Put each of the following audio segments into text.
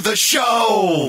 The show.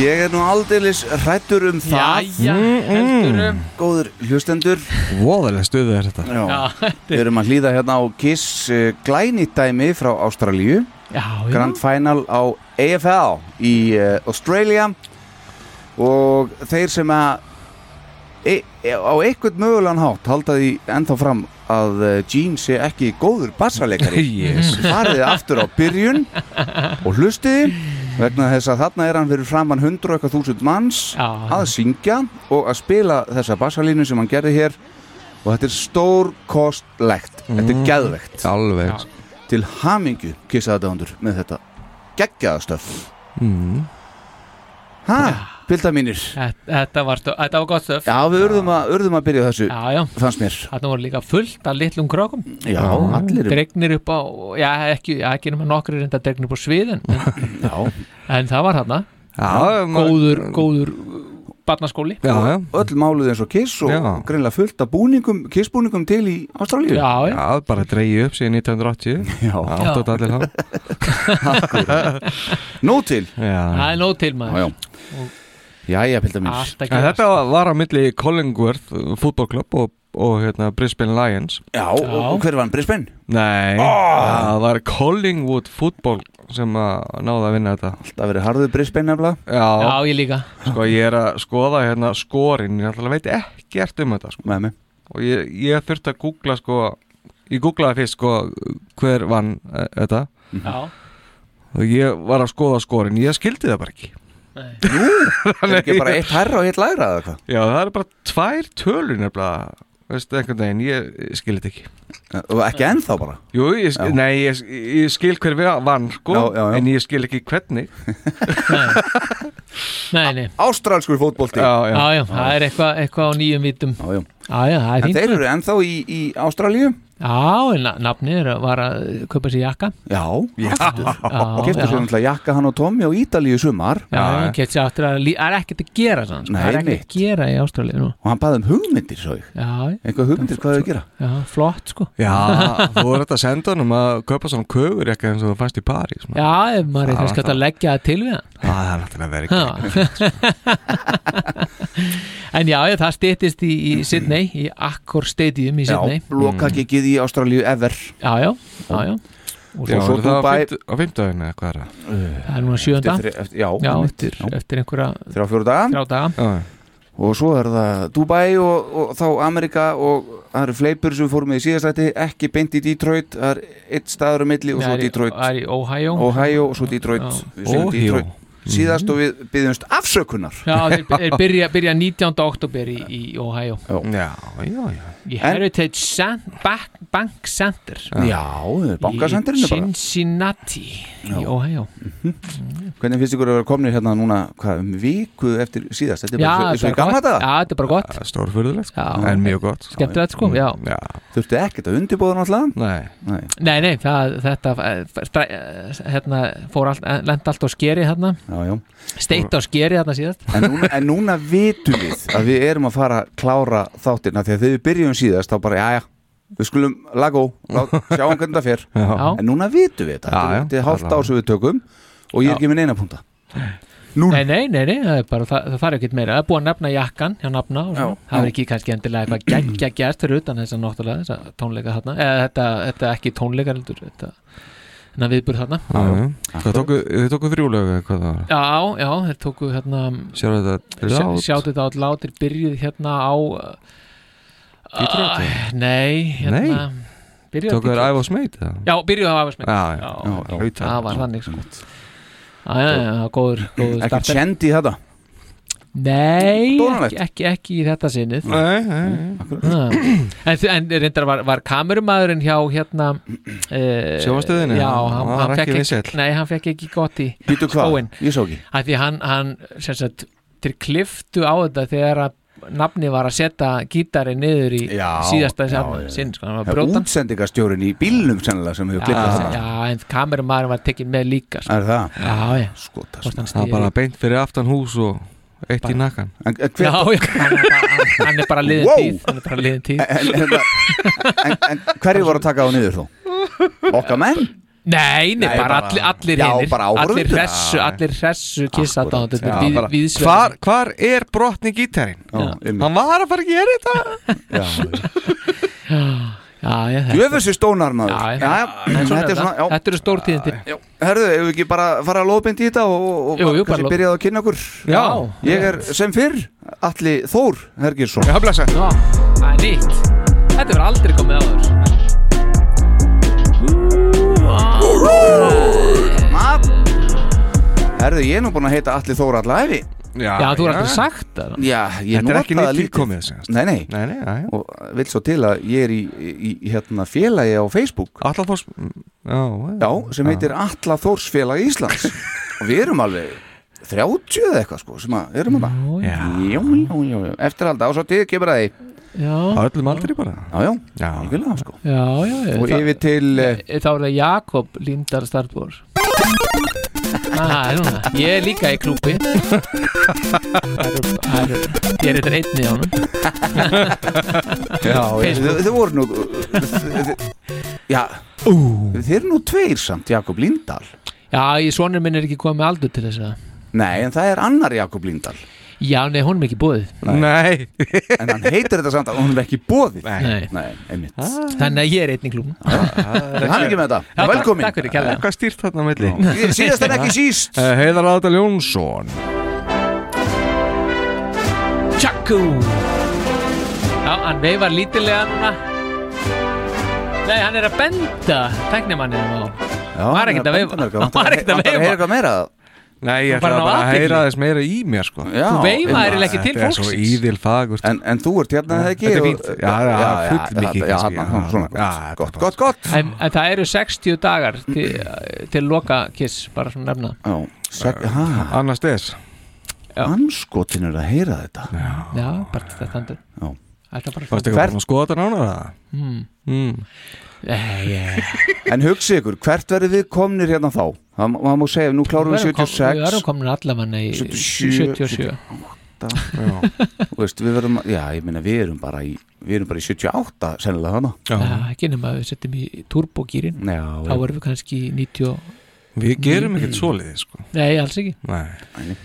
Ég er nú aldeilis hrættur um það. Jæja, heldurum Góður hlustendur. Voðalega stuðið er þetta. Já, Já, Við erum að hlýða hérna á Kiss uh, glænýtt dæmi frá Ástralíu. Já, já. Grand Final á AFL í uh, Australia. Og þeir sem að e, e, á einhvern mögulegan hátt halda því ennþá fram að uh, Gene sé ekki góður bassarleikari Jesus. fariði aftur á byrjun og hlustiði vegna þess að þarna er hann fyrir framann 100 og eitthvað þúsund manns Já. að syngja og að spila þessa bassarlínu sem hann gerði hér og þetta er stórkostlegt þetta er geðvegt Alveg Já. til hamingju kissaða dándur með þetta geggjaða stöf mm. Ha, bilda mínir Þetta, þetta, var, þetta var gott stöf já, við urðum að, urðum að byrja þessu já, já. fannst mér. Þarna voru líka fullt af litlum krókum já, allir. Dregnir upp á, já ekki, já, ekki nema nokkri reynda dregnir upp á sviðin. Já, en það var þarna. Já, maður- Góður, góður barnaskóli. Já, já. Öll máluð eins og kiss og Já. greinlega fullt af búningum kissbúningum til í Ástralíu. Já, já, Já, bara dreigju upp síðan 1980 Já. Áttu þetta allir það Nú til. Já. Það er nóg til Já, maður já. Jæja, pilda mín Allt að En gera þetta var á milli Collingworth fútbolklubb og, og hérna, Brisbane Lions. Já, og hver var hann? Brisbane? Nei, það var Collingwood fútbol sem að náða að vinna þetta. Það verið harður Brisbane nefnilega. Já, Já, ég líka. Sko ég er að skoða hérna skorin, ég ætla að veit ekkert um þetta sko. með mig og ég, ég þurfti að googla sko ég googlaði fyrst sko hver vann e, þetta. Já, og ég var að skoða skorin, ég skildi það bara ekki. Nei. Er ekki bara eitt hærra og eitt lægra eða hvað? Já, það er bara tvær tölur nefnilega veistu, einhvern veginn, ég, ég skil þetta ekki. Og ekki ennþá bara? Jú, ég, skil, nei, ég, ég skil hver við vann sko, Já, já, já. en ég skil ekki hvernig. Nei, nei. Ástralskur fótbolti. Já, já, Já, já, það er eitthvað, eitthvað á nýjum vitum Já, já. Já, já, það er En fínt. þeir eru ennþá í, í Ástralíu Já, en na- nafnið er að- var að kaupa sér jakka. Já, Já, Keftur sér náttúrulega jakka hann og Tommy á Ítalíu í sumar. Já, já keft sér aftur að það er ekkert að gera sann, sko. Nei, það er ekkert að gera í Ástralíu nú. Og hann baði um hugmyndir svo ég. Já, Eitthvað hugmyndir hvað þau gera? Já, flott sko. Já, þú er þetta að senda hann um að kaupa svona kögur ekki eins og þú fannst í París maður. Já, ef maður er kannski að leggja það til við hann. Já, það er náttúrulega verið. En já, það stýttist í, í Sydney, í Accor Stadium í Sydney í Ástralíu ever. Já, já, já, já. Og Já, svo, svo er það á Dubai- á fimmtudaginu eða hvað er það? það er núna sjönda Eftir, eftir, já, Já, eftir, Já. eftir einhverja þrjá fjóru daga. Þrjá daga. Já, og svo er það Dubai og, og þá Amerika og það eru fleipur sem við fórum með í síðastætti ekki beint í Detroit, það er eitt staður á milli og svo Detroit, Það er í Ohio. Ohio og svo Detroit, Já. Við segjum Ohio. Detroit síðast og við byggjumst afsökunar. Já, þeir, byrja, byrja 19. oktober í, í Ohio. Já, já, já. Í Heritage Cent Bank, Bank Center. Já, bankasendurinn Í bara. Cincinnati í Ohio. Hvernig finnst ykkur að vera komnir hérna núna hvað, um viku eftir síðast? Þetta er Já, bara þetta í er gamla daga. Já, þetta er bara gott. Það er stórfurðulegt sko. En mjög gott sko. Skemmtilegt sko, já. Já, þurfti ekkert að undirbúða náttúrulega nei. Nei. Nei, nei, það, þetta eh, eh, hérna, fór allt, lenda allt á skeri hérna, steikt á skeri hérna síðast. En, núna, en núna vitum við að við erum að fara að klára þáttirna því að þegar við byrjum síðast þá bara, já, já við skulum lagó, sjáum hvernig það fer. Já, en núna vitum við þetta Já, já. þetta er hálft ár sem við tökum og ég er ekki með neina punta. Nei, nei, nei, nei, það er bara, það, það þarf ekkert meira. Það er búið að nefna jakkan hjá nafna og Það er ekki kannski endilega eitthvað geggja gert fyrir utan þessa náttúrulega, þessa tónleika þarna. Eða þetta, þetta ekki tónleika heldur þetta, þetta viðbúr þarna. Hvað tóku, tóku þrjúlegu eða hvað það var? Já, já, þeir tóku hérna Sjáu þetta lát sjáttu þetta á látir byrjuð hérna á Detroit, uh, Nei, hérna Tóku Detroit. Æva Smeit? Já, byrjuð á Afasmið Já, já. já, Já, já. Hlaut það var þannig sko Já, já, já, já, góður, góður ekki starter tjend í þetta Nei, ekki, ekki, ekki í þetta sinnið Nei, nei, nei. Ah. en, en reyndar var, var kamerumæðurinn hjá hérna uh, Sjónvarpsstöðinni? Já, Hann hann, var hann, ekki fekk ekki, nei, hann fekk ekki gott í Býtu hvað? Ég svo ekki því hann, hann sem sagt, til kliftu á þetta þegar að nafni var að setja gítari niður í Já, síðasta sinn sko, hann var Það er útsendingastjórin í bílnum sennilega sem hefur klippað já, þetta já, en kamerumæðurinn var tekinn með líka sko. Er það? já, já, Skotast hann Það stýri bara beint fyrir aftan hús og eitt í nakkan En, en, já, hver, já, hann er bara, er bara liðin Wow. tíð. Hann er bara liðin tíð. En, en, en, en hverju voru að taka á niður þó? Okkar menn? Nei, nei, bara, bara- allir, allir hinnir bara. Allir hressu, allir hressu kissa bara- Hvar, hvar er brotni gítarinn? Hann var að fara að gera þetta. Já, Jöfessi stónar maður. Já, já. já, Þetta er svona, já. þetta eru stórtíðindi Já, herðu, ef við ekki bara fara að lóðbind í þetta og, og Jú, kannski byrjaði að kynna okkur? Já. Ég er sem fyrr Alli Þór Hergirsson Já, blessa. Já, það er nýtt. Þetta verður aldrei komið áður. Herðu, ég er nú búin að heita Alli Þór allæfi Já, þú er aldrei sagt það. Já, ég Þetta er ekki nota það nýtt lítið. tilkomið. Nei, nei, Nei, nei, já, já. Og vil svo til að ég er í, í, í hérna, félagi á Facebook. Allafoss Já, Já, sem heitir Alla Þórsfélag Íslands. Og við erum alveg 30 eða eitthvað sko sem að erum að Já. já, já, já, já, eftir alltaf og svo til kemur að því. Já, Á öllum aldrei bara. Já, já, Já. algjörlega sko. Já, já, já. Og það- yfir til eh, Þá er það Jakob Lindar Startbor Það er núna Ég er líka í klúpi Það það Ég er eitthvað einni á honum. Já, þau voru nú Já, þið eru nú tveir samt Jakob Lindahl. Já, ég sonur minn er ekki komið aldur til þess að Nei, en það er annar Jakob Lindahl Já, nei, hún er ekki búið Nei. En hann heitir þetta samt að hún er ekki bóðið Nei. Nei, einmitt. Þannig að ég er einn í klúbum Ég hann ekki með þetta, velkomin Takk fyrir kærlega. Hvað stýrt þarna? Ég- Síðast en ekki síst. Eh, Heiðar Adal Jónsson. Tjakku. Já, hann veifar lítilega núna. Nei, hann er að benda Tæknimannið á. Já, var ekkert að veifa. Hann Hann var ekkert að veifa. Nei, ég Bara ætla ná bara að heyra þess meira í mér sko. Já, Þú veifaðir einmitt. ekki til Þetta er svo íðil fagurt En, en þú ert hérna eða ekki? Þetta er og- fínt. Já, já, full mikið Já, já, já. svona Já, gott, er gott, gott. En, það eru 60 dagar til, til loka kiss Bara svona nefna. Já, Annars þess Já. anskotin er að heyra þetta. Já, bara þetta Já. Þetta er bara Varstu Hvert- ekki mm. Nei, ég En hugsi ykkur, hvert verður við komnir hérna þá? Það það má segja, nú klárum við Við erum 76 komin allamanna í 77, 77 Þú veist, við verðum, já, ég meina við erum bara í Við erum bara í 78, sennilega. Já, ekki nema að við setjum í turbogýrin Já, Þá erum við kannski í 90 Við gerum ekkert svoleiði sko. Nei, alls ekki. Nei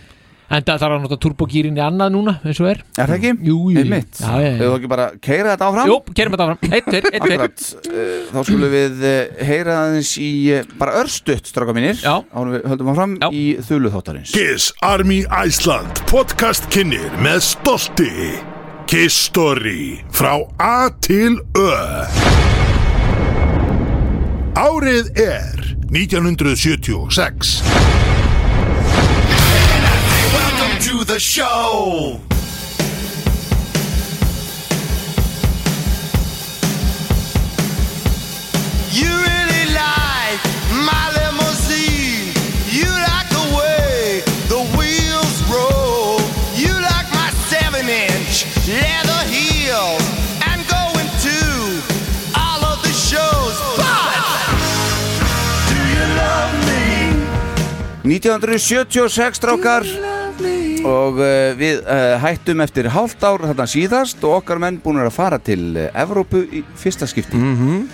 En það þarf að nota turbogýrin í annað núna eins og er. Er það ekki? Jú, jú Einmitt. Já, já, Ef já þú ekki bara keira þetta áfram? Jú, kerum þetta áfram. Eitt, tveir, eitt, tveir. Akkurat, uh, þá skulum við uh, heyra aðeins í uh, bara örstutt, stráka mínir. Já. Ánum við höldum áfram Já. í þulu þáttarins. Kiss Army Iceland podcast kynir með stolti. Kiss Story frá A til Ö. Árið er 1976 to the show. You really like my limousine. You like the way the wheels roll. You like my seven inch leather heels. And going to all of the shows. But do you love me? 1976 strákar og uh, við uh, hættum eftir hálft ár þarna síðast og okkar menn búin að fara til uh, Evrópu í fyrsta skipti. Mm Mhm. -hmm.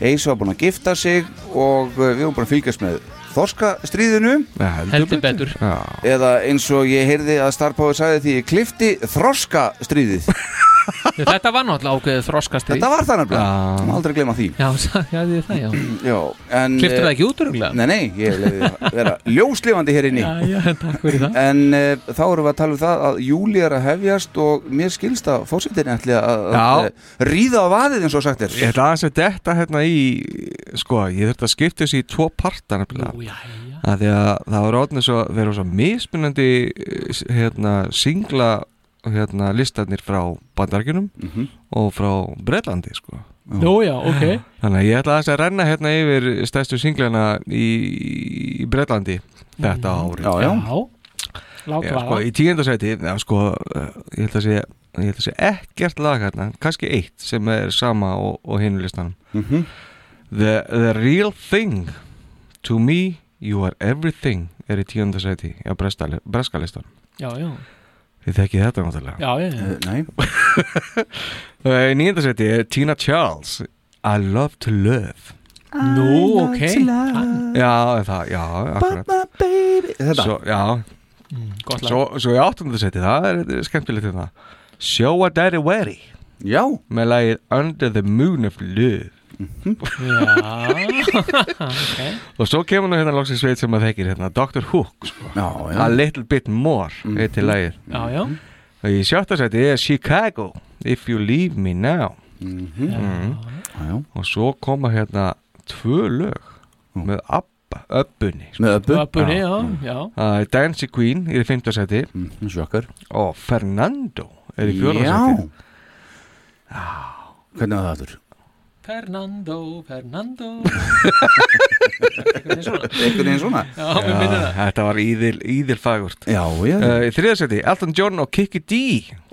Eis var búin að gifta sig og uh, við vorum búin að fylgjast með Þorskastríðinu. Heldur betur. Já eða eins og ég heyrði að Starpáður sagði því ég klifti Þorskastríðið Þetta var náttúrulega ákveðið þroskastríð. Þetta var það Já. sem aldrei glema því. Já, já, því það, já. Já, en Kliftur það eh, ekki út öruglega? Nei, nei, ég leiði vera ljóslifandi hér inni. Já, já, takk fyrir það. En uh, þá erum við að tala um það að júli er að hefjast og mér skilst að fórsetin ætli að, uh, ríða á vaðið eins og sagt er. Ég ætla að detta hérna í Sko, ég þurfti að skipta þessi í tvo parta nefnilega. Já, já að Því að það var orðin svo eru svo mismunandi eh, hérna, singla hérna, listarnir frá bandargjunum Mhm. og frá Breitlandi sko. Nú, já, ok. Þannig að ég ætla aðeins að renna hérna yfir stærstu singlana í, í Breitlandi þetta ári Já, já, Já. Já, sko, í tíundasæti sko, eh, ég held að ég að sé ekkert lag hérna kannski eitt sem er sama og, og hinu listanum. Mhm. the, the real thing to me you are everything er í tíundasæti á breska listanum. Já, já þið þekkið þetta náttúrulega. Já, já uh, Nei, í níundasæti er Tina Charles I love to love. Nú, ok. Já, það, já, akkurat. Þetta. Svo, já, Mm, svo, svo í áttundasæti það er, þetta er skemmtilegt þetta Show a daddy weary Já, með lagið Under the Moon of Love Já, ok og svo kemur nú hérna loksins sveit sem að þekkir hérna Dr. Hook sko. já, já. A Little Bit More heitir lagið. Já, já, og í sjötta seti er Chicago If You Leave Me Now. Já, já. og svo koma hérna tvö lög með Abba, Öbbunni sko. Með öppu öpunni, já, já Það er Dancy Queen í fymta seti Mm, og Fernando er í fjóra Já. seti Hvernig var það aftur? Fernando, Fernando. Eitthvað veginn svona. Já, við minnum það. Þetta var íðil, íðil fagurt. Já, já. Uh, Í þriða seti, Elton John og Kiki D.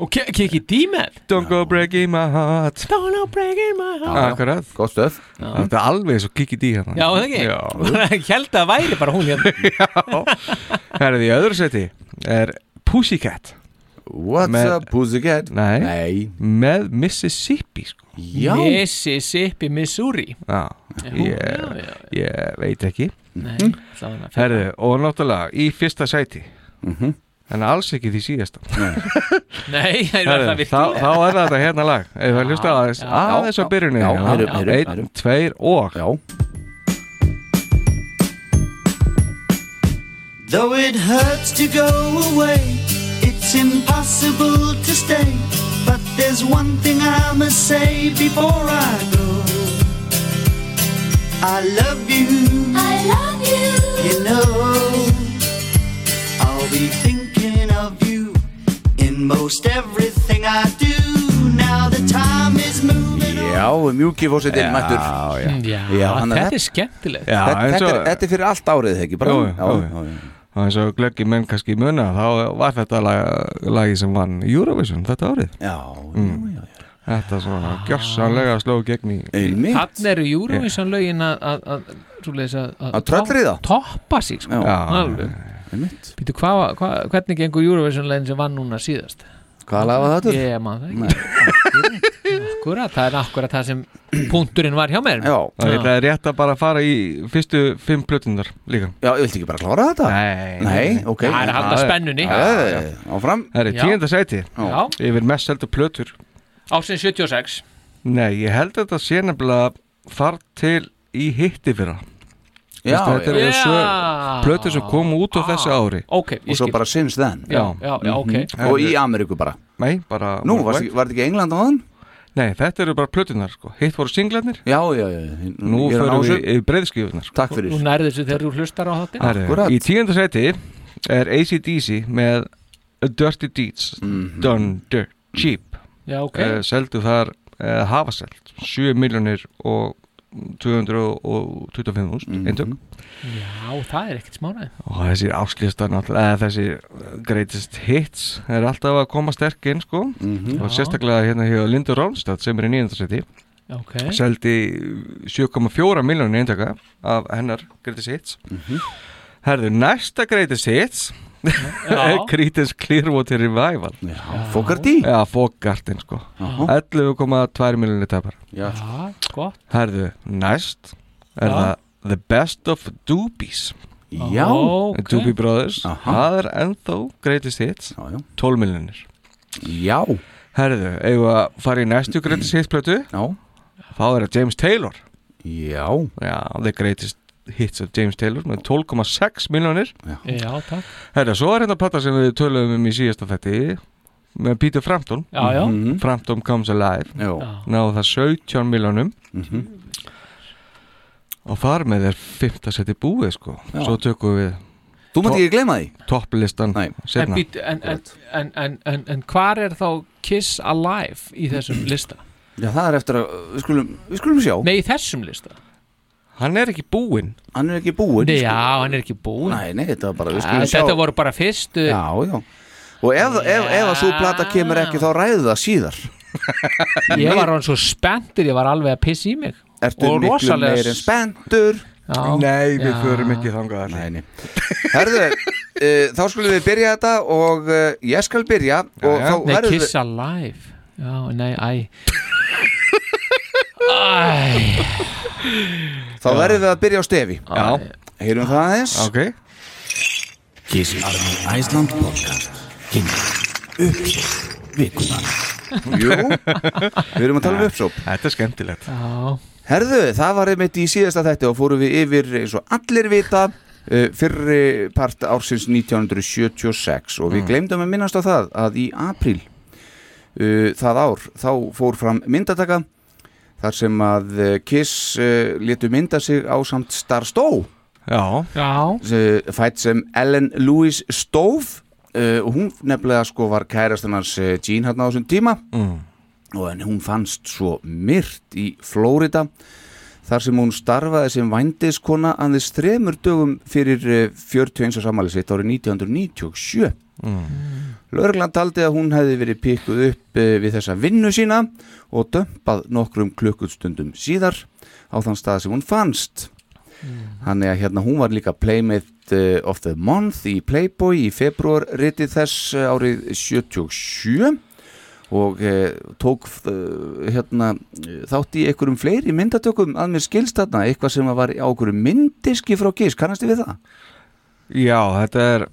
Og ki- kikki dímið Don't go breaking my heart. Don't know breaking my heart. Akkurat. Góð stöð. Þetta er alveg eins og Kiki D hérna. Já, það ekki? Já. Held að væri bara hún hérna. Herrið í öðru seti er Pussycat What's Með- up, pussycat? Nei, Nei. Með Mississippi sko. Mississippi, Missouri. Já, ég, já, já. ég veit ekki. Nei, fyrir- Herðu, og náttúrulega í fyrsta sæti. Mhm. En alls ekki því síðasta. Nei, það er það þá, virkilega? þá er þetta hérna lag. Aðeins á byrjunni. Hérna. Einn, tveir og. Já. Though it hurts to go away, it's impossible to stay. But there's one thing I must say before I go. I love you, I love you. you know. I'll be thinking of you in most everything I do. Now the time is moving on. Já, mjúki fórsetin mættur Já, já Já, Já, þetta er skemmtilegt Já, Þetta þetta er, þetta er fyrir allt árið, ekki? Bara, já, jú. já, já. Og eins og glöggi menn kannski muna þá var þetta lag, lagi sem vann Eurovision þetta árið Já, Mm. já, já, já. Þetta svona gjössanlega sló gegn í Þannig eru Eurovision lögin að að- að svoleiðis að- að Að tröllriða? toppa sig sko. Já. Alveg. Einmitt Býtu, hva, hva, hvernig gengur Eurovision lögin sem vann núna síðast? Hvað laga það þetta? Ég man það ekki. Akkurat, það er akkurat það sem punkturinn var hjá mér. Já, Það er það rétt að bara fara í fyrstu fimm plötunar líka. Já, ég vilti ekki bara klára þetta? Nei, Nei, ok Það er að halda spennunni. Já, Áfram. Það er Já. tíunda sæti. Já, Yfir mest seldu plötur. Ásinn 76 Nei, ég held að þetta sé nefnilega þar til í hitti fyrra Já, Þetta eru svo plötur sem komu út á þessu ári. Ok, Og svo skil. bara since then. Já, já, já, ok. Og í Ameríku bara. Nei, bara Nú, var þetta ekki England á þann? Nei, þetta eru bara plötunar sko. Hitt voru singlarnir. Já, já, já Nú er förum við yfir breiðskjöfunar sko. Takk fyrir. Nærði þessu þegar þú hlustar á Akkúrat. Í tíunda sæti er ACDC með A Dirty Deeds Mhm. Done Dirt Cheap. Já, ok. Okay. Seldu þar uh, hafa selt 7 miljonir og 225 úst Mhm. eintök. Já, það er ekkert smánaði og þessi náttúrulega eða þessi greatest hits er alltaf að koma sterk inn sko. Mhm. og sérstaklega hérna hjá Lindur Rónstad sem er í nýjöndarsæti Ok, seldi 7,4 miljónir eintaka af hennar greatest hits. Mhm. Herðu, næsta greatest hits Creedence Clearwater Revival. Fogarty? Já, Fogartin sko. 11,2 miljónir tapar. Já, gott. Herðu, næst er Já. það The Best of Doobies já, ok. Doobie Brothers. Aha. Það er ennþá greatest hits. Já, já. 12 miljónir Já, Herðu, eigum við að fara í næstu greatest hits plötu? Já, þá er það James Taylor. Já. Já, the greatest hits of James Taylor með 12,6 miljónir Já, takk Herðu, svo er hérna platta sem við töluðum um í síðasta þætti með Peter Frampton Já, já, Mhm. Frampton Comes Alive náðu það 17 miljónum Mhm. og þar með er 5. seti búið sko Já. svo tökum við Þú mátt ekki gleyma því topplistan Nei. En, setna být, en, en, en, en, en, en hvar er þá Kiss Alive í þessum lista? Já, það er eftir að Við skulum, við skulum sjá Nei, í þessum lista hann er ekki búinn. Hann er ekki búinn Nei, sko. já, hann er ekki búinn. Nei, nei, þetta var bara Ja, Þetta voru bara fyrstu Já, já. Og ef, ef, ef að svo plata kemur ekki þá ræðu það síðar. Ég var hann svo spenntur, ég var alveg að pissa í mig. Ertu Og miklu rosalega meir en spenntur? Já, Nei, við Já. förum ekki þangað Nei, nei. Herðu, uh, þá skulum við byrja þetta og uh, ég skal byrja og já. Nei, Kiss Alive Já, nei, æ. Æ þá verður við að byrja á stefi. Já, Heyrum það aðeins. Ok. Kiss Army Æsland podcast. Kynna uppsett vikunar Jú, við erum að tala um uppsóp Þetta er skemmtilegt. Já, Herðu, það var einmitt í síðasta þætti og fórum við yfir eins og allir vita uh, fyrri part ársins 1976 og við glemdum að minnast á það að í apríl uh, það ár þá fór fram myndataka þar sem að uh, Kiss uh, letu mynda sig á samt Star Stowe. Já, já, uh, fætt sem Ellen Louise Stove uh, og hún nefnilega sko var kærastan hans Jean hann á þessum tíma. Mm. og en hún fannst svo myrt í Flórida þar sem hún starfaði sem vændiskona aðeins þremur dögum fyrir uh, 41. sammæli sitt árið 1997 Lörgland taldi að hún hefði verið pikkuð upp uh, við þessa vinnu sína og dömpað nokkrum klukkustundum síðar á þann stað sem hún fannst. Þannig að hérna hún var líka Playmate uh, of the Month í Playboy í februar ritið þess uh, árið 77 og uh, tók uh, hérna þátt í einhverjum fleiri myndatökum. Að mér skilst þarna eitthvað sem var á einhverjum myndiski frá Kiss, kannast þið við það? Já, þetta er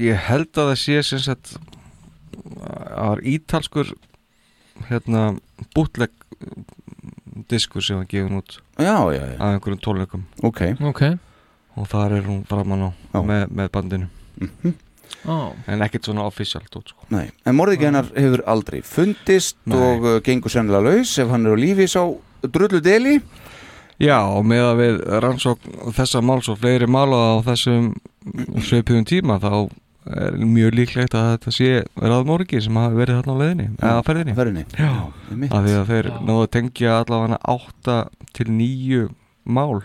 ég held að það sé sem sagt var ítalskur hérna bútleg diskur sem var gefin út Já, já, já, af einhverjum tónleikum. Ok. Ok. Og þar er hún framan á Já. með, með bandinu. Ó, en ekkert svona official tótt sko. Nei, en morðingi hennar hefur aldrei fundist Nei. og uh, gengur sennilega laus ef hann er á lífi sá drullu deli. Já, og með að við rannsókn þessa máls og fleiri mála á þessum sveipiðum tíma þá er mjög líklegt að þetta sé raðmóriki sem hafi verið þarna á leiðinni eða ferðinni Ferðinni Já. einmitt. af því að þeir náðu að tengja allavega 8 til 9 mál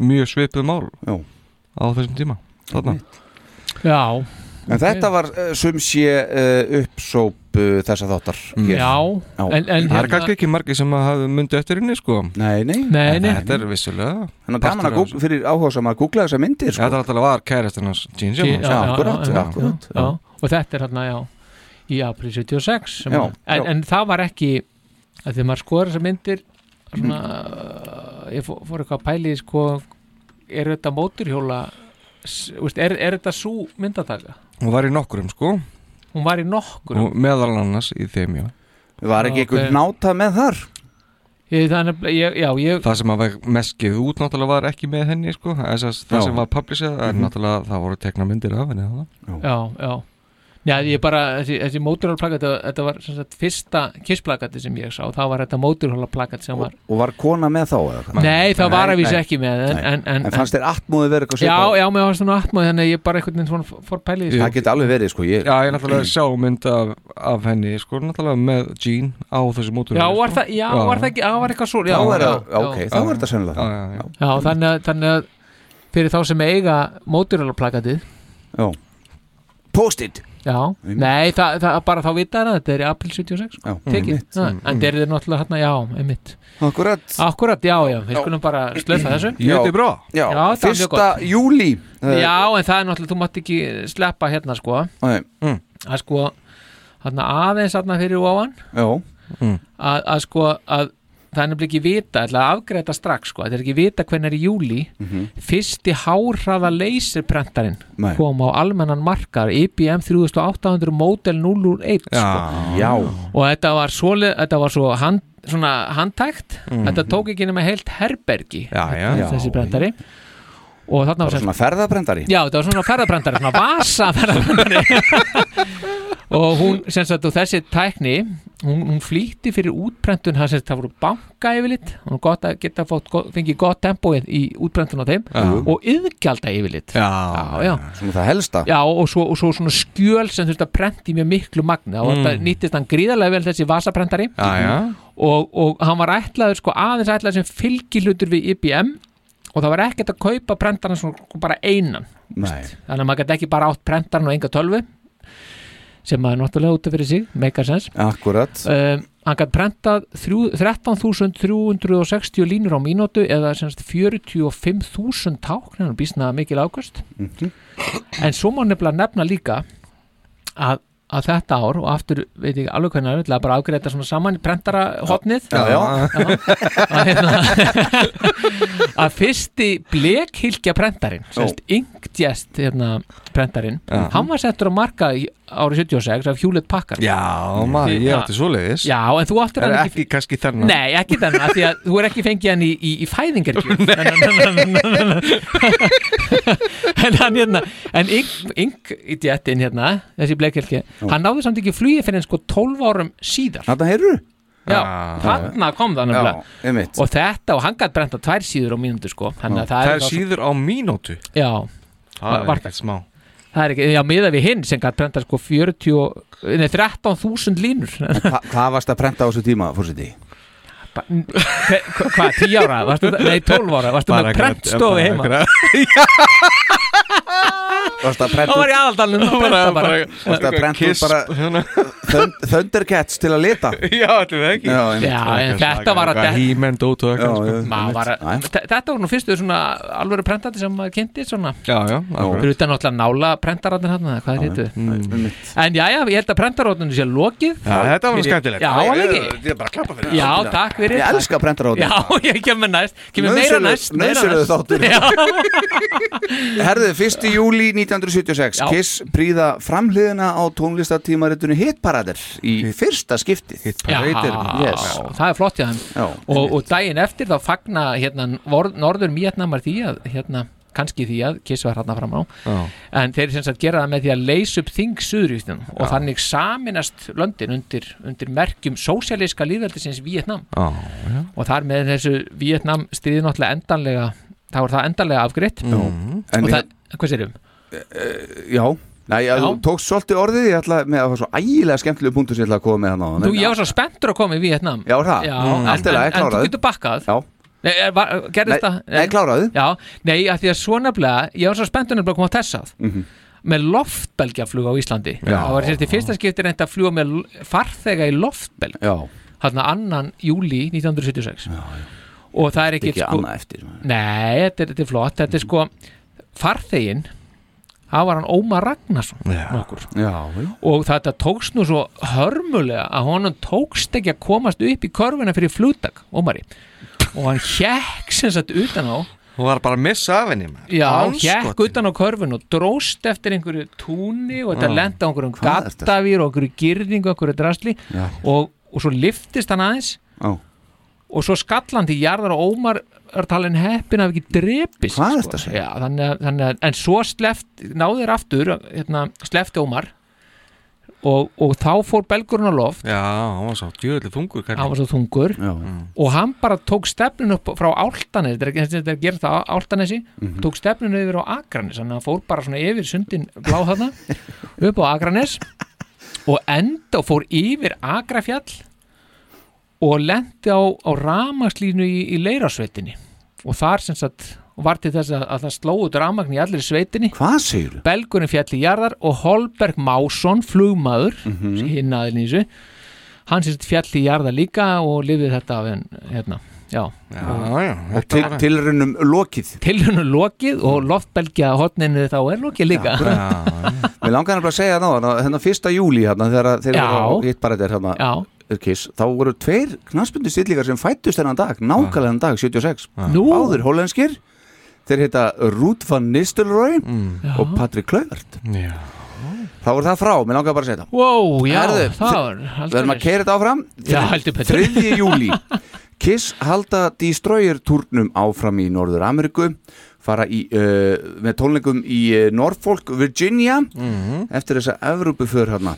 mjög svipuð mál Já. á þessum tíma þarna já, En þetta var uh, sum sé uh, uppsóp uh, þessa þáttar. Hér. já. Já. En, en það er kannski ekki margir sem hafa myndi eftir henni sko. Nei, nei, Nei, nei, þetta er vissulega Þannig að gaman að partur af googla, fyrir áhuga sem að googla þessa myndir sko. þetta alltaf var kærastan hans Gene Simmons. já, akkúrat, já, akkúrat, já, já. og þetta er hérna, já í april 76 sem Já, að- en, já. en það var ekki að því maður skoður þessar myndir svona uh, ég fór, fór eitthvað að pæli sko, er þetta móturhjóla s- veist, er, er þetta svo myndataka hún var í nokkurum sko. Hún var í nokkur og meðal annars í þeim já. Var ekki Ok. einhver náta með þar? ég, þannig, ég, já, ég, það sem að var meskið út náttúrulega var ekki með henni sko. Þess að það sem var published en náttúrulega það voru tekna myndir af henni já, já Já, ég bara, þessi, þessi móturhjólaplakat þetta, þetta var sem sagt fyrsta kissplakati sem ég sá, það var þetta móturhjólaplakat sem var Og var kona með þá? eða? Nei, það var Nei, að vísa ekki með en, en, en, En fannst þér atmóði verið eitthvað Já, svipað? já, mér varst svona atmáð þannig að ég bara veginn svona fór pælið Það geti alveg verið sko ég, já ég náttúrulega sjá mynd af, af henni sko náttúrulega með Gene á þessu mótur Já, var það, já, Já. var það ekki, já, var eitthvað svo já, já, það, já, ok, já, þá þetta sennilega já, já, já. já, þannig að, þannig að fyrir þá sem eiga móturhjólaplakatið Já Post-it Já, nei, það, það bara þá vita það þetta er april 76 Já, tekið, einmitt. Já, en þeir eru náttúrulega hérna, já, einmitt. Akkurat. Akkurat, já, já, við skulum bara slöfa þessu. Já, Já, það var mjög fyrsta júli Já, en það er náttúrulega, þú mátt ekki sleppa hérna, sko. Nei, að sko, hérna aðeins hérna fyrir ofan. Já, að, að sko að það er nefnilega ekki vita, ætla að afgreita strax sko, það er ekki vita hvernig er í júli fyrsti hárhraða laserprentarinn Mhm. Nei. kom á almennan markar IBM 3800 Model 001 sko. já, og þetta var svo, þetta var svo hand, svona handtækt Mhm. þetta tók ekki nema heilt herbergi já, já. þetta- þessi prentari og þarna var svona ferðabrendari Já, þetta var svona ferðabrandari, svona vasa ferðabrandari og hún, sem sagt, og þessi tækni hún, hún flýtti fyrir útprentun það sem sagt, það voru banka yfirlit. Og gott að geta fótt, fengið gott tempo í útprentun á þeim. Já. og yðgjalda yfirlit. Já, já, já. Svona það helsta. Já, og svo, og svo svona skjöl sem þurfti að prenta í mjög miklu magna og þetta nýttist hann gríðarlega vel þessi vasaprentari. Já, já. og, og hann var ætlaður sko aðeins ætlaður sem fylgihlutur við IBM og það var ekkert að kaupa prentarinn svona bara einan. Nei, þannig að maður gæti ekki bara átt prentarinn og enga tölvu sem maður náttúrulega út af fyrir sig make a sense. Akkurat. Um, hann gæti prentað þrjú- 13.360 línur á mínútu eða semst 45.000 tákn hann býstna mikil ákvöst Mhm. en svo má nefnilega nefna líka að að þetta ár og aftur veit ég ekki alveg hvernig það er bara afgreða þetta svona saman prentara að, hérna, að fyrsti blekhylkja prentarin Inkjest hérna, prentarin, Já. hann var settur á marka árið 76 af Hewlett Packard. Já, maður, ég átti svoleiðis. Já, en þú áttir Er hann ekki kannski þennan? Nei, ekki þennan, því að þú er ekki fengið hann í, í, í fæðingargjöf. En hann hérna En Ink, Ink í djettin hérna Þessi bleikhelgi, hann náði samt ekki flugið fyrir en sko 12 árum síðar. Þarna heyrðu? Já, Ah. þarna kom það Já, nefnilega Og þetta, og hann gætt brenta tvær síður á mínútu sko. Þannig að það Það er er síður á mínútu? Já, Það er Var- ekkert smá. Það er ekki, já, miða við hinn sem gætt brenta sko 40, og- nei, 13.000 línur. Hva, Hvað varst að prenta á þessu tíma, fórseti? Hvað, 10 ára? Nei, 12 ára, varstu með prentstofi heima? að Það var í aðaldalinn að prenta bara Varst að bara hérna. Thund- Thundercats til að lita? Já, ætlum við ekki. Þetta var að var að, þe- þetta var nú fyrstu svona alvöru prentandi sem maður kynnti svona. Já, já, akkurat. fyrir utan náttúrulega nála prentaratinn hann hvað er hittu Einmitt. en já, já, ég held að prentaratinn sé lokið. Já, þetta var nú skemmtilegt. Já, var það ekki? Ég er bara að klappa fyrir Já, takk fyrir. Ég elska prentar Já, ég kemur næst, kemur meira næst meira Nauðsynlegur næst. þáttur. Já, Herðu, 1. júli 1976 Já. Kiss príða framhliðina á tónlistatímaritinu Hitparader í fyrsta skiptið já, yes. það er flott þeim Já, og, og daginn eftir þá fagna hérna, norður Mýjatnamar því að hérna, kannski því að Kiss var hérna fram á Já. en þeir sem sagt gera það með því að leysa upp þing suðuríktum og þannig saminast löndin undir, undir merkjum sósialíska líðveldisins Vietnam Já, já og þar með þessu Vietnam stríði náttúrulega endanlega þá er það endanlega afgreitt. En og ég, það, hvað sérum? já. Nei, já, Já. þú tókst svolítið orðið, ég ætla með að það var svo ægilega skemmtilegu punktur sem ég ætla að koma með hann á Þú, ég var svo spenntur að koma í Vietnam Já, það? Já, Mm, en, lagi, en, en þú getur bakkað. Já, Nei, er- var, gerðist nei, það? nei, kláraðu. Já, nei, að því að svo nefnilega ég var svo spenntur nefnilega að koma á tessað Mhm. með loftbelgjaflug á Íslandi. Já. það var sérst í fyrsta skipti reynd að fljúa með farþega í loftbelg. Já, hann annan júli 1976 já, já. Og það er ekki, ekki sko, nei, þetta er, þetta er flott. Þetta er sko, farþegin það var hann Ómar Ragnarsson nokkur. Já, já. Og þetta tókst nú svo hörmulega að honum tókst ekki að komast upp í körfuna fyrir flugdag, Ómari. Og hann hjekk sem sagt utan á. Hún var bara að missa af henni maður. Já, Andskotinn. hjekk utan á körfun og dróst eftir einhverju túni og þetta Já. lenda á einhverjum er gattavýr og einhverju girðingu og einhverju drasli. Já. og, og svo liftist hann aðeins. Já. Og svo skallandi jarðar og Ómar er talin heppin af ekki drepist Hvað er sko. þetta að segja? Já, þannig, að- þannig að, en svo sleft náðir aftur, hérna, slefti Ómar. Og, og þá fór belgurinn á loft. Já, hann var svo djöðlega þungur hann var svo þungur. Já, og hann bara tók stefnun upp frá Áltanes þetta er er að það á Áltanesi Mhm. tók stefnun yfir á Akranes þannig að hann fór bara svona yfir sundin blá þarna upp á Akranes og enda og fór yfir Akrafjall og lendi á, á ramaslínu í, í leirasveitinni. Og þar sem sagt var til þess að, að það sló út ramagn í allir sveitinni. Hvað segir þú? Belgurinn fjall í jarðar og Holberg Másson, flugmaður Mhm. hinn aðeins í þessu hann sérst fjall í jarðar líka og lifið þetta af henn, hérna, já. Já, já Og til, tilrunum lokið. Tilhörnu lokið og loftbelgja hotninu þá er lokið líka. Mér langar nefnilega að segja það ná Hérna fyrsta júli hérna Þegar þeir eru hitt bara þetta hérna. Já. Kiss, þá voru tveir knarsbundu stillingar sem fættust þennan dag, nákvæmlega þennan dag 76 Nú. Áður hollenskir þeir heita Ruth van Nistelrooy og Patrick Kluivert. Já. þá voru það frá, mér langar bara að segja wow, já, Herðu, það var Við erum að keira þetta áfram. Betur. 3. júli Kiss halda Destroyer turnum áfram í Norður Ameríku fara í, uh, með tónleikum í uh, Norfolk, Virginia eftir þessa Evrópuför hérna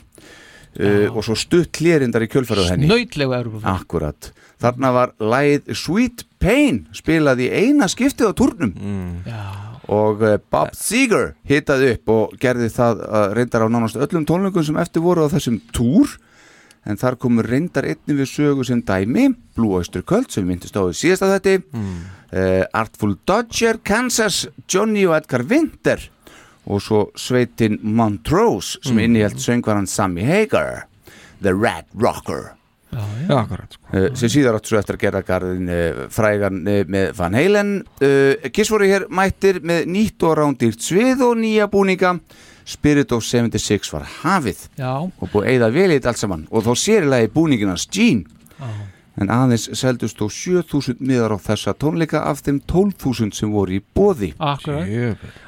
uh, og svo stutt hlérindar í kjölfærið henni. Nautlegu Evrópu Akkurat, þarna var læð Sweet Pain spilað í eina skiptið á turnum og uh, Bob Seger hitaði upp og gerði það uh, reyndar á nánast öllum tónleikum sem eftir voru á þessum túr. En þar komur reyndar einnig við sögu sem dæmi Blue Oyster Cult sem myndist á í síðasta þetta uh, Artful Dodger, Kansas Johnny og Edgar Winter og svo sveitin Montrose sem mm. innihjalt söngvaran Sammy Hagar The Red Rocker. Já, akkurat sko. uh, sem síðar áttu svo eftir að gera garðin uh, frægan uh, með Van Halen. Uh, Kiss voru hér mættir með nýtt og rándýrt svið og nýja búninga. Spirit of 76 var hafið Já. og búið að eyða vel þetta allt saman. Og þá sérilegi búninginans Gene en aðeins seldust þó 7000 miðar á þessa tónleika af þeim 12.000 sem voru í bóði Akkurat.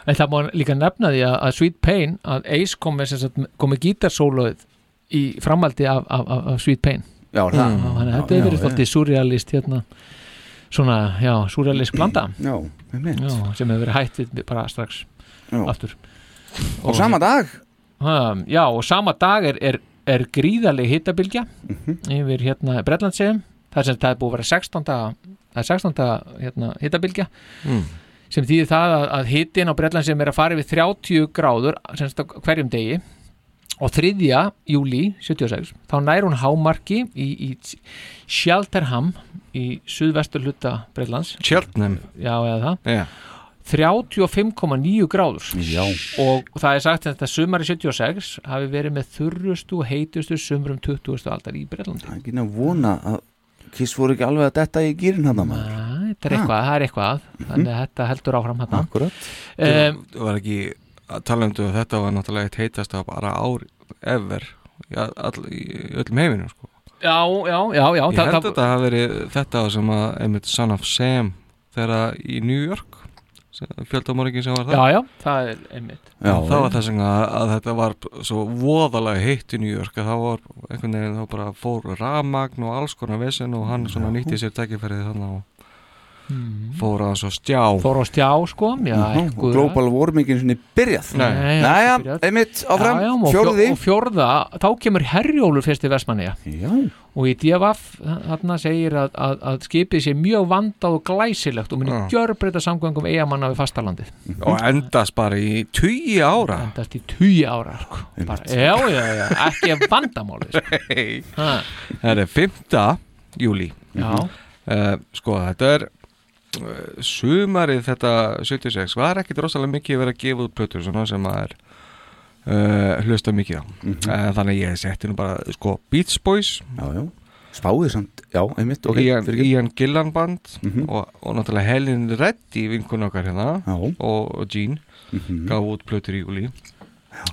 En það má líka nefna því að, að Sweet Pain að Ace kom með, sem sagt, kom með gítarsóloð í framaldi af, af, af, af Sweet Pain. Já, það. Þannig að þetta er verið surrealist hérna svona, já, surrealist blanda. Já, já, sem hefur verið hætt við bara strax Já. aftur. Og sama dag? Um, Já, og sama dag er, er, er gríðarleg hittabilgja Mhm. yfir hérna Bretlandsegum það er sem það er búið að vera 16. það er 16. Hérna, hittabilgja Mm. sem þýðir það að, að hittin á Bretlandsegum er að fara yfir 30 gráður sem sagt hverjum degi og 3. júli 76 þá nær hún hámarki í, í Shelterham í suðvestur hluta Bretlands Cheltenham já eða það Já. 35,9 gráður Já. og það er sagt að þetta sumari 76 hafi verið með þurrustu og heitustu sumrum 20. aldar í Breitlandi Það er ekki að vona að Kiss voru ekki alveg að detta í gýrin hann maður? Þetta er eitthvað, það er eitthvað þannig að þetta heldur áfram hann Akkurat. Um, Það var ekki að tala um þetta þetta var náttúrulega eitt heitast að bara ár ever í, all, í öllum heiminum sko. já, já, já, já Ég held að þetta hafi verið þetta sem að einmitt Son of Sam þegar í New York fjöldamorgin sem var það já, já, það er einmitt. Já, það var þess vegna að, að þetta var svo voðalega heitt í New York að það var einhvern veginn þá bara fór ramagn og alls konar vesen og hann svona nýtti sér tækifærið þannig og fór að svo stjá. Fór á stjá sko. Já, Mhm, og einhver- global warmingin sinni byrjað. Næja, einmitt áfram, já, já, og fjórði fjó- og fjórða, þá kemur Herjólur fyrst í Vestmanniða og í DFF þarna segir að, að, að skipið sé mjög vandað og glæsilegt og muni Já. gjörbreyta samgöngum eigamanna við fastalandið. Og endast bara í tugi ára. Endast í tugi ára sko. bara, já, já, já, ekki vandamáli sko. Það er 5. júli Já. Eh, Sko, þetta er uh, sumarið þetta 76 var ekkit rosalega mikið verið að gefa út plötur svona sem að er uh, hlusta mikið á Mhm. uh, þannig að ég setti nú bara sko Beach Boys Já, já, spáðið samt Já, einmitt, ok Ian. Ian Gillan band Mhm. og, og náttúrulega Helen Reddy vinkun okkar hérna Já. og, Gene Mhm. gaf út plötur í júli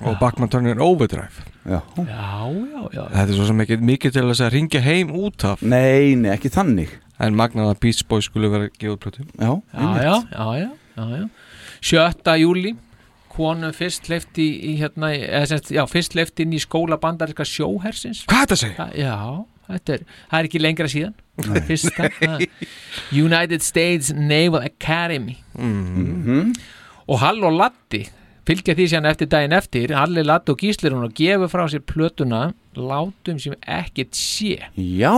og Bachman Turner Overdrive Já. já, já, já Þetta er svo sem ekki mikið til að ringja heim út af Nei, nei, ekki þannig En magnað að Beach Boys skulle vera að gefa út plötu Já, já, já, já, já, já, já. 7. júli konu fyrst lefti í hérna, eða semst, já, fyrst lefti inn í skóla bandaríska sjóhersins Hvað þetta að segja? Það, já, þetta er, það er ekki lengra síðan fyrsta. United States Naval Academy Mhm. og Hall og Latti fylgja því síðan eftir daginn eftir Halli, Latti og Gíslir hún og gefur frá sér plötuna látum sem ekkert sé. Já.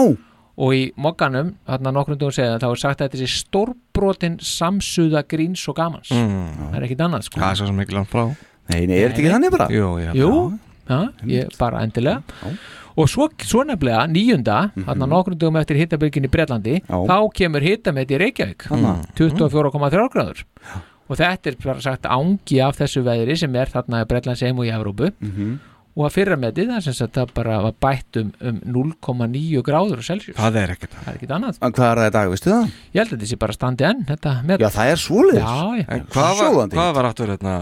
Og í mokkanum, þarna nokkrum dugum segja þá er sagt að þetta sé stórbrotin samsuða gríns og gamans. Mm. það er ekkit annað sko. Það er svo sem ekki langt frá. Nei, nei, er þetta ekki þannig bara? Jú, ég Jú, já, ég, bara endilega. Og svo, svo nefnilega nýjunda, Mhm. þarna nokkrum dugum eftir hittabylgin í Bretlandi, þá kemur hittamett í Reykjavík, Þarna. 24,3 gráður og þetta er bara sagt ángi af þessu veðri sem er þarna í Bretlandsheim og í Evrópu Mhm. og að fyrra með því það sem sagt það bara var bætt um, um 0,9 gráður á Celsius Það er ekkert er annað En hvað er það í dag, veistu það? ég held að þetta sé bara standi enn þetta. Já, það er svoleiðis já, já. En hvað var, hvað var aftur hérna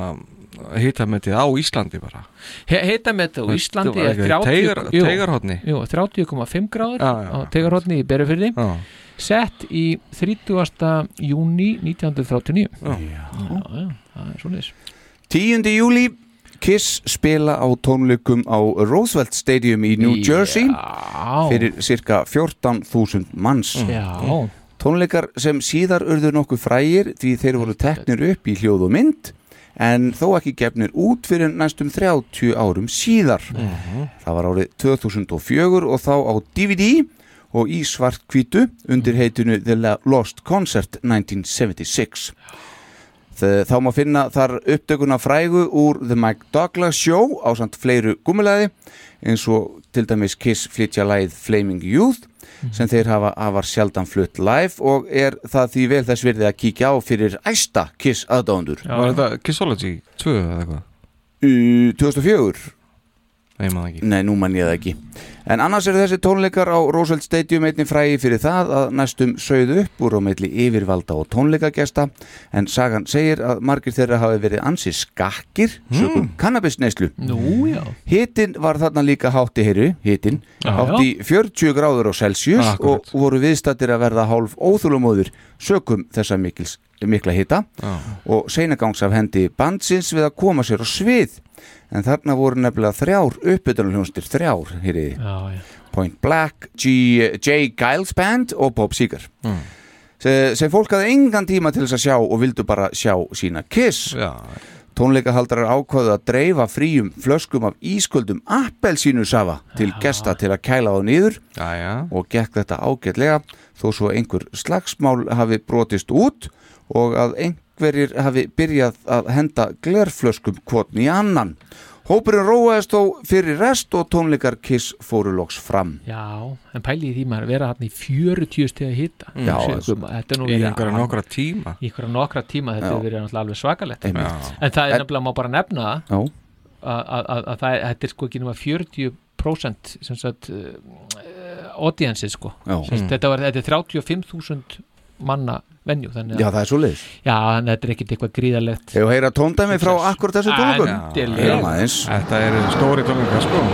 hitametið á Íslandi bara? hittamett á Íslandi er Þetta 30 var ekki teigar- jú, teigarhorni? jú, 30,5 gráður á teigarhotni í Berufyrði Já. Sett í 30. júni 1939 Já. já, já, það er svoleiðis 10. júli Kiss spila á tónleikum á Roosevelt Stadium í New Jersey Já. fyrir cirka 14.000 manns Já. Tónleikar sem síðar urðu nokkuð frægir því þeir voru teknir upp í hljóð og mynd en þó ekki gefnir út fyrir næstum 30 árum síðar það var árið 2004 og þá á DVD og í svart kvítu undir heitinu The Lost Concert 1976 Þe- Þá má finna þar upptökuna frægu úr The Mike Douglas Show á samt fleiru gummilaði eins og til dæmis Kiss flytja lagið Flaming Youth sem þeir hafa afar sjaldan flutt live og er það því vel þess virði að kíkja á fyrir æsta Kiss aðdándur Var þetta Kissology 2 eða eitthvað? Uh, 2004 Nei, maður ekki. Nei, nú mann ég það ekki En annars eru þessi tónleikar á Roosevelt Stadium einnig frægi fyrir það að næstum sögðu upp úr á meðli yfirvalda og tónleikagesta. En sagan segir að margir þeirra hafi verið ansi skakkir sögum kannabisneislu Nú, já. Hitin var þarna líka hátt í heyru, hitin, Já, hátt í 40 gráður á Celsius Akkurat. og voru viðstattir að verða hálf óþúlumóður sökum þessa mikils, mikla hita. Já. og seinagangs af hendi bandsins við að koma sér á svið. En þarna voru nefnilega þrjár uppbytunarljónstir, þrjár, heyriði Já, já Point Black, G, J. Giles Band og Bob Seger Mm. sem, fólk hafði engan tíma til þess að sjá og vildu bara sjá sína Kiss Já, Tónleikahaldarar ákvaðu að dreifa fríum flöskum af ísköldum appelsínusafa til gesta til að kæla þá niður já, já og gekk þetta ágætlega þó svo einhver slagsmál hafi brotist út og að einhverjir hafi byrjað að henda glerflöskum kvotni í annan. Hópurinn róaðist þó fyrir rest og tónleikar Kiss fóru loks fram. Já, en pæli í því maður að vera hann í 40 steg að hitta Já, þetta er nú Í verið einhverja að- nokkra tíma. Í einhverja nokkra tíma þetta hefur verið alveg svakalegt. Einmitt. en það er nefnilega má bara nefna að, að, að, að það er, þetta er sko ekki nema 40% sem sagt uh, audience sko. Já. sem sagt, þetta, var, þetta er 35.000 manna venju þannig já að, það er svo leiðis. já, þannig að þetta er ekkit eitthvað gríðalegt Hefur heyra tóndæmi frá akkur þessu tónleikum? Endilega. Þetta eru stóri tónleika sko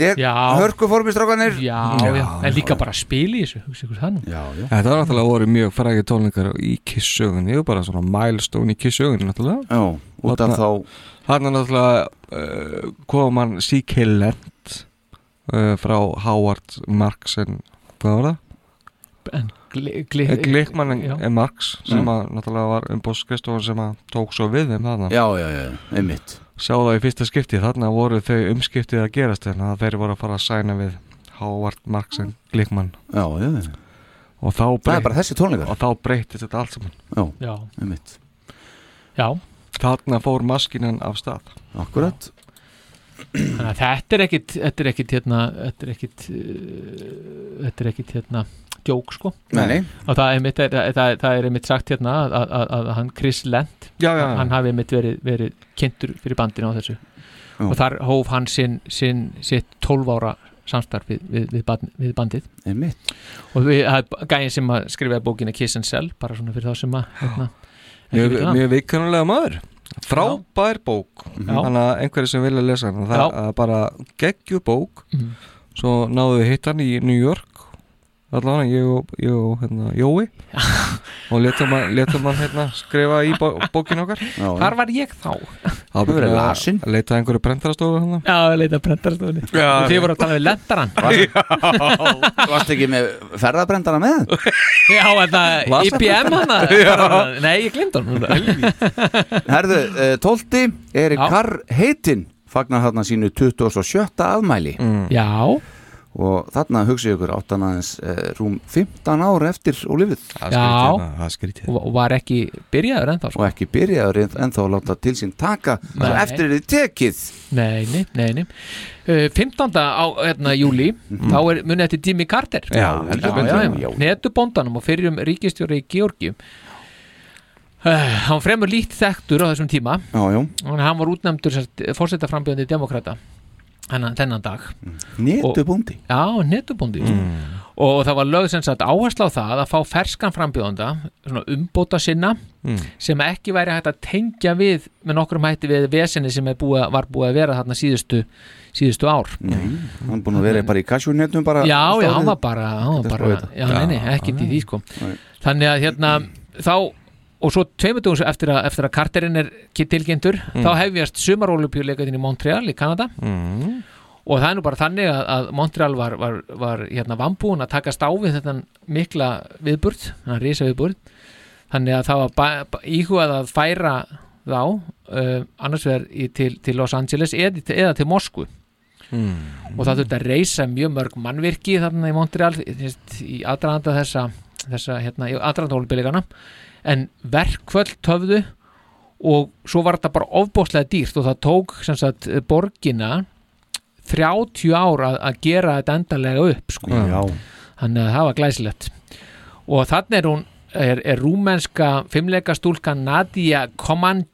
Hald ég, hörku formistrákanir. já, já, en líka bara spila í þessu hugsa ykkur það nú Já, já. Þetta var náttúrulega voru mjög frægi tónleikar í Kiss-sögunni og bara svona milestone í Kiss-sögunni náttúrulega Já, út af Þarna- þá, Þannig náttúrulega uh, kom hann C.K. Lent uh, frá Howard Marksen hvað var það? en Glikman já. en Marks sem Mm. að náttúrulega var umbóðskristofan sem að tók svo við þeim þarna já, já, já, einmitt. Sá það í fyrsta skipti, þarna voru þau umskiptið að gerast þannig að þeir voru að fara að sæna við Howard Marksen Glikman Já, já, já. og þá, Það er breytt, bara þessi tónleikar. og þá breytist þetta allt saman Já, já, einmitt. já, Þarna fór maskinan af stað Akkurat. þannig að þetta er ekkit þetta er ekkit hérna þetta er ekkit uh, þetta er ekkit hérna djók sko Nei, nei. og það er mitt, það, það, það er mitt sagt hérna að, að, að, að hann Chris Lent Já, já, já. hann hafi mitt verið, verið kynntur fyrir bandinu á þessu Já. og þar hóf hann sinn, sinn sitt 12 ára samstarf við, við, við, band, við bandið Einmitt. og við, það er gæðin sem að skrifa bókina Kiss and Sell bara svona fyrir þá sem að hérna, Mjög, vikunnulega maður Frábær bók. Þannig að einhverju sem vilja lesa hana Það er bara geggju bók Mhm. Svo náðu við hitt hann í New York Allan ég og, ég og hérna, Jói. Og letum hann, letum hann hérna, skrifa í bó, bókin okkar. Já, hvar var ég þá? Það verið lasin. Leita einhverju brentarastofu hann Já, að leita brendarastofunni þið voru að tala við lendarann. Varst ekki með ferðabrendana með? Já, þetta IBM bara, Nei, ég glemt hann Herðu, uh, tólti, Erik Já. Carr heitinn fagnar þarna sínu 27. afmæli. Já, og þarna hugsa ég ykkur áttan aðeins uh, rúm 15 ár eftir Já. hérna, það er skrítið og, og var ekki byrjaður ennþá sko. og ekki byrjaður en- ennþá að láta til sín taka Nei. svo eftir þið tekið Nei, nei, nei, nei. Uh, 15. á hérna, júli þá er munið eftir Jimmy Carter Já, já, já, já. netubóndanum og fyrrum ríkistjóri í Georgi uh, hann fremur líkt þekktur á þessum tíma Já, já, og hann var útnefndur fórsetaframbjöndi demokrata þennan, þennan dag. Netubúndi. Já, netubóndi og það var lögð sem sagt áhersla á það að fá ferskan frambjóðanda svona umbóta sinna Mm. sem ekki væri hægt að tengja við með nokkrum hætti við vesinni sem er búið, var búið að vera þarna síðustu, síðustu ár. Nei, hann búin að vera bara í kasjúnetum bara Já, já, hann var bara, hann var bara já, nei, nei, ekkert í því sko. Þannig að hérna þá og svo svo eftir eftir að Carterinn er tilkynntur Mm. þá hefjast sumarólupjuleikatin í Montreal í Kanada mm. og það er nú bara þannig að, að Montreal var, var, var hérna vambúin að taka stáfið þetta mikla viðburð þannig að risa viðburð þannig að það var íhugað að færa þá uh, annars vegar í, til, til Los Angeles eða, eða til Moskvu Mm. og það þurfti að reysa mjög mörg mannvirki þarna í Montreal í aðdraðanda þessa, þessa hérna, olbyrleikana en verkvöld töfðu og svo var þetta bara ofbóðslega dýrt og það tók sem sagt borgina 30 ár að, að gera þetta endanlega upp sko. Já. þannig að það var glæsilegt og þannig er hún er, er rúmenska fimmleikastúlka Nadia Coman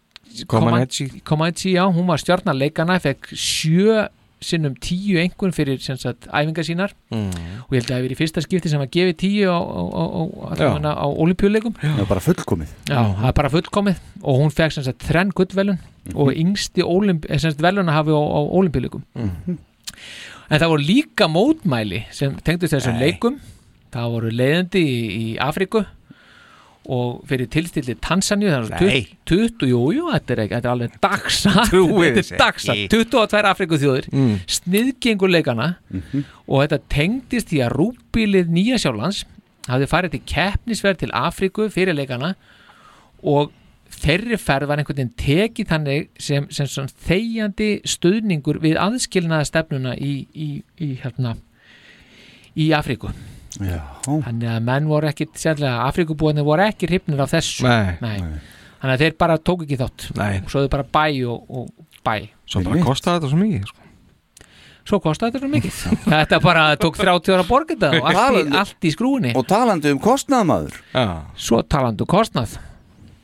Comaneci. Comaneci, já, hún var stjórnarleikana fekk sjö sinnum tíu einhvern fyrir sem sagt æfingar sínar. Mm. og ég held að það hefur verið í fyrsta skipti sem að gefi tíu á, á, á, á, olimpíuleikum Það er bara fullkomið. Já, það er bara fullkomið. Og hún fekk sem sagt þrenn gullvelun og yngsti sagt veluna hafi á, á olimpíuleikum en það voru líka mótmæli sem tengdust þessum leikum. Það voru leiðandi í, í Afríku og fyrir tilstilli Tansaníu Nei. er 20, jú, jú, þetta er, ekki, þetta er alveg dagsatt Trúið þetta er dagsatt, ekki. 22 Afríku þjóðir Mm. sniðgengur leikana og þetta tengdist í að rúbílið Nýja Sjálands hafði farið til keppnisverð til Afríku fyrir leikana og þeirri ferð var einhvern veginn tekið þannig sem, sem svona þegjandi stuðningur við aðskilnaða stefnuna í, í, í hérna í Afríku Já. Þannig að menn voru ekki sérlega, Afríkubúinni voru ekki hrifnir af þessu. Nei. þannig að þeir bara tóku ekki þátt. Nei. og svo þau bara bæ og, og bæ. Svo bara kostaði þetta svo mikið sko. svo kostaði þetta svo mikið. Þetta bara tók 30 ára þetta og allt í, allt í skrúinni Og talandi um kostnaðamaður Já. svo talandi um kostnað.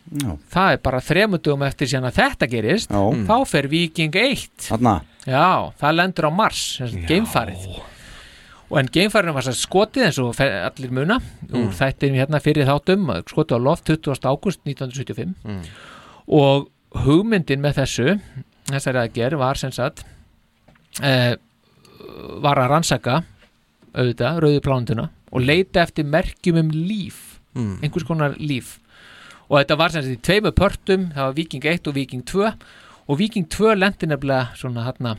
Já. það er bara þremundum eftir síðan að þetta gerist Já. þá fer Viking 1 Þarna? Já, það lendur á Mars geimfarið og en geimfarið var skotið eins og allir muna úr þættinum hérna fyrir þáttum skotið á loft 20. ágúst 1975 og hugmyndin með þessu þessari aðgerð var sem sagt eh, var að rannsaka auðvitað, rauðu plánunduna og leita eftir merkjum um líf Mm. einhvers konar líf. Og þetta var sem sagt í tveimu pörtum það var Viking 1 og Viking 2 og Viking 2 lendi nefnilega svona hérna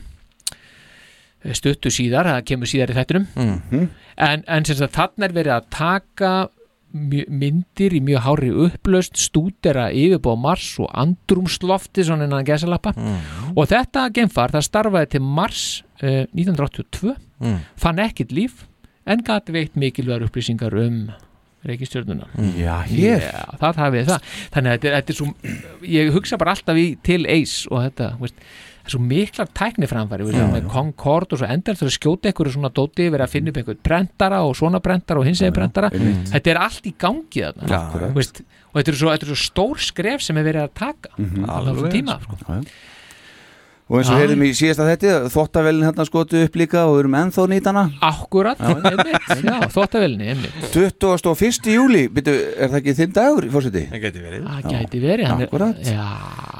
stuttu síðar, það kemur síðar í þættinum. Mhm. en, en sem sagt þarna er verið að taka myndir í mjög hári upplaust stúdera yfirbóð Mars og andrumslofti svona innan gesalappa og þetta geimfar það starfaði til Mars uh, 1982 Mm. fann ekkit líf en gæti veitt mikilvægur upplýsingar um reikistjörnuna. Já, hér. Já, það hafið það. Þannig að þetta, er- þetta er svo ég hugsa bara alltaf í til eis og þetta, veist, svo miklar tækniframfæri veist, Já, með Concord og svo endar þurfa að skjóta einhverju svona dóti verið að finna upp einhvern brentara og svona brentara og hins brentara einmitt. þetta er allt í gangi þarna. Og þetta er, svo, þetta er svo stór skref sem er verið að taka Mhm. á þessum tíma sko. Og eins og heyrðum í síðasta þetta Þvottavelin hérna skotu upp líka og við erum ennþá nýtana akkurat, einmitt, já, þóttavelni einmitt 21. júli, byrju, er það ekki þinn dagur í fórseti? Það geti verið það gæti verið hann er- Akkurat. já,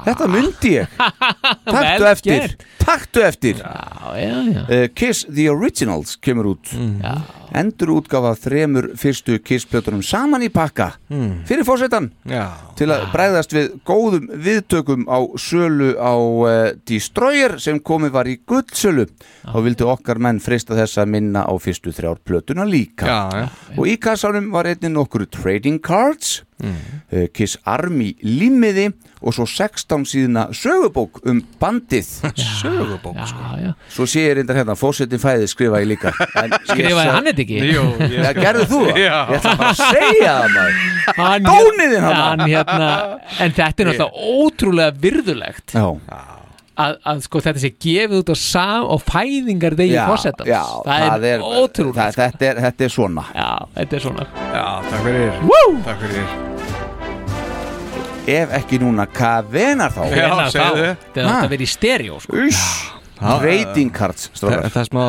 Þetta myndi ég Taktu Vel eftir. Taktu eftir já, já, já. uh, Kiss The Originals kemur út Já. Endur útgáfa þremur fyrstu Kiss-plötunum saman í pakka Mm. Fyrir fórsetan Já. Til að bregðast við góðum viðtökum á sölu á uh, Destroyer sem komið var í guldsölu. Og vildi okkar menn frista þess að minna á fyrstu þrjár plötuna líka. Já, já. og í kassanum var einnig nokkur trading cards uh, Kiss Army límiði og svo 16 síðna sögubók um bandið. Sögubók já, sko. já. svo sé ég reyndar hérna, fósettin fæði skrifa ég líka. En ég skrifaði hann þetta ekki? Jú, ég Já, gerðu þú það? Ég ætla bara að segja það maður. Hann, Dóniðinn hann hérna en þetta er náttúrulega ótrúlega virðulegt. Já, að, að sko þetta sé gefið út á sam og fæðingar degi fósettans já það, er, ótrúlega það, þetta, er, þetta er svona. Já, þetta er svona. Já, takk fyrir. Woo! Takk fyrir Ef ekki núna, hvað venar þá? Já, Hvenær þá? segðu. þetta átt Ha? að vera í stereo sko. Uss, trading cards Það, strákar. það er smá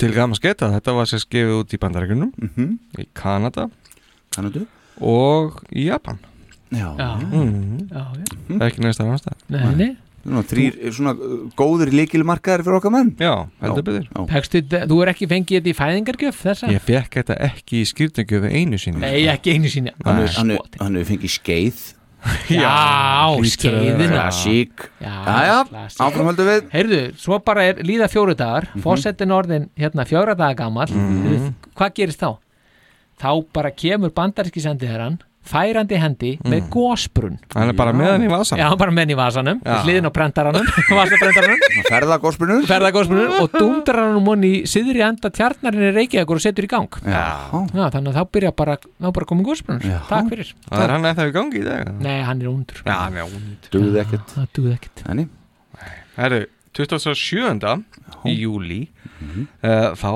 til gaman sketa Þetta var sér skefið út í bandarækjunum Mhm. Í Kanada Kannadu? Og í Japan Já, já, mm. já, já. Ekki næsta annarstað Nei, nei. Nú, þrýr svona uh, góður líkilmarkaðar fyrir okkar menn Já, heldur betur Já. Pekstu, þú er ekki fengið þetta í fæðingargjöf þessa? Ég fekk þetta ekki í skýrtingjöfu einu sinni Nei, ekki einu sinni Hann er- hann er- hann hefur fengið skeið Já, skeiðina Klassík Já, Jæja, klassík. áframhaldum við Heyrðu, svo bara er líða fjóru dagar Mhm. Fossettin orðin hérna fjóra daga gamall Mhm. Hvað gerist þá? Þá bara kemur bandaríski sendiherran færandi hendi með gósbrunn Hann er bara með hann í vasan Já, bara menn í vasanum, hliðin á prentaranum vasaprentaranum, Ferðagósbrunur ferðagósbrunn og dundrar hann um hann í siðri enda tjarnarinn í Reykjavíkur og setur í gang. Já, Já, þannig að þá byrja bara, þá bara komið gósbrunnur. Takk fyrir. Það er hann eða í gangi í dag Nei, hann er undur hann er duði ekkert. Það duð ekkert. Þannig Herru, 27. í júli uh, þá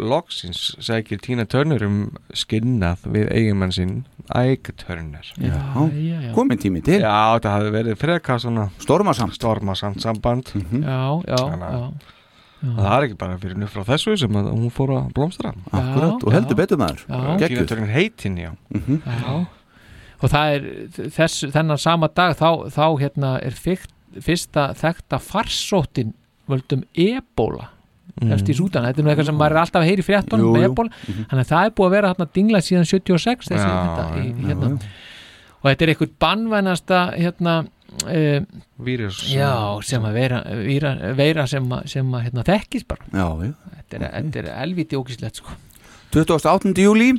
loksins segir Tina Turner um skinnað við eiginmann sinn Ike Turner. Já, já, já, Komin tími til. Já, þetta hafði verið frekar svona Stormasamt. stormasamt samband. Já, já, Þannig að- já. Það er ekki bara fyrir nú frá þessu sem að hún fór að blómstra Akkurat, og já. heldur betur maður. Já. Tina Gekkjuð Turner heitin, já. Já. og það er þess, þennan sama dag þá, þá hérna er fyrst, fyrsta þekta farsóttin völdum ebola eftir í Súdan, þetta er nú eitthvað sem maður er alltaf að heyri fréttunum Jú, með ebola. Þannig að það er búið að vera hérna dingla síðan 76 þessi, Já, þetta, í, hérna. og þetta er eitthvað bannvænasta hérna uh, Vírus. Já, sem að vera, vera, vera sem að, sem að hérna, þekkist bara. Já, já. Þetta er, þetta er elviti ógislegt sko. 28. júli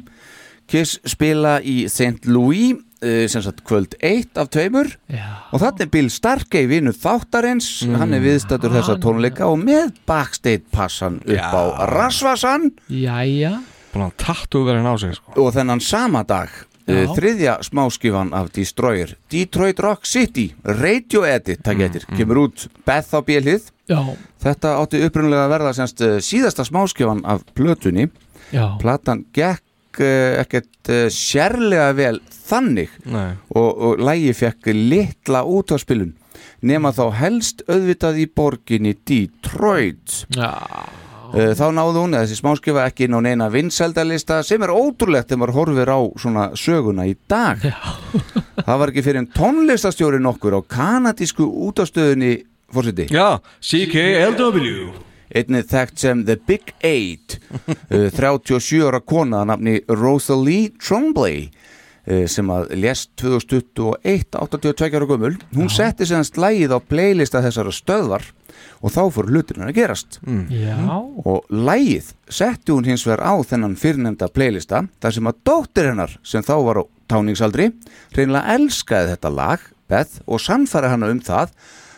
Kiss spila í St. Louis uh, sem sagt kvöld 1 af tveimur. Já, og þannig er Bill Starkey vinnu þáttarins. Hann er viðstættur þessa tónleika og með backstage passan upp Já. á Rasvasan. Jæja. Sig sko. og þennan sama dag Já. uh, þriðja smáskifan af Destroyer Detroit Rock City Radio Edit, takk Mm, eftir, kemur út Beth á bjölið já, þetta átti upprunalega að verða semst uh, síðasta smáskifan af plötunni. Já, platan gekk uh, ekkert uh, sérlega vel þannig. Nei. Og, og lægi fekk litla útvarspilun nema þá helst auðvitað í borginni Detroit. Já. Uh, þá náði hún, þessi smáskifa ekki inn á neina vinsældalista sem er ótrúlegt þegar maður horfir á svona söguna í dag. Það var ekki fyrir en tónlistastjóri nokkur á kanadísku útastöðunni fórseti, Já, CKLW einnig þekkt sem The Big Eight. Uh, 37 ára kona að nafni Rosalie Trombley uh, sem að lést 2021 82 ára gömul. Hún setti semst lægið á playlista þessara stöðvar og þá fór hluturinn að gerast. Já, og lægið setti hún hins vegar á þennan fyrrnefnda playlista þar sem að dóttir hennar sem þá var á táningsaldri reynilega elskaði þetta lag Beth og sannfæri hana um það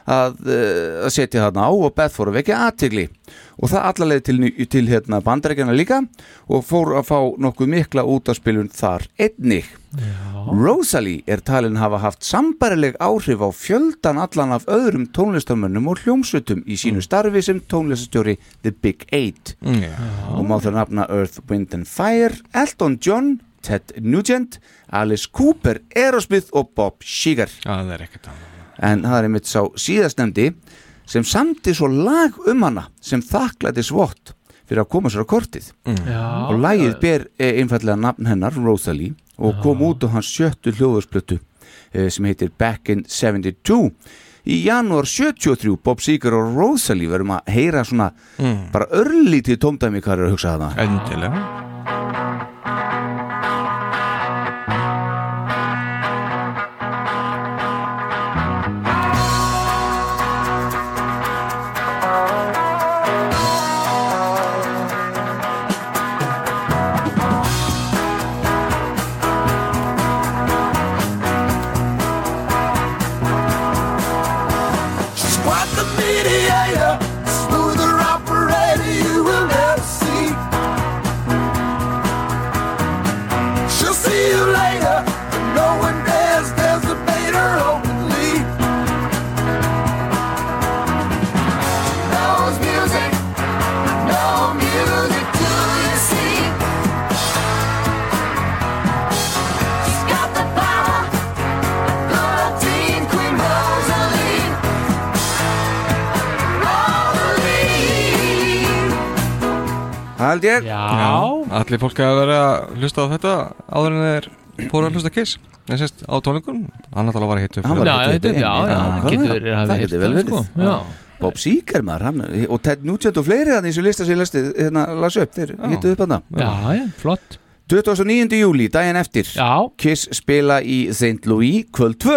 að, uh, að setja þarna á og Beth fór að vekja aðtigli og það allarleið til, til hérna, bandarækjana líka og fór að fá nokkuð mikla útaspilun þar einnig. Rosalie er talin hafa haft sambarileg áhrif á fjöldan allan af öðrum tónlistamönnum og hljómsveitum í sínu starfi sem tónlistastjóri The Big Eight. Já. og má það nafna Earth, Wind and Fire, Elton John, Ted Nugent, Alice Cooper, Aerosmith og Bob Seger. Það er ekkert annað. En það er einmitt sá síðastnemdi sem samti svo lag um hana sem þakklæti svott fyrir að koma sér á kortið. Já. Og lagið ber eh, einfallega nafn hennar Rosalie og kom út á hans sjöttu hljóðursplötu eh, sem heitir Back in 72 í janúar 73 Bob Seger og Rosalie verðum að heyra svona bara örlítið tómdæmi hvað er að hugsa þarna. Endilega held ég. Já, Allir fólk að vera að hlusta á þetta áður en þeir fóru að hlusta Kiss. En sérst á tónleikunum Hann var að hitta upp Hann var upp já, já, það? getur vel verið. sko. Já. Bob Seger maður hann, og Ted Nugent og fleiri í lista sem ég lesti hérna las upp þeir hittu upp hann já, já, flott. 29. júli, daginn eftir Já. Kiss spila í St. Louis kvöld 2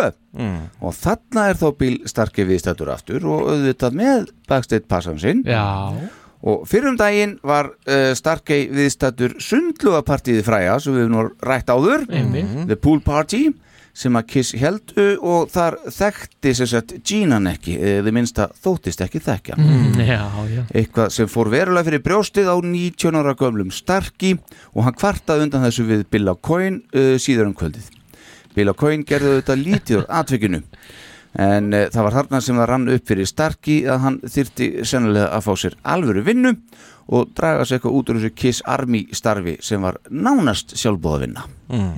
og þarna er þó Bill Starkey viðstættur aftur og auðvitað með backstage passan sinn. Já. Og fyrir um daginn var uh, Starkey viðstættur sundlugapartíði fræja sem við nú rætt áður. Einmitt. The Pool Party sem að Kiss held og þar þekkti sem sagt Gínan ekki eða minnsta þóttist ekki þekkja. Mm, já, já. eitthvað sem fór verulega fyrir brjóstið á 19 ára gömlum Starki og hann kvartaði undan þessu við Bill O'Coin uh, síður um kvöldið. Bill O'Coin gerði þetta lítið úr atvikinu en uh, það var þarna sem það rann upp fyrir Starki að hann þyrti sennilega að fá sér alvöru vinnu og draga sér eitthvað út úr þessu Kiss Army starfi sem var nánast sjálfbóða vinna.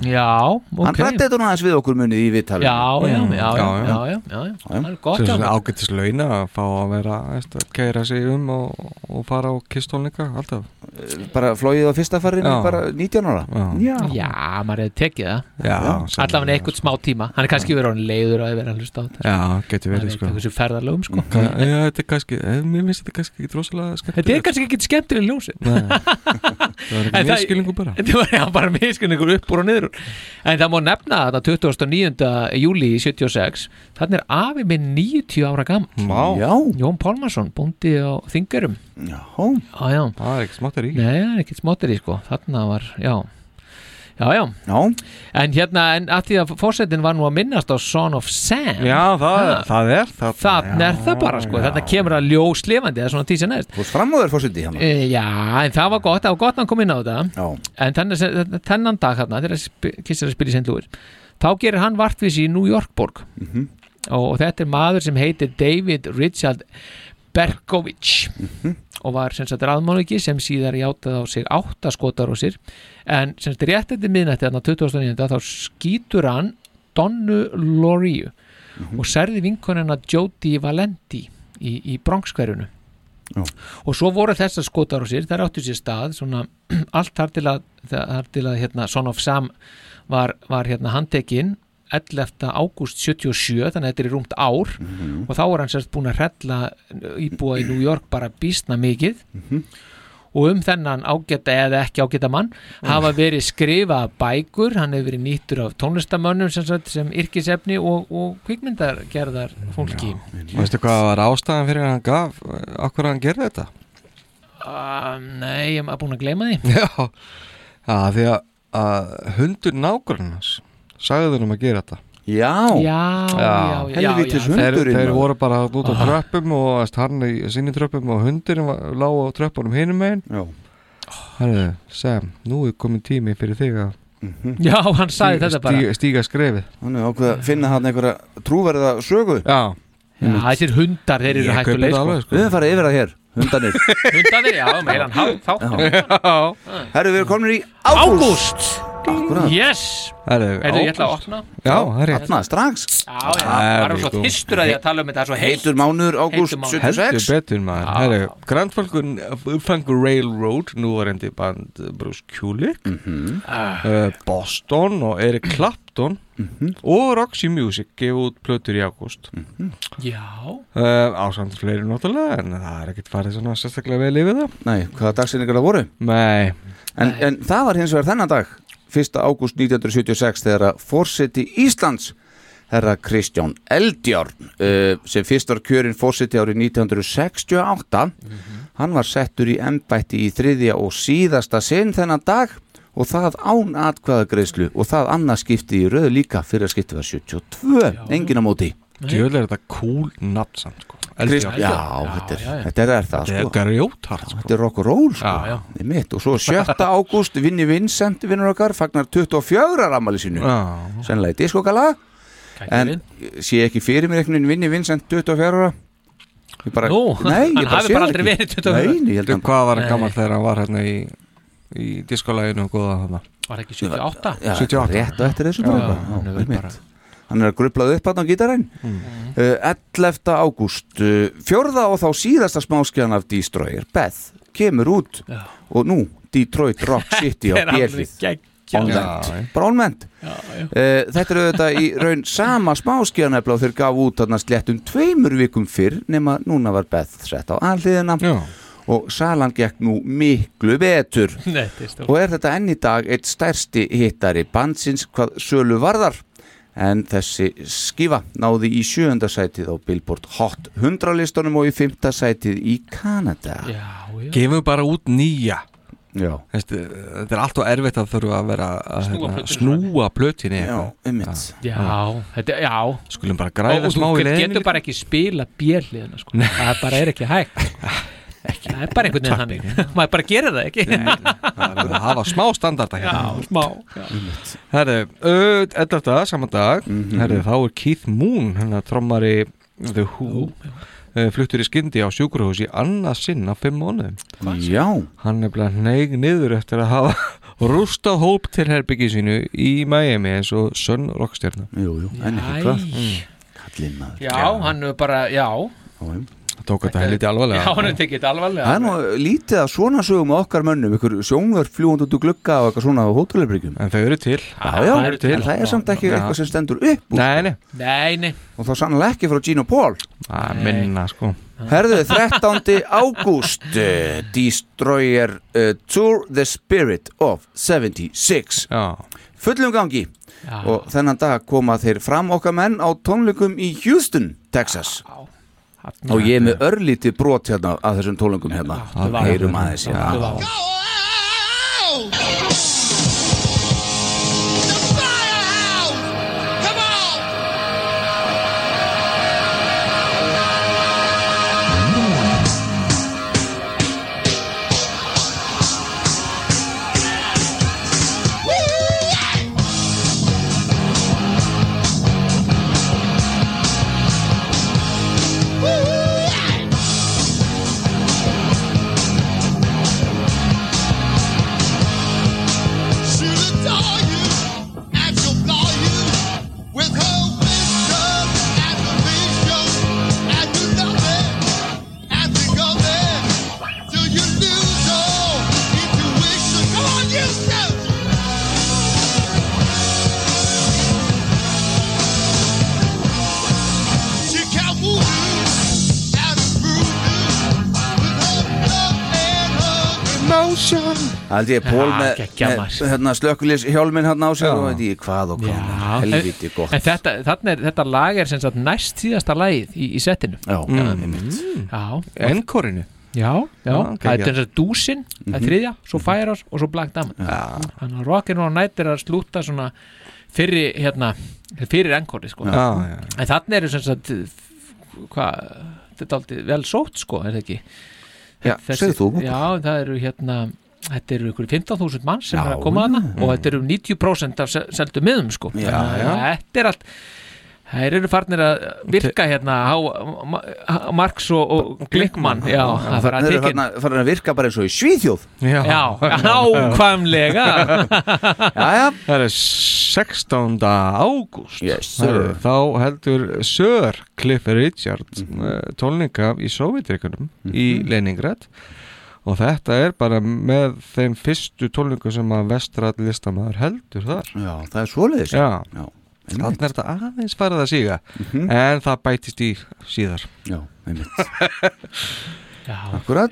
Já, ok. hann rætti þetta nú aðeins við okkur munið í viðtalinu. Já, já, já, já, Já, já, já. já, já, já. Það er gott er svona ágættis launa að fá að vera að keira sig um og, og fara á kistólninga alltaf. Bara flóið á fyrsta farinu Já. bara 19 ára. Já. Já, maður hefði tekið það. Já, Allavega einhvern smá tíma. Hann er kannski verið orðinn leiður að vera að hlusta á þetta. Já, getur verið, er sko. sko. Þetta er kannski, skemmtileg ljósin Nei. Það var ekki misskilningur bara Þetta var já, bara miskunningur upp úr og niður. En það má nefna að 29. júli í 76 Þannig er afi minn 90 ára gamm. Jón Pálmarsson, bóndi á Þingarum Já, já, já. Það er ekki smáttar í Nei, það er ekkert smáttir í sko Þarna var, já Já, já. já En hérna, en að því að fórsetin var nú að minnast á Son of Sam Já, það, Ha. það er það Þannig er það bara sko, þetta kemur að ljós lifandi eða svona tísa næst Þú ert framöður fórseti hérna e, Já, en það var gott, það var gott að hann kom inn á þetta Já. En þennan, þennan dag hérna, þegar sp- Kiss að spila í St. Louis Þá gerir hann vartvísi í New Yorkborg Mhm. og, og þetta er maður sem heitir David Richard Berkovich Mhm. og var sem sagt raðmánuki sem síðar játaði á sig átta skotar á sér en sem sagt rétt eftir miðnætti þarna 2009 þá skýtur hann Donnu Loriu Mhm. og særði vinkonina Jodie Valenti í, í Bronx-hverjunu Já. og svo voru þessar skotar á sér þær áttu sér stað svona, allt þar til að, þar til að hérna, Son of Sam var, var hérna handtekinn 11. ágúst 77 þannig að þetta er rúmt ár Mhm. og þá er hann sérst búin að hrella íbúa í New York bara býstna mikið Mhm. og um þennan ágæta eða ekki ágæta mann hafa verið skrifað bækur hann hefur verið nýttur af tónlistamönnum sem, sagt, sem yrkisefni og, og kvikmyndargerðar fólki Veistu hvað var ástæðan fyrir að hann gaf Akkur hann gerði þetta? uh, Nei, ég er búin að gleyma því Já, já því að, að hundur nágrannars sagði þeim að gera þetta? Já, já, já, já, já. Þeir, þeir voru bara út á Ah. tröppum og veist, hann í sinni tröppum og hundurinn var- lá á tröppunum hinum megin. Já. Herðu, Sam, nú er komin tími fyrir þig að Já, hann sagði þetta bara. stíga, stíga skrefið. Hann er ákveð að finna hann einhverja trúverða sögu. Já, Já, þessir hundar, þeir eru hættuleg sko. alveg, sko. Við erum farið yfir það hér, hundanir Hundarnir, já, meira hann þá Já, Herru, við erum komin í ágúst Ágúst Akkurat Yes. Herðu, Heyrðu, ég ætla að opna. Já, það er rétt Þarna, strax. Já, já, það er svo tystur að ég að tala um þetta það er Heitur mánuður ágúst Heitur mánuður. Heldur 76 betur maður. Já. Herru, Grand Funk, Funk Railroad Nú var endi band Bruce Kulick Mhm. uh, Boston og Eric Clapton Mhm. og Roxy Music gefa út plötur í ágúst. Já, uh, ásamt fleiri náttúrulega en það er ekkert farið svona sérstaklega vel yfir það. Nei, hvaða dagsinningar það voru? Nei, en, en það var hins vegar þennan dag 1. ágúst 1976 þegar að fórseti Íslands herra Kristján Eldjárn uh, sem fyrst var kjörinn fórseti árið 1968 hann var settur í embætti í þriðja og síðasta sinn þennan dag og það án atkvæðagreislu og það annað skipti í röðu líka fyrir að skipti var 72, engin á móti djöðlega er þetta cool nafn samt sko Krist, já, já, þetta er, já, já. þetta er, er það Þetta er sko sko Þetta er rock and roll sko Já, já. Þetta mitt. Og svo 7. ágúst Vinni Vincent vinnur okkar fagnar 24 ammali sínu Já, Sennilega í diskokala En sé ekki fyrir mér einhvern veginn Vinni Vincent 24 ára Ég bara, Nú, nei, ég hann bara hafi sé bara það aldrei ekki. verið 24 Nei, nei, ég held Þú, að hvað var hann gammal þegar hann var hérna í, í diskolæginu og góða þarna Var ekki 78? Já, 78. rétt og eftir þessu bara, hann er að grublað upp hann á gítarinn. Mm. uh, 11. ágúst uh, fjórða og þá síðasta smáskjan af Destroyer. Beth kemur út Já. og nú Detroit Rock City á Er björfið Bálment uh, Þetta er auðvitað í raun sama smáskjan efla og þeir gaf út þarna sléttum tveimur vikum fyrr nema núna var Beth sett á alliðina Já, og salan gekk nú miklu betur. Nei, þetta er og er þetta enn í dag eitt stærsti hittari bandsins hvað sölu varðar en þessi skifa náði í sjöunda sætið á Billboard Hot 100 listunum og í fymta sætið í Kanada. Já, já. Gefum bara út nýja. Já. Veistu, Þetta er allt og erfitt að þurfa að vera að Snúa hérna, snúa plötinni Já, einmitt. Já, þetta, já. Skulum bara græða smá þú getur bara ekki spila björliðina sko. það bara er ekki hægt það er bara einhvern veginn þannig. Maður bara gerir það ekki. Það verður að hafa smá standarda já, hérna smá já. Herðu, uh, þetta saman dag. Mhm. Herðu, þá er Keith Moon hennar trommari The Who fluttur í skyndi á sjúkurhús í annað sinn á fimm mánuðum. Já. Hann er bara neig niður eftir að hafa rústað hóp til herbyggi sínu í Miami eins og Sun Rockstjarnar Jú, jú, en ekki Æ. hvað? Kallinn maður. Já, hann er bara, já tók þetta helviti alvarlega. Já, hann tekið þetta alvarlega. Það er nú lítið að svona sögum á okkar mönnum ykkur sjónvörf fljúand út úr glugga og eitthvað svona á hótelabrygjum En þau eru til. Já, já, það eru til. en það er samt ekki Já. eitthvað sem stendur upp úr Nei, nei, nei, nei, og þá sannlega ekki frá Gino Paul. Að minna sko. Herðu, 13. ágúst uh, Destroyer uh, Tour the Spirit of 76 Já, fullum gangi. Já. og þennan dag koma þeir fram okkar menn á tónleikum í Houston, Texas og ég er með örlítið brot hérna að þessum tónleikum hérna. Heyrum aðeins hérna Ég Pól með, með hérna, slökkulis hjálminn hérna á sig Já. og veit ég hvað og hvað. Helviti gott. En þetta, þarna er, þetta lag er sem sagt næst síðasta lagið í, í settinu Já, Mm. Enkorinu já, já, Já, það er þess að dúsin það er þriðja, svo Fire Us og svo Black Diamond. Þannig að Rock'n'Roll Night er að slúta svona fyrir hérna fyrir enkori sko. Já, já en þannig eru sem sagt hvað, þetta er aldrei vel sótt sko, er það ekki? Já, segðu þú já, það eru hérna þetta eru ykkur 15.000 mann sem Já, er að koma að já. og þetta eru 90% af se- seldu miðum sko. Já, já. þetta er allt þær eru farnir að virka hérna á á Marx og, og Glickmann já, það fara að Þeir eru tekja farin að- farin að virka bara eins og í Svíþjóð. Já, nákvæmlega Já, já, Það er 16. ágúst. Yes. Þá heldur Sir Cliff Richard mm tónleika í Sovjetrikunum í Leningrad og þetta er bara með þeim fyrstu tónleikum sem að vestrað listamæður heldur þar. Já, það er svoleiðis. Já, já, þannig er þetta aðeins farið að síga Mhm. en það bætist í síðar. Já, einmitt. Já, Akkurat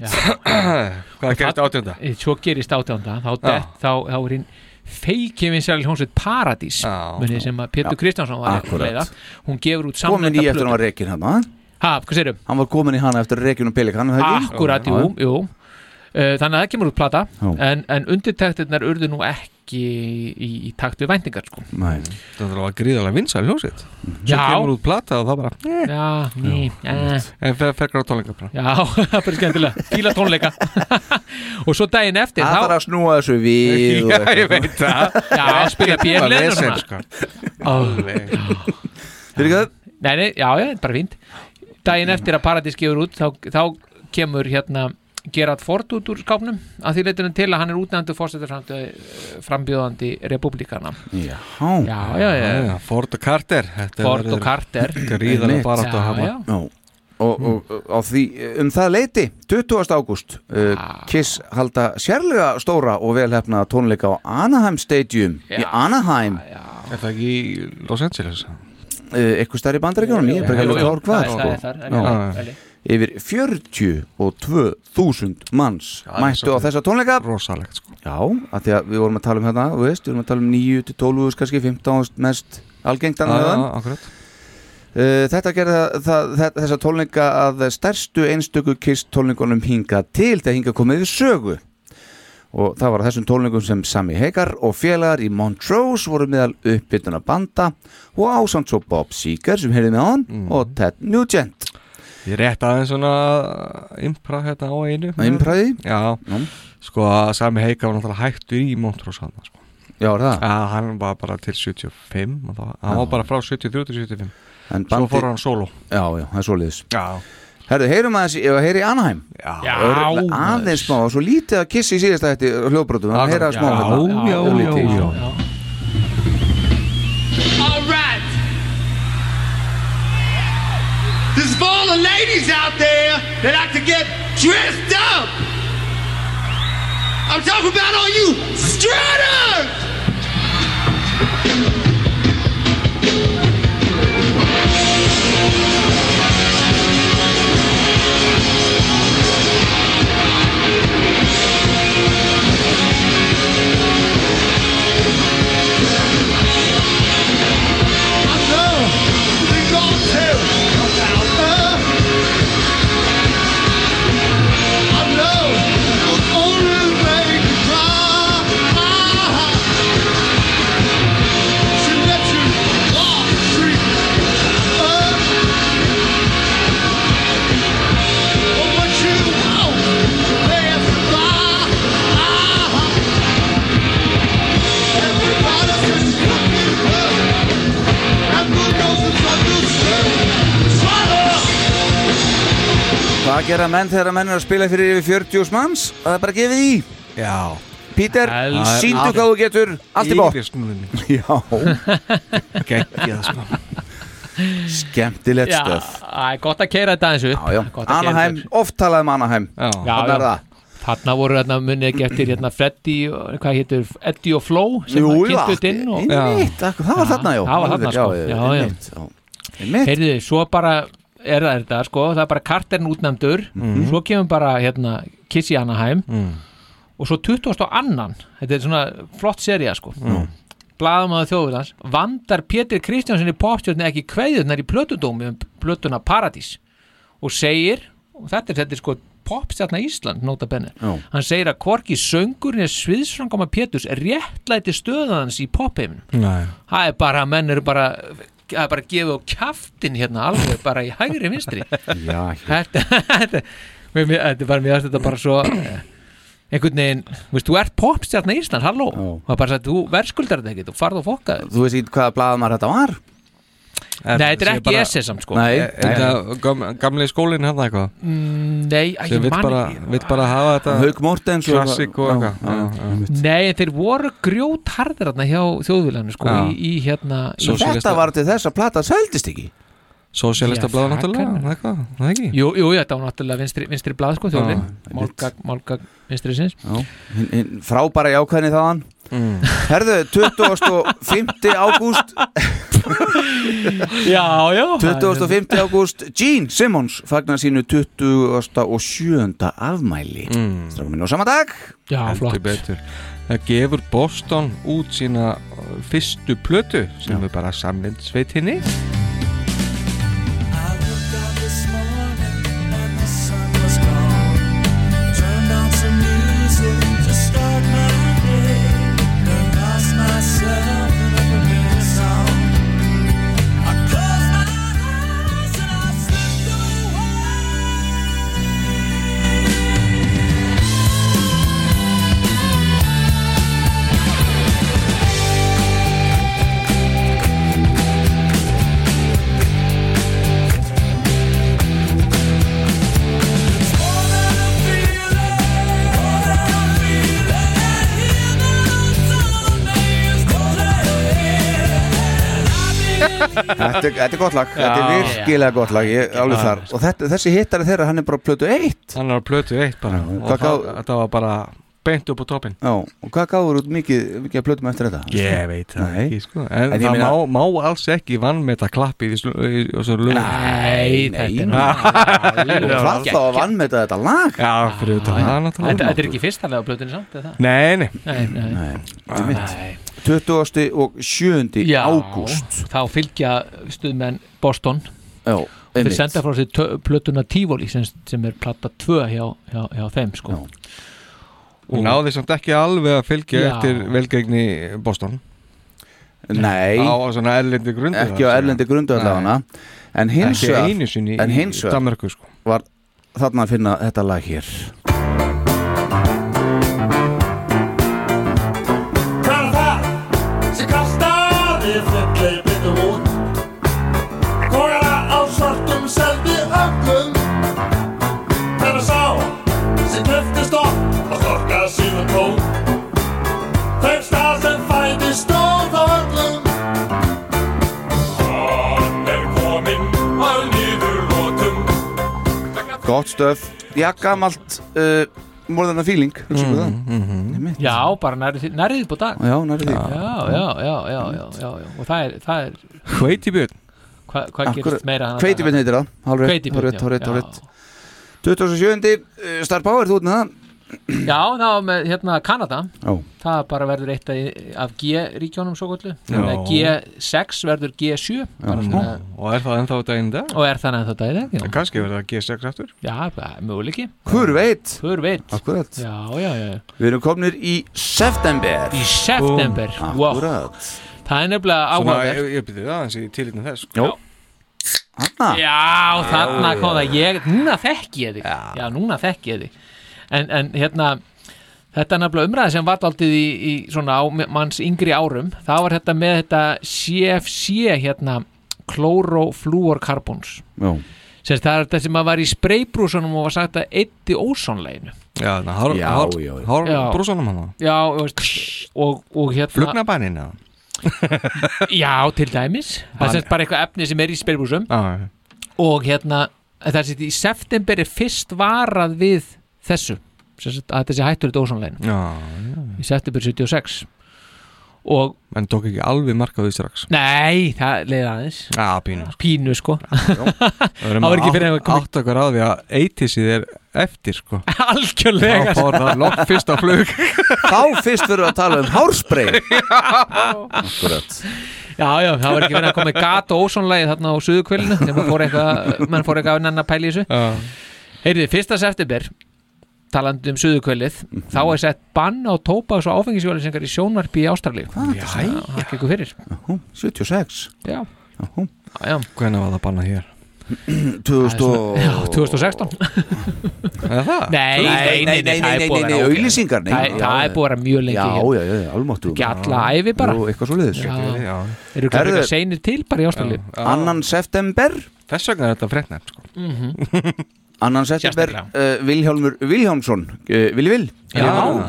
Hvað gerist átjönda? Eh, svo gerist átjánda þá, Já. dett, þá, þá er hinn feiki vinsæli hljómsveit Paradís Já. munið sem að Pétur Já. Kristjánsson var leiða. Hún gefur út Komin í eftir hann var reikin hann ha? Hann var komin í hana eftir reikin og pelik Hann? Akkurat, Já, jú, jú þannig að það kemur út plata en, en undirtektirnar urðu nú ekki í, í takt við væntingar sko. Nei, Það var gríðarlega vinsæl hljósitt Svo Já. kemur út plata og það bara eh, já, ný, eh, En fer, fer á tónleika bara. Já, það er bara skemmtilega. Fíla tónleika. Og svo daginn eftir það þá, þarf að snúa þessu við Já, ég veit það. Já, spila svona sko. Fyrir ekki það? Nei, nei, já, já, bara fínt. Daginn eftir að Paradís gefur út þá, þá kemur hérna Gerard Ford út úr skápnum að því leytunum til að hann er útnefndu fórsetur frambjóðandi republikana Já, Já, já, já, Ford og Carter Þetta Ford og Carter. Gríðarlega bara að Já, hafa. Og, og, og á því, um það leiti 20. ágúst uh, Ah. Kiss halda sérlega stóra og velhefna tónleika á Anaheim Stadium í. Anaheim. Er það ekki í Los Angeles? uh, eitthvað stærri bandaríkjónum, ég er bara ekki alveg jú, klár hvað? Það er- það er þar, Já. já, yfir 42.000 manns er mættu á þessa tónleika rosalegt sko. Já, af því að við vorum að tala um hérna, þú veist, við vorum að tala um 9-12, kannski 15 mest algengtan Já, meðan. já, akkurat. Uh, þetta gerði það, það, þessa tólninga að stærstu einstöku kist tólningunum hinga til þegar hinga komið við sögu og það var þessum tólningum sem Sami Hagar og félagar í Montrose voru meðal uppbytuna banda og ásamt svo Bob Seeger sem heyrði með hann og Ted Nugent Ég rétt aðeins svona impra hérna á einu Impraði? Já, sko að Sami Heika var náttúrulega hættur í Montrose hann sko. Já, er það? Já, hann var bara til 75 og það, hann Já. var bara frá 73 til 75 En Svo fór hann solo Já, já, það er svoleiðis Já Herðu, heyrum aðeins, ef að heyri í Anaheim Já, Ör- Aðeins smá, svo lítið að kissi í síðasta þetta hljóðbrotum, að heyra smá Já, hérna. já, já, Örlítið. já, This is for all the ladies out there that like to get dressed up. I'm talking about all you strutters. Hvað gera menn þegar menn er að spila fyrir yfir 40 manns? Það er bara gefið í. Já. Píter, Helst. síndu hvað þú getur. Allt í bótt Yfirsnúning. Já. Geggjað sko. Skemmtilegt Já, stöf það er gott að keira þetta eins upp. Já, já, að keyra Anaheim, upp. oft talað um Anaheim. Já, Þarna er já. það. Þarna voru hérna munið ekki eftir hérna Freddy, og- hvað hétur, Eddie og Flo sem Jú, Jú, já, kynntu inn og einmitt, akkur- það var þarna, já. Það var þarna sko. já, Já, já, já, já. Heyrðu, svo bara er það þetta sko, það er bara karterinn útnæmdur Mhm. svo kemur bara hérna Kiss í Anaheim Mm. og svo 20. annan þetta er svona flott seria sko Mm. blaðamaður þjóðvilans vandar Pétur Kristjánsson í popstjórni ekki kveðurnar í plötudómi um plötuna Paradís og segir, og þetta er þetta er sko popstjarnar Ísland, nota benni hann segir að hvorki söngurinn er sviðsfrangama Péturs réttlæti stöðans í popheiminum það er bara, menn eru bara það er bara að gefa á kjaftin hérna alveg bara í hægri vinstri. Já, þetta, þetta, mér- þetta mér finnst þetta bara svo einhvern veginn, veist, þú ert popstjarnar Ísland, halló. Og það er bara að þú verðskuldar þetta ekki, þú farð og fokka Þú veist ekki hvaða blaðamar þetta var? Nei, þetta er ekki SS samt sko. Nei, Er þetta gam, gamli skólinn hérna eitthvað? Mm, Nei, Sem ég vill man bara, ekki. vill bara hafa þetta Hauk Mortens og- Klassik og eitthvað. Nei, þeir voru grjót harðir hérna hjá þjóðvílanu sko, í, í hérna í, Þetta var til þess að plata seldist ekki Sósialista Já, blað það náttúrulega það ekki? Jú, jú, þetta var náttúrulega vinstri, vinstri blað sko, þjóðvín Já, Málgag, málgag vinstri sinns Já, frábæra jákvæðni þaðan Mm. Herðu, 25. ágúst Já, já 25. ágúst Gene Simmons fagnar sínu 27. afmæli mm. Strákum minn á sama dag Já, flott betur. Það gefur Boston út sína fyrstu plötu sem er bara samlind sveitinni Þetta, er- þetta er gott lag, þetta er virkilega gott lag. Ég, alveg þar. Og þetta, þessi hittari þeirra hann er bara plötu 1 Hann var plötu eitt bara. Já, og það, þetta var bara beint upp á toppin Já, og hvað gáður út mikið, mikið að plötum eftir þetta? Ég veit það Nei. ekki sko. En, En það meina- má, má alls ekki vann með þetta klappið í, þessu lögum. Nei, þetta er. Og hvað þá að vann með þetta lag? Já, fyrir utan það Þetta náttúrulega. Þetta er ekki fyrsta lega á plötunni samt? Nei, nei. Nei, nei. 20. og 7. Já, ágúst. þá fylgja stuðmenn Boston. Já, þeir senda frá sér plötuna Tivoli sem, sem er platta 2 hjá, hjá, hjá þeim sko. Og náði samt ekki alveg að fylgja Já. eftir velgegni Boston. Nei, Á svona erlendi grundu ekki á erlendi grundu allavega. En hins vegar sko. var þarna að finna þetta lag hér Gott stöf, já gamalt uh, More than a feeling hugsaðu það. Einmitt. Já, bara nærið nærið á dag. Já, nærið því. Já, já, já, já, og það er, það er Hveitibjörn hvað hva gerist meira Kveitibjörn heitir það. Hveitibjörn, já, hálfrétt, hálfrétt 27. uh, Star Power, þú með það Já, það var með hérna Kanada. Já, það bara verður eitt af- G-ríkjónum svo gullu Já. G6 verður G7 bara svona, Og er það ennþá einn dag? og er þannig að þetta er ekki En kannski verður það G6 aftur. Já, möguleiki. Hver veit? Hver veit? Akkurat Já, já, já Við erum komnir í september. Í september, wow Akkurat Það er nefnilega áhugaverð. ég, ég byrði það eins í tilitna þess. Jó. Hanna Já, þarna kom það. Ég, núna þekki ég þig. Já, núna þekki ég þig en, en hérna þetta er nefnilega umræði sem var aldrei í, í svona á manns yngri árum þá var þetta með þetta CFC hérna klóroflúorkarbons Já sem það er þetta sem að var í spraybrúsunum og var sagt að eitti ósónleinu Já, þannig að hár, Já, hár, já, já. hár Já. brúsanum hann Já, og, veist, og, og hérna Flugnabænin eða? Já, til dæmis Það er bara eitthvað efni sem er í spraybrúsum Já, já. og hérna þessi í september er fyrst varað við þessu að þessi hættur þetta ósónlegin Já, í september 76 og en tók ekki alveg marka á því strax? Nei, það leiði aðeins. Já, pínu. Pínu sko. Það var ekki fyrir að koma- Átt okkar á því að 80sið er eftir sko. Algjörlega. Þá fór það lokk fyrst á flug. Þá fyrst verðum við að tala um hárspray. Akkurat. Já, já, það var ekki verið að koma með gat og ósónlegið þarna á suðukvölinu þegar mann fór eitthvað að nenn að pæla í þessu. Já, heyrðu, fyrsta september talandi um suðukvölið þá er sett bann á tóbaks og áfengisjólisengar í sjónvarpi í Ástralíu. Já, það gekk fyrir. Hú, 76 já, já, hvernig var það bannað hér? 2000 og já 2016 Er það? Nei, Nei, nei, nei, nei, nei, nei, auglýsingar, nei. Það það er búið að vera mjög lengi Já, já, já, almáttu Ekki alla ævi bara. Eitthvað svo liðis. Eru ekki seinir til bara í Ástralíu? Annan september. Þess vegna er þetta sko. Annan september Sérstaklega. uh, Vilhjálmur Vilhjálmsson uh, Vili Vil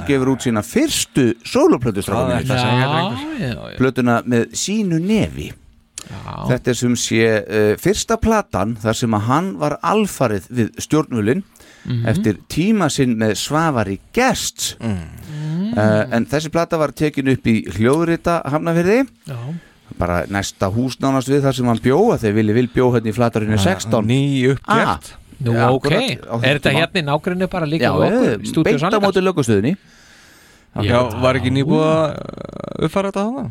gefur út sína fyrstu soloplötu Það strákunir. það segja drengur Já, já, já, plötuna með sínu nefi já. þetta er sem sé uh, fyrsta platan þar sem að hann var alfarið við stjórnvölin Mhm. eftir tíma sinn með Svavari Guests Mm. uh, en þessi plata var tekin upp í hljóðrita hafnafyrði Já. bara næsta húsnánast við þar sem hann bjóða þegar Vili Vil bjó hérna í flatarinu 16 Ný uppgert Nú, Já, ok, akkurat, er þetta hérna í nágrinni bara líka beint á móti lögustöðinni Já, var ekki nýbúið að uppfæra þetta hana?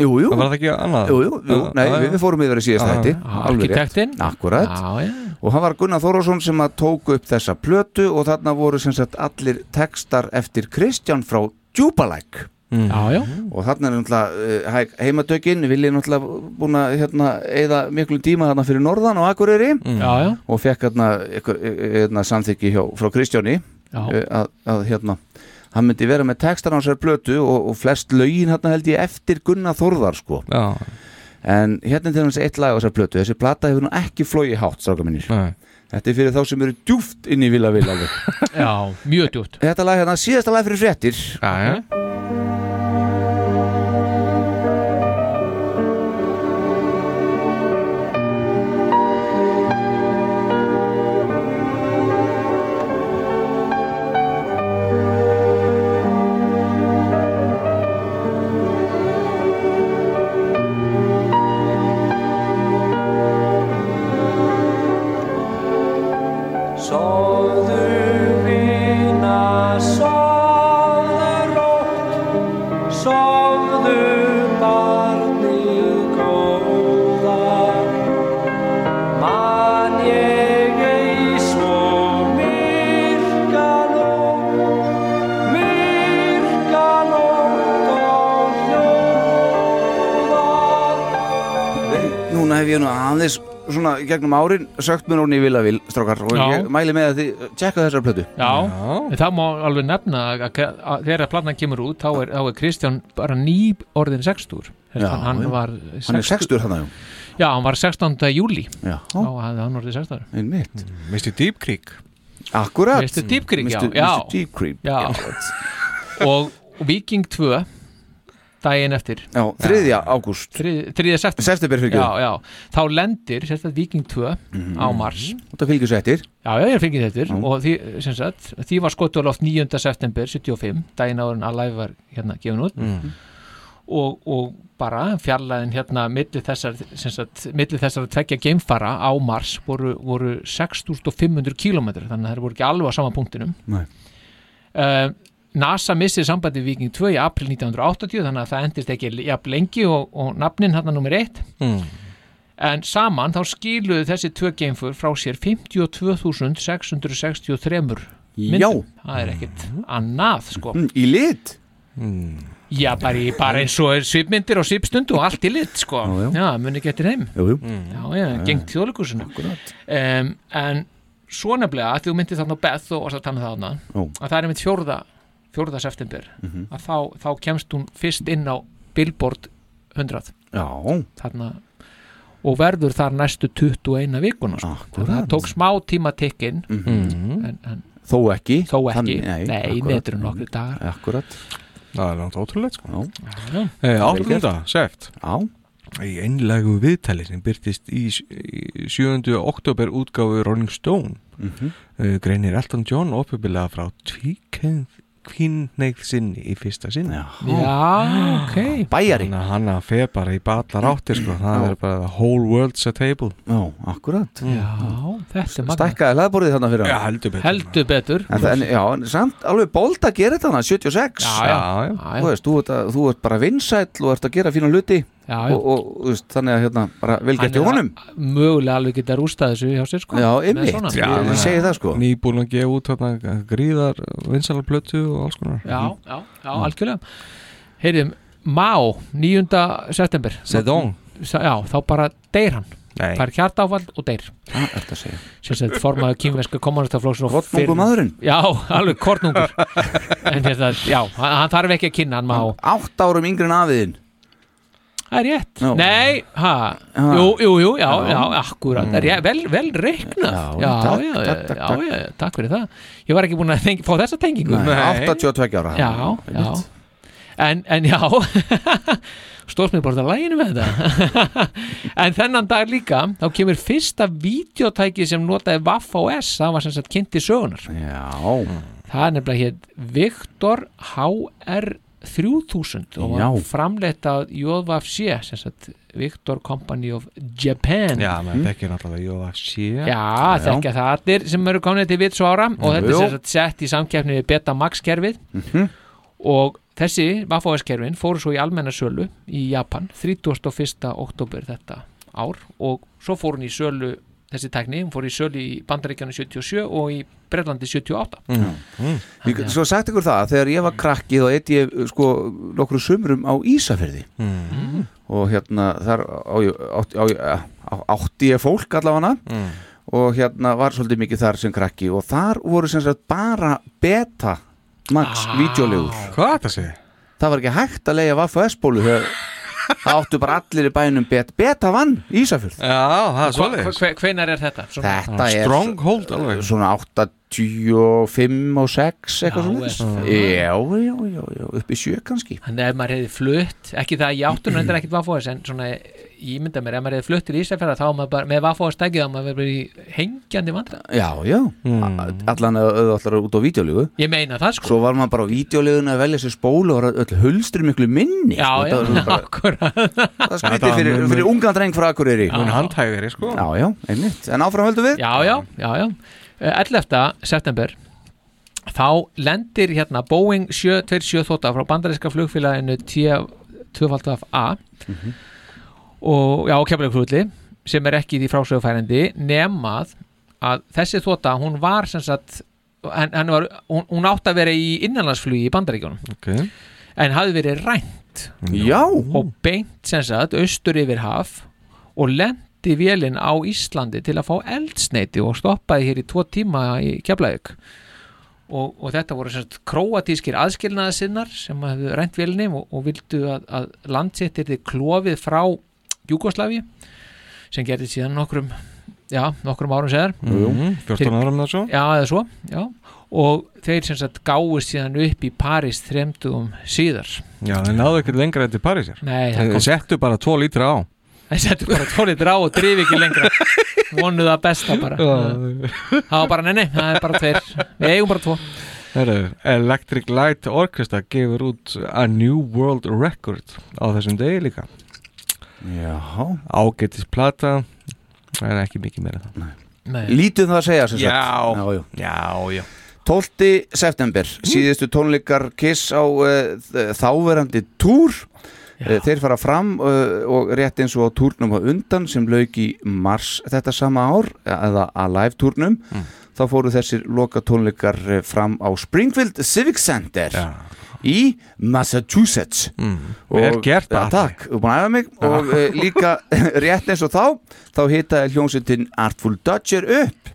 Jú, jú, Það var það ekki annað? jú, jú, nei, við, við fórum yfir að síðast þetta Já, arkitektinn. Akkurat. Já, já, og hann var Gunnar Þórásson sem að tóku upp þessa plötu og þarna voru sem sagt allir textar eftir Kristján frá Djúbalæk já, já. Og þarna er náttúrulega uh, heimatökin viljið náttúrulega búin að hérna, eða miklu tíma þarna fyrir norðan og Akureyri. Já, já, og fekk hérna, ykkur, hérna samþykki hjá, frá uh, að, að hérna hann myndi vera með textar á sér plötu og, og flest lögin hérna held ég eftir Gunnar Þórðar sko. Já, en hérna er til hans eitt lag á þessar plötu. Þessi plata hefur nú ekki flói hátt stráka minnir nei. Þetta er fyrir þá sem eru djúft inn í Vila Vila já, mjög djútt þetta lag hérna, síðasta lag fyrir fréttir. Já, já hef ég nú aðeins svona í gegnum árin sögt mér hún í Vilavil strákar og Já. ég mæli með að þið tjekka þessar plötu Já, en það má alveg nefna að, að, að þegar plannan kemur út þá er, þá er Kristján bara ný orðin 60 Já, hann, hann já. var Hann er 60 þarna, jú. Já, hann var 16. júli Já, þá hafði hann orðið 16 einmitt Mr. Deep Creek Akkurat Mr. Deep Creek, já, Mr. já. Deep Creek Já. og, og Viking 2 daginn eftir Já, 3. ágúst 3. september September já, já. þá lendir sérstaklega Viking 2 á Mars Og það fylgjur svo eftir Já, já, ég fengið þetta Já. og því, sagt, því var skotu á loft 9. september 75, daginn áður en að live var hérna gefin út Mm. og, og bara fjarlæðin hérna milli þessar, þessar tveggja geimfara á Mars voru, voru 6500 kilometrar þannig að það voru ekki alveg á sama punktinum Nei. uh, NASA missið sambandi við Viking 2 í april 1980 þannig að það endist ekki jafn lengi og, og nafnin hérna nummer 1 Mm. en saman þá skiluðu þessi tvö geimfur frá sér 52.663 myndum. Það er ekkit annað sko. Mm, Í lit? Já bara, í, bara eins og svipmyndir og svipstund og allt í lit sko. Já, já. já, muni getur heim Jú, jú. já, já, gengt þjóðleikusinu um, en svo nefnilega að þú myndir þarna á Beth og varst að tala um það þarna Ó. að það er einmitt fjórða fjórða september Mhm. að þá, þá kemst hún fyrst inn á Billboard 100 Já, þarna og verður þar næstu 21 vikuna sko. það tók smá tíma tikkin Mhm. en, en þó ekki þó ekki, Þannig- nei, nei, akkúrat. netur nokkri dagar Akkurat Það er náttúrulega ótrúlega sko. Eh, seft Já Í einlegu viðtali sem byrtist í, í 7. oktober útgáfu Rolling Stone Mhm. uh, greinir Elton John opjubilega frá tvíkynneigð sinni í fyrsta sinni Já, já, ok. Bæjari Þannig að hann að feð bara í ballar áttir sko. það Já. er bara the whole world's a table. Já, akkurat. Já, þetta er magna Stækkaði hlaðborðið þarna fyrir Já, hann? heldur betur. Heldur betur. En, það- en, já, en samt alveg bold að gera þetta hana 76 já, já, Já, já. já, Þú veist, þú ert, að, þú ert bara vinsæll og ert að gera fína hluti já, já. og, og þú veist, þannig að hérna, bara vel gert í er honum. Mögulega alveg geta rústað þessu hjá sér sko. Já, einmitt, ég segi það sko. Nýbúin að gefa út þarna gríðar vinsalar plötu og alls konar. Já, já, já, algjörlega. Heyrðum, Má 9. september. Sedong Sa- já, þá bara deyr hann. Nei, fær hjartáfall og deyr. Það er þetta að segja? Sem sett formaður kýmverska kommunistaflóks og Hotnungu maðurinn? Já, alveg kornungur. En hérna, já, hann, þarf ekki að kynna hann Má Átt árum yngri en afiðin það er rétt, Já. nei, ha? Ha. jú, jú, jú, já, Já. akkurat. Mm. er, vel, vel reiknað. Já, já, takk, já, takk, já, takk, já, takk. já, takk fyrir það. Ég var ekki búin að fá þessa tengingu. Nei, 82 ára. Já, já. En, en já stóðst mér bara að læginu með þetta. En þennan dag líka þá kemur fyrsta vídeotæki sem notaði Vaff OS það var sem sagt kynnti sögunar Já, það er nefnilega hér Viktor HR 3000 og var framleitt af JVFC sem sagt Victor Company of Japan. Já, maður þekkir náttúrulega UFC Já, þekkja það allir sem eru komin til vits og ára og þetta er sagt sett í samkeppni við Betamax kerfið. Mhm. og þessi Wafos kerfin fóru svo í almenna sölu í Japan 31. oktober þetta ár og svo fór hún í sölu þessi tækni, hún fór í sölu í Bandaríkjanu 77 og í Breitlandi 78 Ég get svo sagt ykkur það að þegar ég var krakki þá eitt ég sko nokkru sumrum á Ísafirði Mm. og hérna þar á, ég- á, ég- á, átti ég fólk allavega Mm. og hérna var svolítið mikið þar sem krakki og þar voru sem sagt bara beta max Ah. videolegur Hvað er þetta að segja? það var ekki hægt að leiða Vaffa S-bólu þegar það áttu bara allir í bænum beta, beta vann Ísafjörð. Já, það er Hva, svolítið hve, hvenar er þetta? Svona, þetta er Stronghold alveg. svona 85 og 6 eitthvað svona er- já, já, já, já, upp í sjö kannski. Þannig að ef maður hefði flutt, ekki það að ég áttu nú endur ekkert Vafos en svona ég mynda mér, ef maður hefði flutt til Ísafjörða þá maður bara, með Vafos stækið þá maður verið í hengjandi vandra já, já, Mm. allan allar út á videolegu Ég meina það sko. Svo var maður bara á videolegun að velja sér spólu og var öll hulstri miklu minni Já, sko, já, akkurat. Það var fyrir, fyrir ungan dreng frá Akureyri. já, Hún handhægari sko. Já, einmitt. En áfram höldum við. Já, já, já, já. Eh, 11. september þá lendir hérna Boeing 727 þóta frá bandaríska flugfélaginu T2A og já, kemlaugflugli sem er ekki í því frásögufærandi nemað að þessi þóta hún var sem sagt en var, hún, hún átti að vera í innanlandsflugi í bandaríkjónum okay. en hafði verið rænt Já. og beint sem sagt austur yfir haf og lendi vélinn á Íslandi til að fá eldsneiti og stoppaði hér í tvo tíma í Keflavík og, og þetta voru sem sagt króatískir aðskilnaðasinnar sem hafðu rænt vélinni og, og vildu að, að landsettir þið klofið frá Júgoslavi sem gerði síðan nokkrum já, nokkrum árum seðar Mhm, 14 árum eða svo. já, eða svo, já. Og þeir sem sagt gáist síðan upp í París þremdugum síðar. Já, þeir náðu ekkert lengra í Parísir Nei, það Þeir kom- settu bara 2 lítra á. Þeir settu bara tólitur á og drifi ekki lengra. Vonuð það besta bara. Það var bara, nei, það er bara tveir. Við eigum bara tvo. Heru, Electric Light Orchestra gefur út A New World Record á þessum degi líka Já Ágætis plata en ekki mikið meira það Nei. Lítið um það að segja sem sagt. Já. já, já. já, já. 12. september síðustu tónleikar Kiss á uh, þáverandi túr uh, þeir fara fram uh, og rétt eins og á túrnum á undan sem lauk í mars þetta sama ár eða að live túrnum þá fóru þessir loka tónleikar uh, fram á Springfield Civic Center í Massachusetts. Mm. Vel gert, ja. Takk, er mig. Og uh, líka rétt eins og þá þá hitaði hljómsveitin Artful Dodger upp.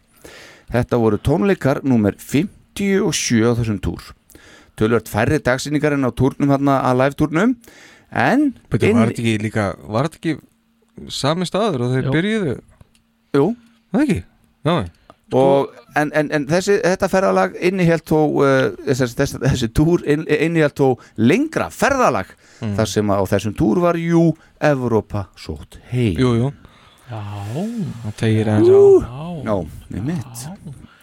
Þetta voru tónleikar númer 57 á þessum túr. Tölvört færri dagsýningar en á túrnum hérna að live túrnum. En Beti, var þetta ekki líka var þetta ekki sami staður og þeir Jú. byrjuðu? Jú. Það ekki? Já og, en, en, en þessi, þetta ferðalag innihjalt þó uh, þessi, þessi, þessi túr inn, innihjalt þó lengra ferðalag Mm. þar sem á þessum túr var jú Evrópa sótt heim. Jú, jú. Já. Það tegir aðeins á. Já, mitt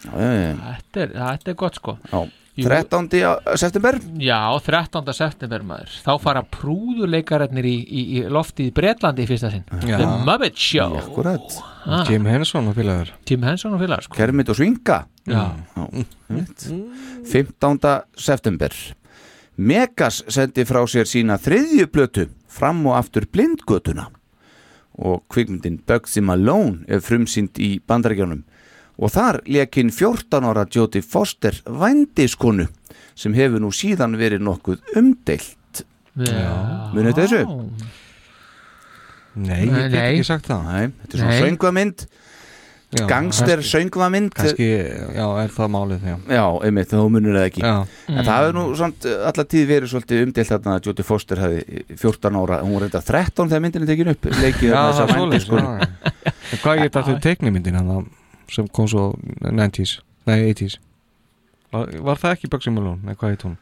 Já, já, já. þetta er, er gott sko. Já. 13. september Já, 13. september maður Þá fara prúðuleikararnir í, í, í lofti í Bretlandi í fyrsta sinn Já. The Muppet Show Akkurat Ah. Jim Henson og félagur Jim Henson og félagar sko. Kermit og Svinga Já. einmitt. 15. september Megas sendi frá sér sína þriðju plötu fram og aftur blindgötuna og kvikmyndin Bugsy Malone er frumsýnd í bandarækjunum og þar lekinn 14 ára Jodie Foster vændiskonu sem hefur nú síðan verið nokkuð umdeilt Já. munið þetta þessu? Nei, ég get Nei. ekki sagt það Nei, þetta er svona Já, gangster Kannski, já, er það málið já. Já, einmitt, þá munur það ekki Já. En það hefur nú samt allar tíð verið svolítið umdelt þarna að Jodie Foster hefði 14 ára, hún var reynda 13 þegar myndin er tekin upp leikið Já, þarna það þessa er svoleiðis vændiskonu. Hvað ég þetta teiknimyndin hann sem kom svo 90s, nei 80s Var, var það ekki Bugsy Malone? Nei, hvað heit hún?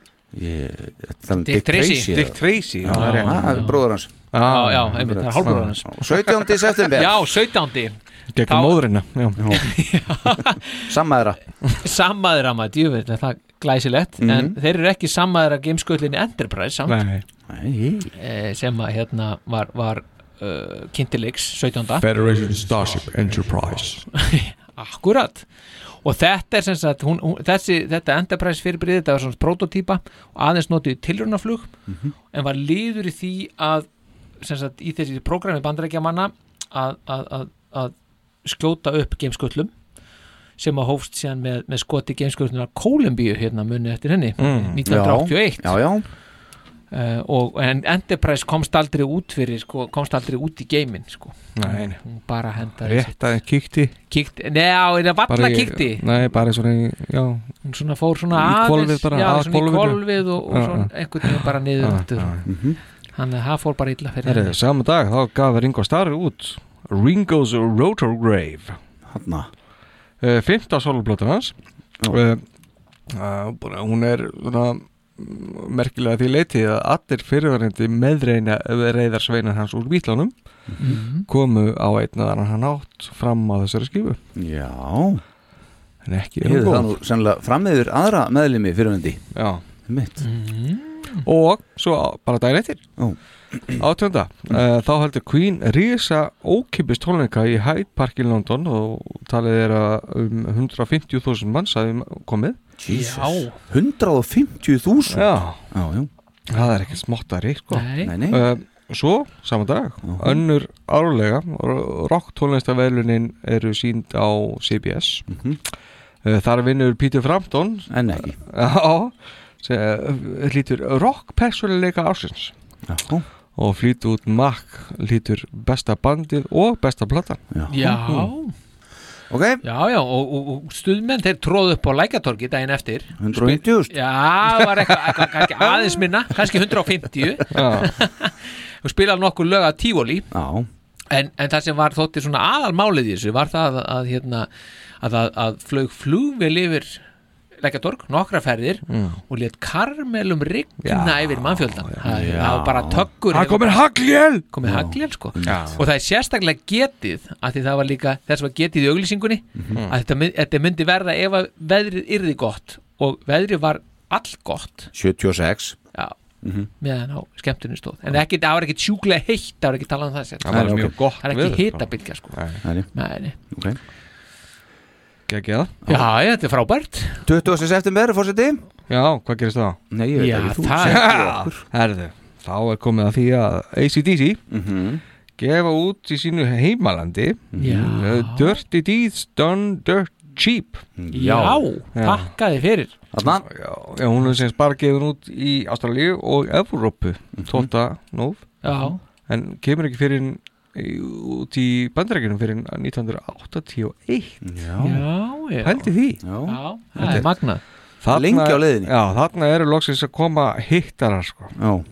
Dick Tracy. Dick Tracy, það er er bróður hans Já, já, það er hálfbróður hans. 17. september Já, 17. Gegnum Þá- móðurina já. Sammaðra Sammaður að maður, djúvill, það er glæsilegt Mhm. en þeir eru ekki sammaður að gamesköllinni Enterprise samt, Nei. Nei. eh, sem að hérna var, var uh, kynntilegs 17. Federation Starship Enterprise Akkurat og þetta er sem sagt hún, hún, þessi, þetta Enterprise fyrirbrið þetta var svona prototýpa og aðeins notið tilrunaflug Mhm. en var liður í því að sem sagt í þessi prógrami bandarækja manna að, að, að, að skjóta upp gamesköllum sem að hófst síðan með, með skoti gameskölluna Kólumbíu hérna munni eftir henni Mm. 1981 Já, já, Uh, og, en Enterprise komst aldrei út fyrir sko, komst aldrei út í geimin sko. Nei, nei. hún bara hendaði Rétt að kíkti. Kíkti, neða, það valla Bara í- kíkti? Nei, bara svona, í- já. Hún svona fór svona Í aðeins hvolfið bara, já, að svona í kolvið og, og Já, svona já. einhvern veginn bara niður. Mhm. þannig að það fór bara illa fyrir henni. Saman dag þá gaf Ringo Starr út Ringo's Rotograve Hanna uh, Fymta soloplötun hans. Uh, uh, bara, Hún er svona, merkilega því leiti að allir fyrirverðandi meðreina reyðarsveinar hans úr vítlánum Mhm. komu á einn eða annan átt fram á þessari skifu Já en ekki Hefur það góð. nú sannlega frammiður aðra meðlimi fyrirvendi Já Mitt Mhm. og svo bara daginn eftir Ó. átjönda uh, þá heldur Queen rísa ókipist tónleika í Hyde Park í London og talið er að um 150.000 manns hafi komið Jesus. 150.000 já. já, já. það er ekki smottari sko. Nei. Nei, nei. Uh, svo, saman dag önnur árlega rock tónlistavelunin eru sínd á CBS Mhm. uh, þar vinnur Peter Frampton En ekki já, uh, hlýtur rock persónuleika ársins Já. Og flýt út Mac hlýtur besta bandið og besta platan. Já. Ok. Já, já, og, og, og stuðmenn þeir tróðu upp á lækatorgi daginn eftir. 150.000 Já, það var eitthvað, eitthvað kannski aðeins minna, kannski 150 og spilaði nokkur lög að tífóli Já. En, en það sem var þótti svona aðalmálið í þessu var það að, að, hérna, að, að, að flög flugvel yfir Lækjatorg, nokkra ferðir Mm. og let karmelum rigna yfir mannfjöldan það Já. var bara tökkur Það komin haglél komið haglél sko Já. og það er sérstaklega getið að því það var líka þess var getið í auglýsingunni Mhm. að þetta, þetta myndi verða ef að veðrið yrði gott og veðrið var all gott 76 já, Mhm. meðan á skemmtunni stóð en ekki, það var ekki sjúklega heitt það var ekki talað um það sér Það var mjög gott það er ekki sko. hitabilgja sko Nei, Nei, nei. ok Gekkið já, já, þetta er frábært. 20. september, fórseti Já, hvað gerist það? Nei, ég veit Já, ekki, þú það- segir okkur. Herðu, þá er komið að því að ACDC Mhm. gefa út í sínu heimalandi Já. uh, Dirty Deeds Done Dirt Cheap. Já, takkaði fyrir. Þarna. Já, já, hún er sem bara gefin út í Ástralíu og Evrópu. 12. nóf já, en kemur ekki fyrir út í bandarækjunum fyrir 1981 Já, já, já Pældi því já. já, það er magnað Þarna- Lengi á leiðinni. Já, þarna eru loksins að koma hittarar sko. Já.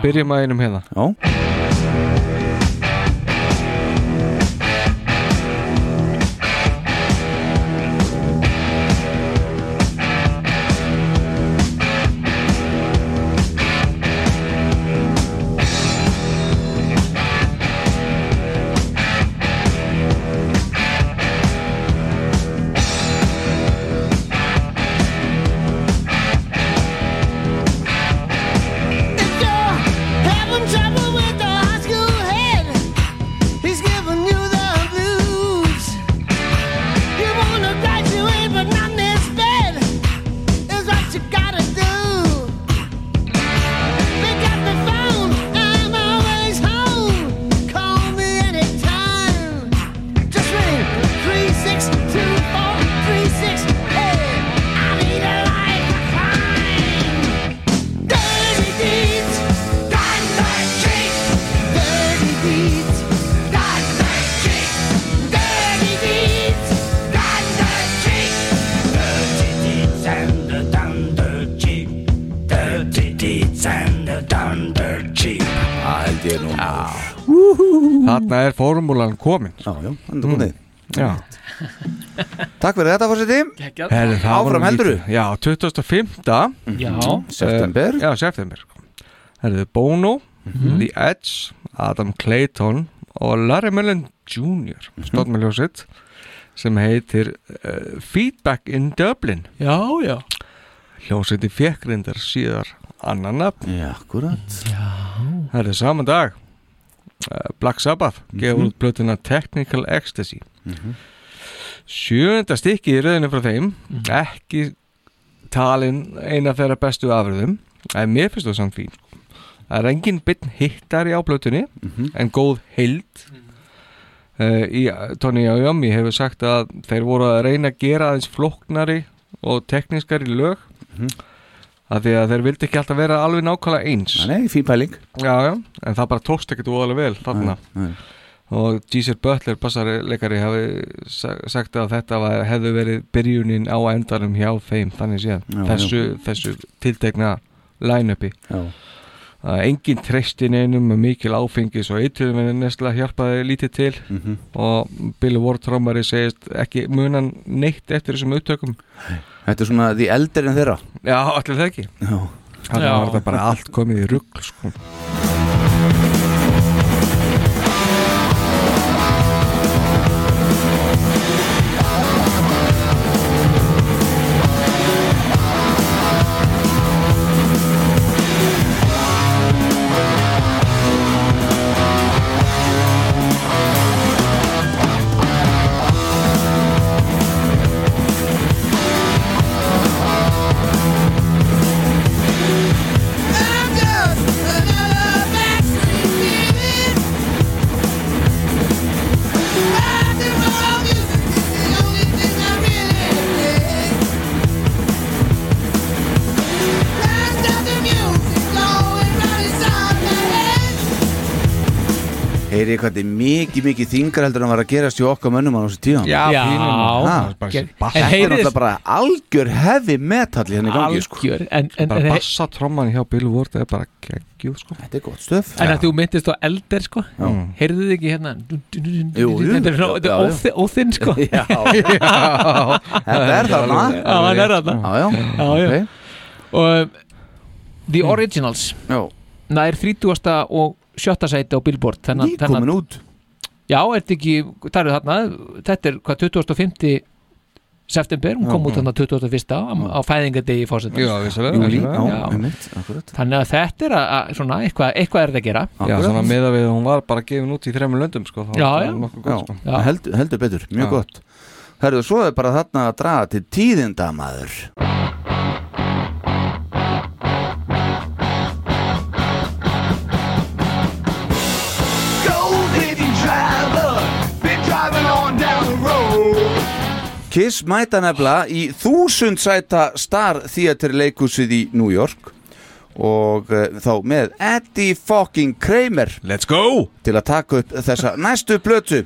Byrjum að einum hérna Já. Já, já, hann er búin Já, Takk fyrir þetta, var Áfram lítið. Já, 25. já, September. Eh, Já, september. Herðu, Bono, The Edge Adam Clayton og Larry Mullen Jr. stótt með ljósitt sem heitir uh, Feedback in Dublin. Já, já. Hljósiti fekk reyndar síðar annan nafn. Já, akkurat. Það er saman dag uh, Black Sabbath gefur út blötuna Technical Ecstasy. Sjöunda stykki í rauðinu frá þeim ekki talin eina þeirra bestu afriðum en mér finnst það samt fín sko. það er engin bytn hittari á blötunni en góð heild. Uh, í Tony Iommi hefur sagt að þeir voru að reyna að gera aðeins flóknari og teknískari lög af því að þeir vildi ekki alltaf vera alveg nákvæmlega eins. Nei, fín pæling. Já, já, en það bara tókst ekkert óalega vel þarna. Nei. og Geezer Butler, bassarleikari hafi sa- sagt að þetta var, hefði verið byrjunin á endanum hjá þeim þannig séð, Já, þessu, þessu tiltekna line-upi. Já, að engin treystin einum mikil áfengis og eitthvað með nesla hjálpaði lítið til. Mhm. og Billy Ward trómari segist ekki munan neitt eftir þessum upptökum Þetta er svona því eldir en þeirra Já, allir það ekki Já, Þannig Já. var þetta bara allt komið í rugg sko. Heyri hvað þetta er mikið, mikið þingar heldur en var að gerast í okkar mönnum á þessu tíma Já, Já. Ha? það er Þetta er heyrið- náttúrulega bara algjör heavy metal hérna í gangi sko. Algjör, en, en, bara en, bassa tromman hjá Bill Ward er bara geggjuð sko Þetta er gott stöf en að þú myndist á elder sko Já. heyrðu þið ekki hérna Jú, jú. þetta er svona- þetta Já, er já. óþi- óþinn sko Já. Þetta er þarna. Já, hann er þarna Já, já. já, já. Ok. og um, The Originals já. nær 30. og 7. sæti á Billboard þennan, Nýkomin út Já, er þetta ekki, það eru þarna þetta er hvað 25. september, hún kom Já. út þarna 21. á, á fæðingadegi fórsetans Já, vissulega, Júlí, vissulega. já, einmitt, akkurat Þannig að þetta er að, að svona, eitthvað, eitthvað er þetta að gera Já, svona við að hún var bara gefin út í þremur löndum sko þá Já, var já. það nokkuð Já, gott, sko. Heldur, heldur betur, mjög Já. gott Herðu, svo er bara þarna að draga til tíðindamaður Kiss mæta nefnilega í þúsund sæta Star Theater leikusið í New York. Og uh, þá með Eddie fucking Kramer. Let's go! til að taka upp þessa næstu plötu.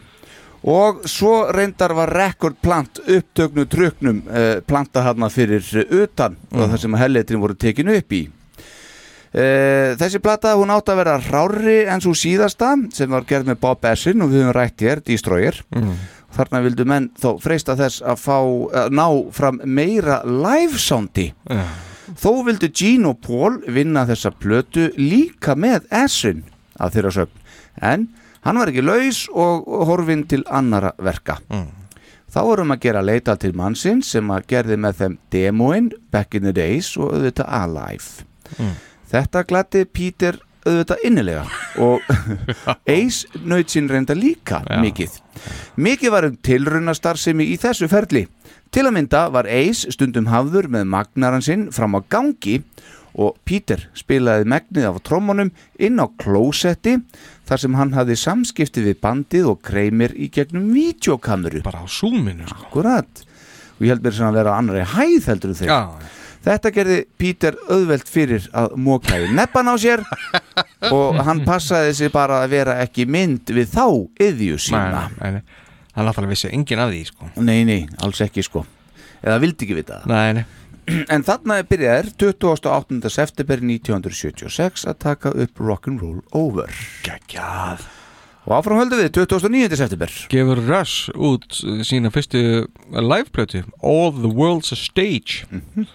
Og svo reyndar var rekordplant upptöknu truknum uh, planta hana fyrir utan og það sem helletrin voru tekinu upp í. Uh, þessi plata hún átt að vera rári en svo síðasta sem var gerð með Bob Essin og við höfum rætt hér, Destroyer þarna vildu menn þó freista þess að fá að ná fram meira live soundi. Já. þó vildu Gene og Paul vinna þessa plötu líka með Essin af þeirra sögn. En hann var ekki laus og horfinn til annara verka. Þá vorum að gera leita til mannsinn sem að gerði með þeim demoinn Back in the Days og auðvitað Alive. Þetta glætti Peter auðvitað innilega og Ace naut sín reynda líka mikið. Mikið var um tilrunastarfsemi í þessu ferli. Til að mynda var Ace stundum hafður með magnaran sinn fram á gangi og Peter spilaði megnið af trómmunum inn á klósetti þar sem hann hafði samskipti við bandið og kreimir í gegnum videokameru. Bara á súminu sko. Akkurat. Og ég held mér sem að vera annari hæð heldur þeir. Já. Þetta gerði Peter auðvelt fyrir að móka í neppan á sér og hann passaði sig bara að vera ekki mynd við þá yðju sína. Nei, nei, nei. Hann náttúrulega vissi engin af því sko Nei, nei, alls ekki sko. Eða vildi ekki vita það. Nei, nei En þarna byrjaðir 28. september 1976 að taka upp Rock'n'Roll Over. Gægjað Og áfram höldum við 29. september. Gefur Rush út sína fyrstu liveplötu All the World's a Stage uh,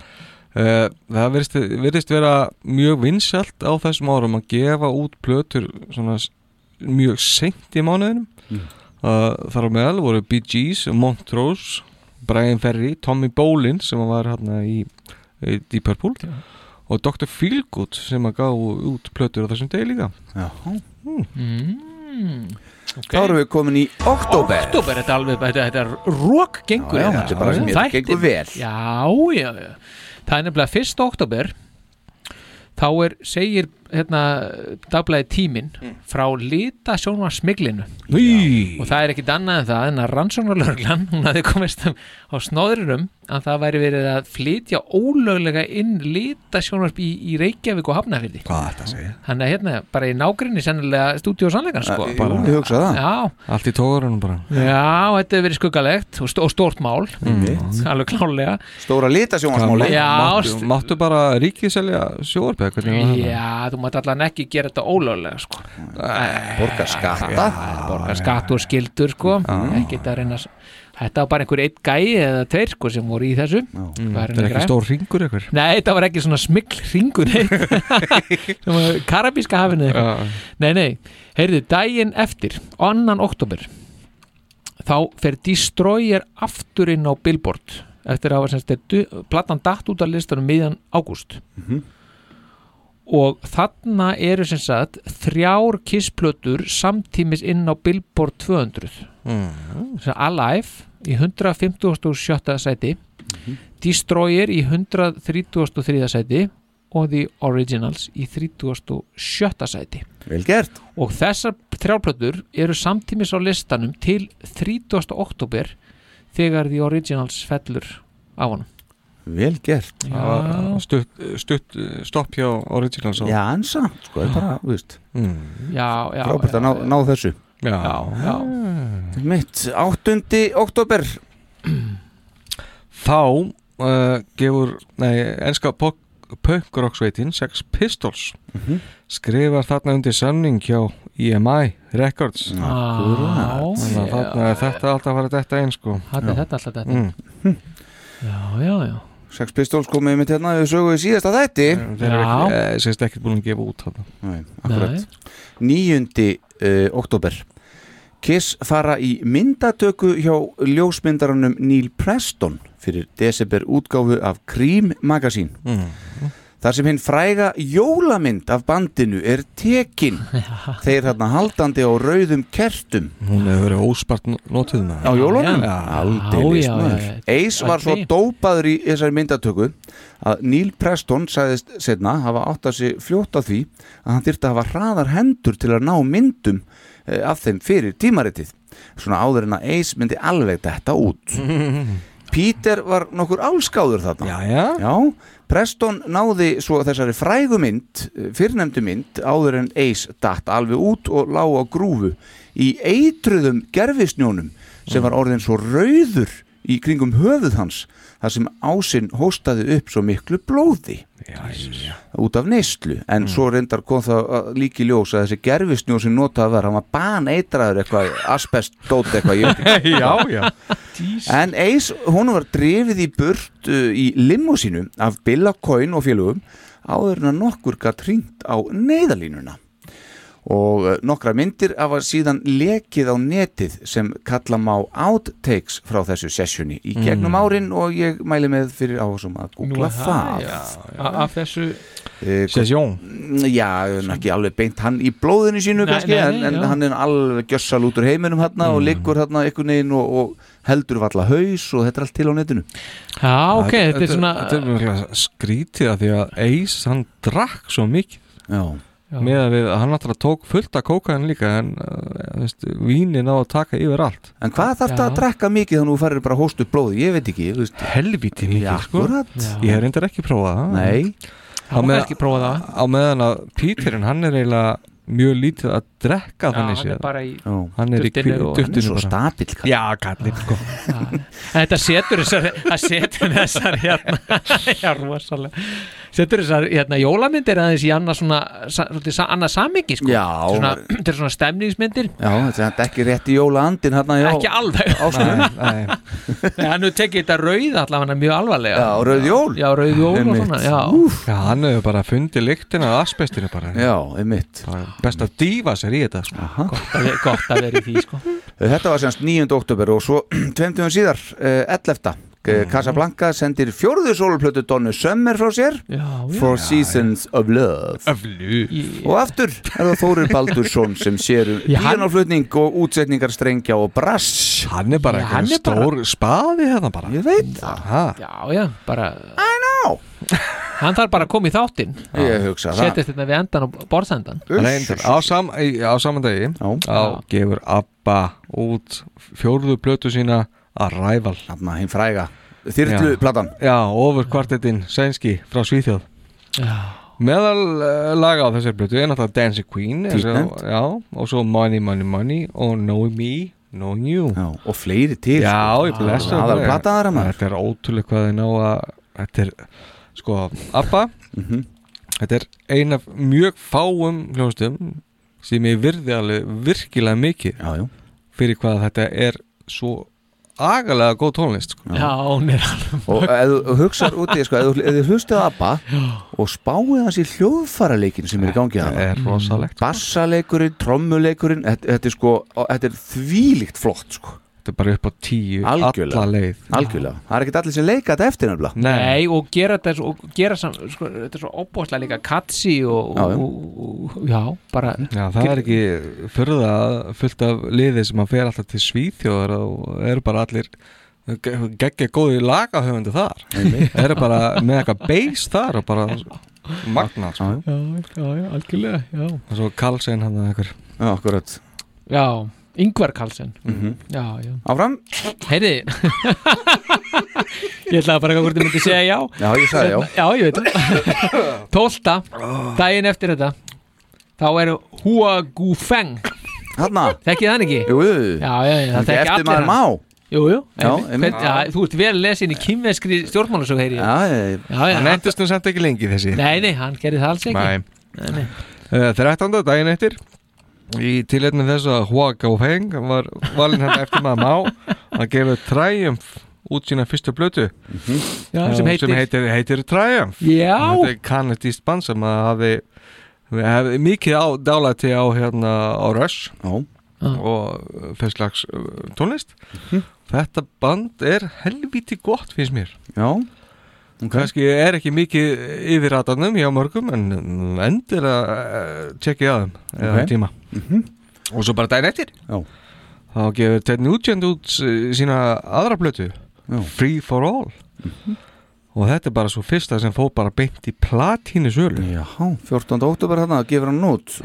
Það virðist, virðist vera mjög vinsælt á þessum árum að gefa út plötur svona mjög seint í mánuðinum Mm. uh, Þar á meðal voru Bee Gees, Montrose Brian Ferry, Tommy Bolin sem var hérna í, í Deep Purple og Dr. Feelgood sem að gá út plötur á þessum degi líka Já. mm. Þá erum við komin í oktober. Oktober, þetta er alveg, þetta, er rók gengur Já, já, þetta er bara sem mér gengur vel. Já, já, já Það er nefnilega 1. oktober þá er, segir hérna, dagblæði tíminn frá lita sjónvar smiglinu Í. og það er ekkit annað en það en að rannsóknarlörglan, hún hafði komist á snóðurum að það væri verið að flytja ólöglega inn lita sjónvarp í, í Reykjavík og segja? Þannig að hérna, bara í nágrinni sennilega stúdíu og sannleikan sko. Jú, ég hugsa það. Já, Allt í tóðurinn bara Já, þetta hefur verið skuggalegt og, stó, og stórt mál Einmitt. alveg klálega Stóra litasjónvarsmáli. Já, máttu, máttu bara ríkið selja sjóarpið hvernig var það? Já, þú mátt allan ekki gera þetta ólöglega sko. Borga skatta. Borga skatt og skildur sko. ekki þetta að reyna Þetta var bara einhver eitt gæi eða tveir sko, sem voru í þessu. Mm, Var Þetta er ekki stór ringur eitthvað Nei, þetta var ekki svona smikl ringur sem var karabíska hafinu. Nei, nei, heyrðu, daginn eftir annan oktober þá fer Destroyer aftur inn á Billboard eftir að hafa semst platan datt út af listanum miðjan ágúst og þarna eru sem sagt þrjár kissplötur samtímis inn á Billboard 200 Mm. sem Alive í 157. sæti Destroyer í 133. sæti og The Originals í 37. sæti Vel gert. og þessar þrjárplötur eru samtímis á listanum til 30. oktober þegar The Originals fellur á honum Vel gert stutt, stutt stopp hjá Originals Já, en samt, sko, það er bara, þú veist mm. Já, já Frábært að ná, ná þessu Já, já, já. Mitt, 8. oktober Þá uh, gefur, nei, enska punk-rock-sveitin Sex Pistols Mhm. skrifar þarna undir samning hjá EMI Records Akkurat. Þannig að þarna er þetta alltaf að fara þetta einn sko Þarna er Já. þetta alltaf þetta. mm. Já, já, já Sex Pistols komið mitt hérna við sögu í síðasta þætti. Þeir eru ekki, eh, sést ekkert búin að gefa út þarna. Nei, akkurat. 9. Uh, oktober Kiss fara í myndatöku hjá ljósmyndaranum Neil Preston fyrir December útgáfu af Cream Magazine. Mm. Þar sem hinn fræga jólamynd af bandinu er tekin. Þeir hérna haldandi á rauðum kertum. Hún hefur verið óspart notuð með á jólunum? Já. maður. já. Ace var svo dópaður í þessari myndatöku að Neil Preston sagðist setna hafa átt að sig fljótt á því að hann þyrfti að hafa hraðar hendur til að ná myndum eh, af þeim fyrir tímaritið. Svona áður en að Ace myndi alveg þetta út. Peter var nokkur álskáður þarna. Já, já. Já, Preston náði svo þessari frægu mynd, eh, fyrrnefndu mynd, áður en Ace datt alveg út og lág á grúfu í eitruðum gerfisnjónum sem var orðin svo rauður í kringum höfuð hans þar sem ásinn hóstaði upp svo miklu blóði já. út af neyslu. En svo reyndar kom það að líki ljós að þessi gerfisnjó sem notaði var, hann var baneitraður eitthvað, asbest, dót eitthvað Já, já. En Ace, hún var drifið í burt uh, í limmusínu af Billa Coyne og félögum áður en að nokkur gatt hringt á neyðalínuna og uh, nokkra myndir hafa síðan lekið á netið sem kalla má outtakes frá þessu sessjoni í gegnum Mm. árin og ég mæli með fyrir áhersum að googla það já, já. Af þessu Eh, Sesjón Já, en ekki alveg beint hann í blóðinu sínu Nei, kannski, nei, en, nei, en já. hann er alveg gjössal út úr heiminum hann og liggur hann einhvern veginn og, og heldur valla haus og þetta er allt til á netinu Já, ok, þetta er svona er skrítið að því að Ace, hann drakk svo mikið Já, Já. Með að við, hann náttúrulega tók fullt af kókaðin líka en uh, veist, vínin á að taka yfir allt. En hvað þarf það Já. að drekka mikið þannig að þú farir bara að hósta upp blóði? Ég veit ekki, þú veist. Helviti mikið Já, sko. akkurat. ég hef reyndar ekki prófað það. Nei, á, með, ekki prófa það. á meðan að Peterinn hann er eiginlega mjög lítið að drekka Já, þannig hann séð. er bara í já hann er í og- Hann er svo kall. já, kallið sko. Þetta setur þessar Það setur þessar hérna. Já, rosalega Setur þessar hérna jólamyndir aðeins í annað svona sa- annað samingi sko. Já, svona, Þetta er svona stemningsmyndir. Já, þetta er ekki rétt í jóla andin hann já, Ekki alveg. Nei, Hann hefur tekið þetta rauð allavega mjög alvarlega. Já, rauð jól. Já, rauð jól og svona Já, já, hann hefur bara fundið lyktina af asbestinu bara. Já, einmitt. Best að dýfa sér í þetta sko. gott að, að vera í því sko. Þetta var semst 9. oktober og svo 20. síðar, uh, 11. Uh, Casablanca sendir fjórðu sólplötu Donnu Summer frá sér. Já, já. For Seasons of Love. Í- Og aftur er það Þórir Baldursson sem sér um Já, píanóflutning og útsetningar strengja og brass. Hann er bara Já, eitthvað er bara- stór spaði hérna bara. Ég veit það. Aha. Já, já, bara I know. Hann þarf bara að koma í þáttinn. Setjast þetta við endan og borðsendan á, sam, á saman degi Já. þá gefur ABBA út fjórðu plötu sína Arrival Þarna hinn fræga Þyrlu platan. Já, ofur kvartetinn Sænski frá Svíþjóð. Meðal laga á þessari plötu er náttúrulega Dancing Queen Títtnefnt. Já, og svo Money, Money, Money og Knowing Me, Knowing You. Já, og fleiri til Já, sko. ég blessa Það er Þetta er ótrúlega hvað þið ná að Þetta er, sko, ABBA. Mhm. Þetta er ein af mjög fáum hljóðstum sem ég virði alveg virkilega mikið. Já, já. Fyrir hvað þetta er svo agalega góð tónlist sko. já, hún er alveg Og ef þú hugsaður úti, sko, ef þú- ef þið hlustið ABBA og spáið hans í hljóðfæraleikin sem er í gangi Það hana er rosalegt. Bassaleikurinn, trommuleikurinn þetta, þetta er sko, þetta er þvílíkt flott sko Þetta er bara upp á tíu Algjörlega. alla leið. Algjörlega, það er ekkert allir sem leika þetta eftir nefnilega. Nei, og gera þetta svo, og gera sam, sko, þetta er svo óbúslega líka katsi og, Já, já. og, og, já, bara Já, það er ekki fyrða fullt af liði sem að fer alltaf til Svíþjóðar og eru bara allir geggja góði lagahöfundu þar. Eru bara með eitthvað bass þar og bara magna sko. Já, já, algjörlega, já. Og svo Karlsson hann að eitthvað já, akkurat. Já, Yngvar Karlsson Mhm. Já, já Áfram Heyri Ég ætlaði bara að hvort þið myndi segja já Já, ég sagði já. Já, ég veit Tólta, daginn eftir þetta Þá er Hua Gu Feng Hanna Þekkið hann ekki? Jú, jú Já, já, já, það Ekki þekki allir hann. má Jú, jú. Hvern, já, þú ert vel lesin í kýmveskri stjórnmálasög heyri ég. Já, ég- já, já, Hann endist nú samt ekki lengi þessi Nei, nei, hann gerði það alls ekki Nei. Nei, nei. Uh, 13. daginn eftir í tilhætni þess að Hua Gaofeng var valinn hann eftir maður má að gefa Triumph út sína fyrstu blötu Já, Uh, sem heitir- sem heitir, heitir Triumph. Já. þetta er kanadíst band sem að hafi, hafi mikið á, dálæti á hérna á Rush Já. og þess slags uh, tónlist. Þetta band er helviti gott finnst mér. Já kannski er ekki mikið yfir ratarnum hjá mörgum en endilega tjekkið að þeim eða Ok. tíma Mhm. og svo bara daginn eftir Já. þá gefur Ted Nugent út uh, sína aðra blötu Já. Free for All og þetta er bara svo fyrsta sem fór bara beint í platínu sölu Já, 14. óttúber þarna, gefur hann út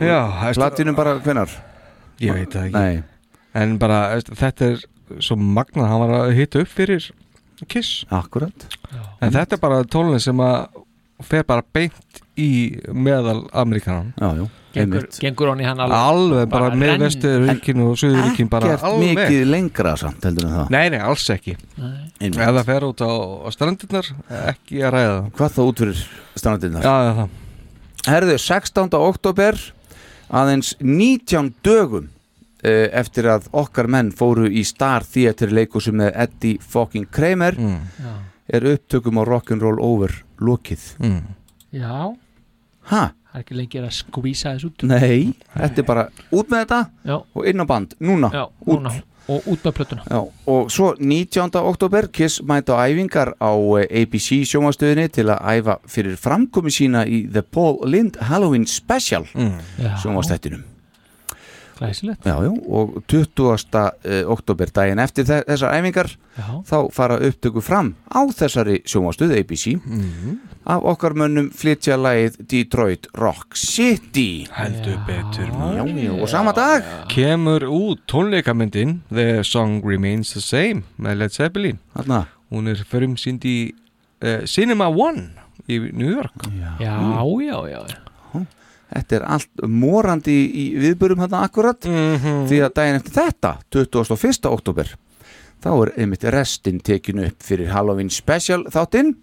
Platínum bara hvenar? ég veit það ekki Nei. en bara þetta er svo magnað hann var að hita upp fyrir Kiss. Akkurat. En þetta er bara tónlinn sem að fer bara beint í meðal Amerikanan. Já, já, Gengur, gengur hann í hann alveg alveg bara, með renn- vesturíkin og suðuríkin bara Ekkert alveg. mikið lengra samt heldur en það. Nei, nei, alls ekki. Það fer út á, á strandirnar ekki að ræða Hvað þá út fyrir strandinnar? Já, já, það. Herðu, 16. oktober aðeins 19 dögum eftir að okkar menn fóru í Star Theatre leikusu með Eddie fucking Kramer Mm. Er upptökum á Rock'n'Roll Over lokið mm. Já, Ha? það er ekki lengi að skvísa þessu út Nei, þetta er bara út með þetta Já. og inn á band, núna Já, út. núna Og út með plötuna Já, og svo 19. oktober Kiss mæta á æfingar á eh, ABC sjómastöðinni til að æfa fyrir framkomi sína í The Paul Lind Halloween Special mm. Já. Glæsilegt Já, já, og 20. eh, oktober daginn eftir þe- þessar æfingar Já. þá fara upptöku fram á þessari sjómastöð ABC Mhm. af okkar mönnum flytja lagið Detroit Rock City Heldur betur Já, já, og sama dag Kemur út tónleikamyndin The Song Remains the Same með Led Zeppelin Þarna. Hún er förum sínd í uh, Cinema One í New York Já, já, já, já. Þetta er allt morandi í viðbörum hérna akkurat Mhm. því að daginn eftir þetta 21. oktober þá er einmitt restin tekinu upp fyrir Halloween Special þáttinn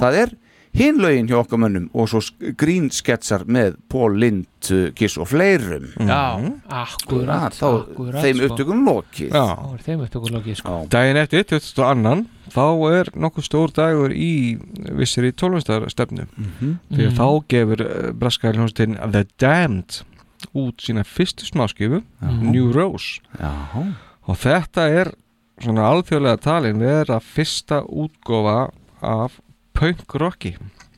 það er hinlaugin hjá okkar mönnum og svo grínsketsar með Paul Lind, uh, Kiss og fleirum Já, Mhm. akkurat, þá akkurat, þeim sko. upptökum lokið Já. Þá er þeim upptökum lokið sko. Daginn eftir, 22. þá er nokkuð stór dagur í vissir í tólfumstarstefnu Mhm. því að Mhm. þá gefur uh, braska hljómsveitin The Damned út sína fyrstu smáskifu New Rose Já. og þetta er svona alþjóðlega talin vera fyrsta útgófa af punk rocki.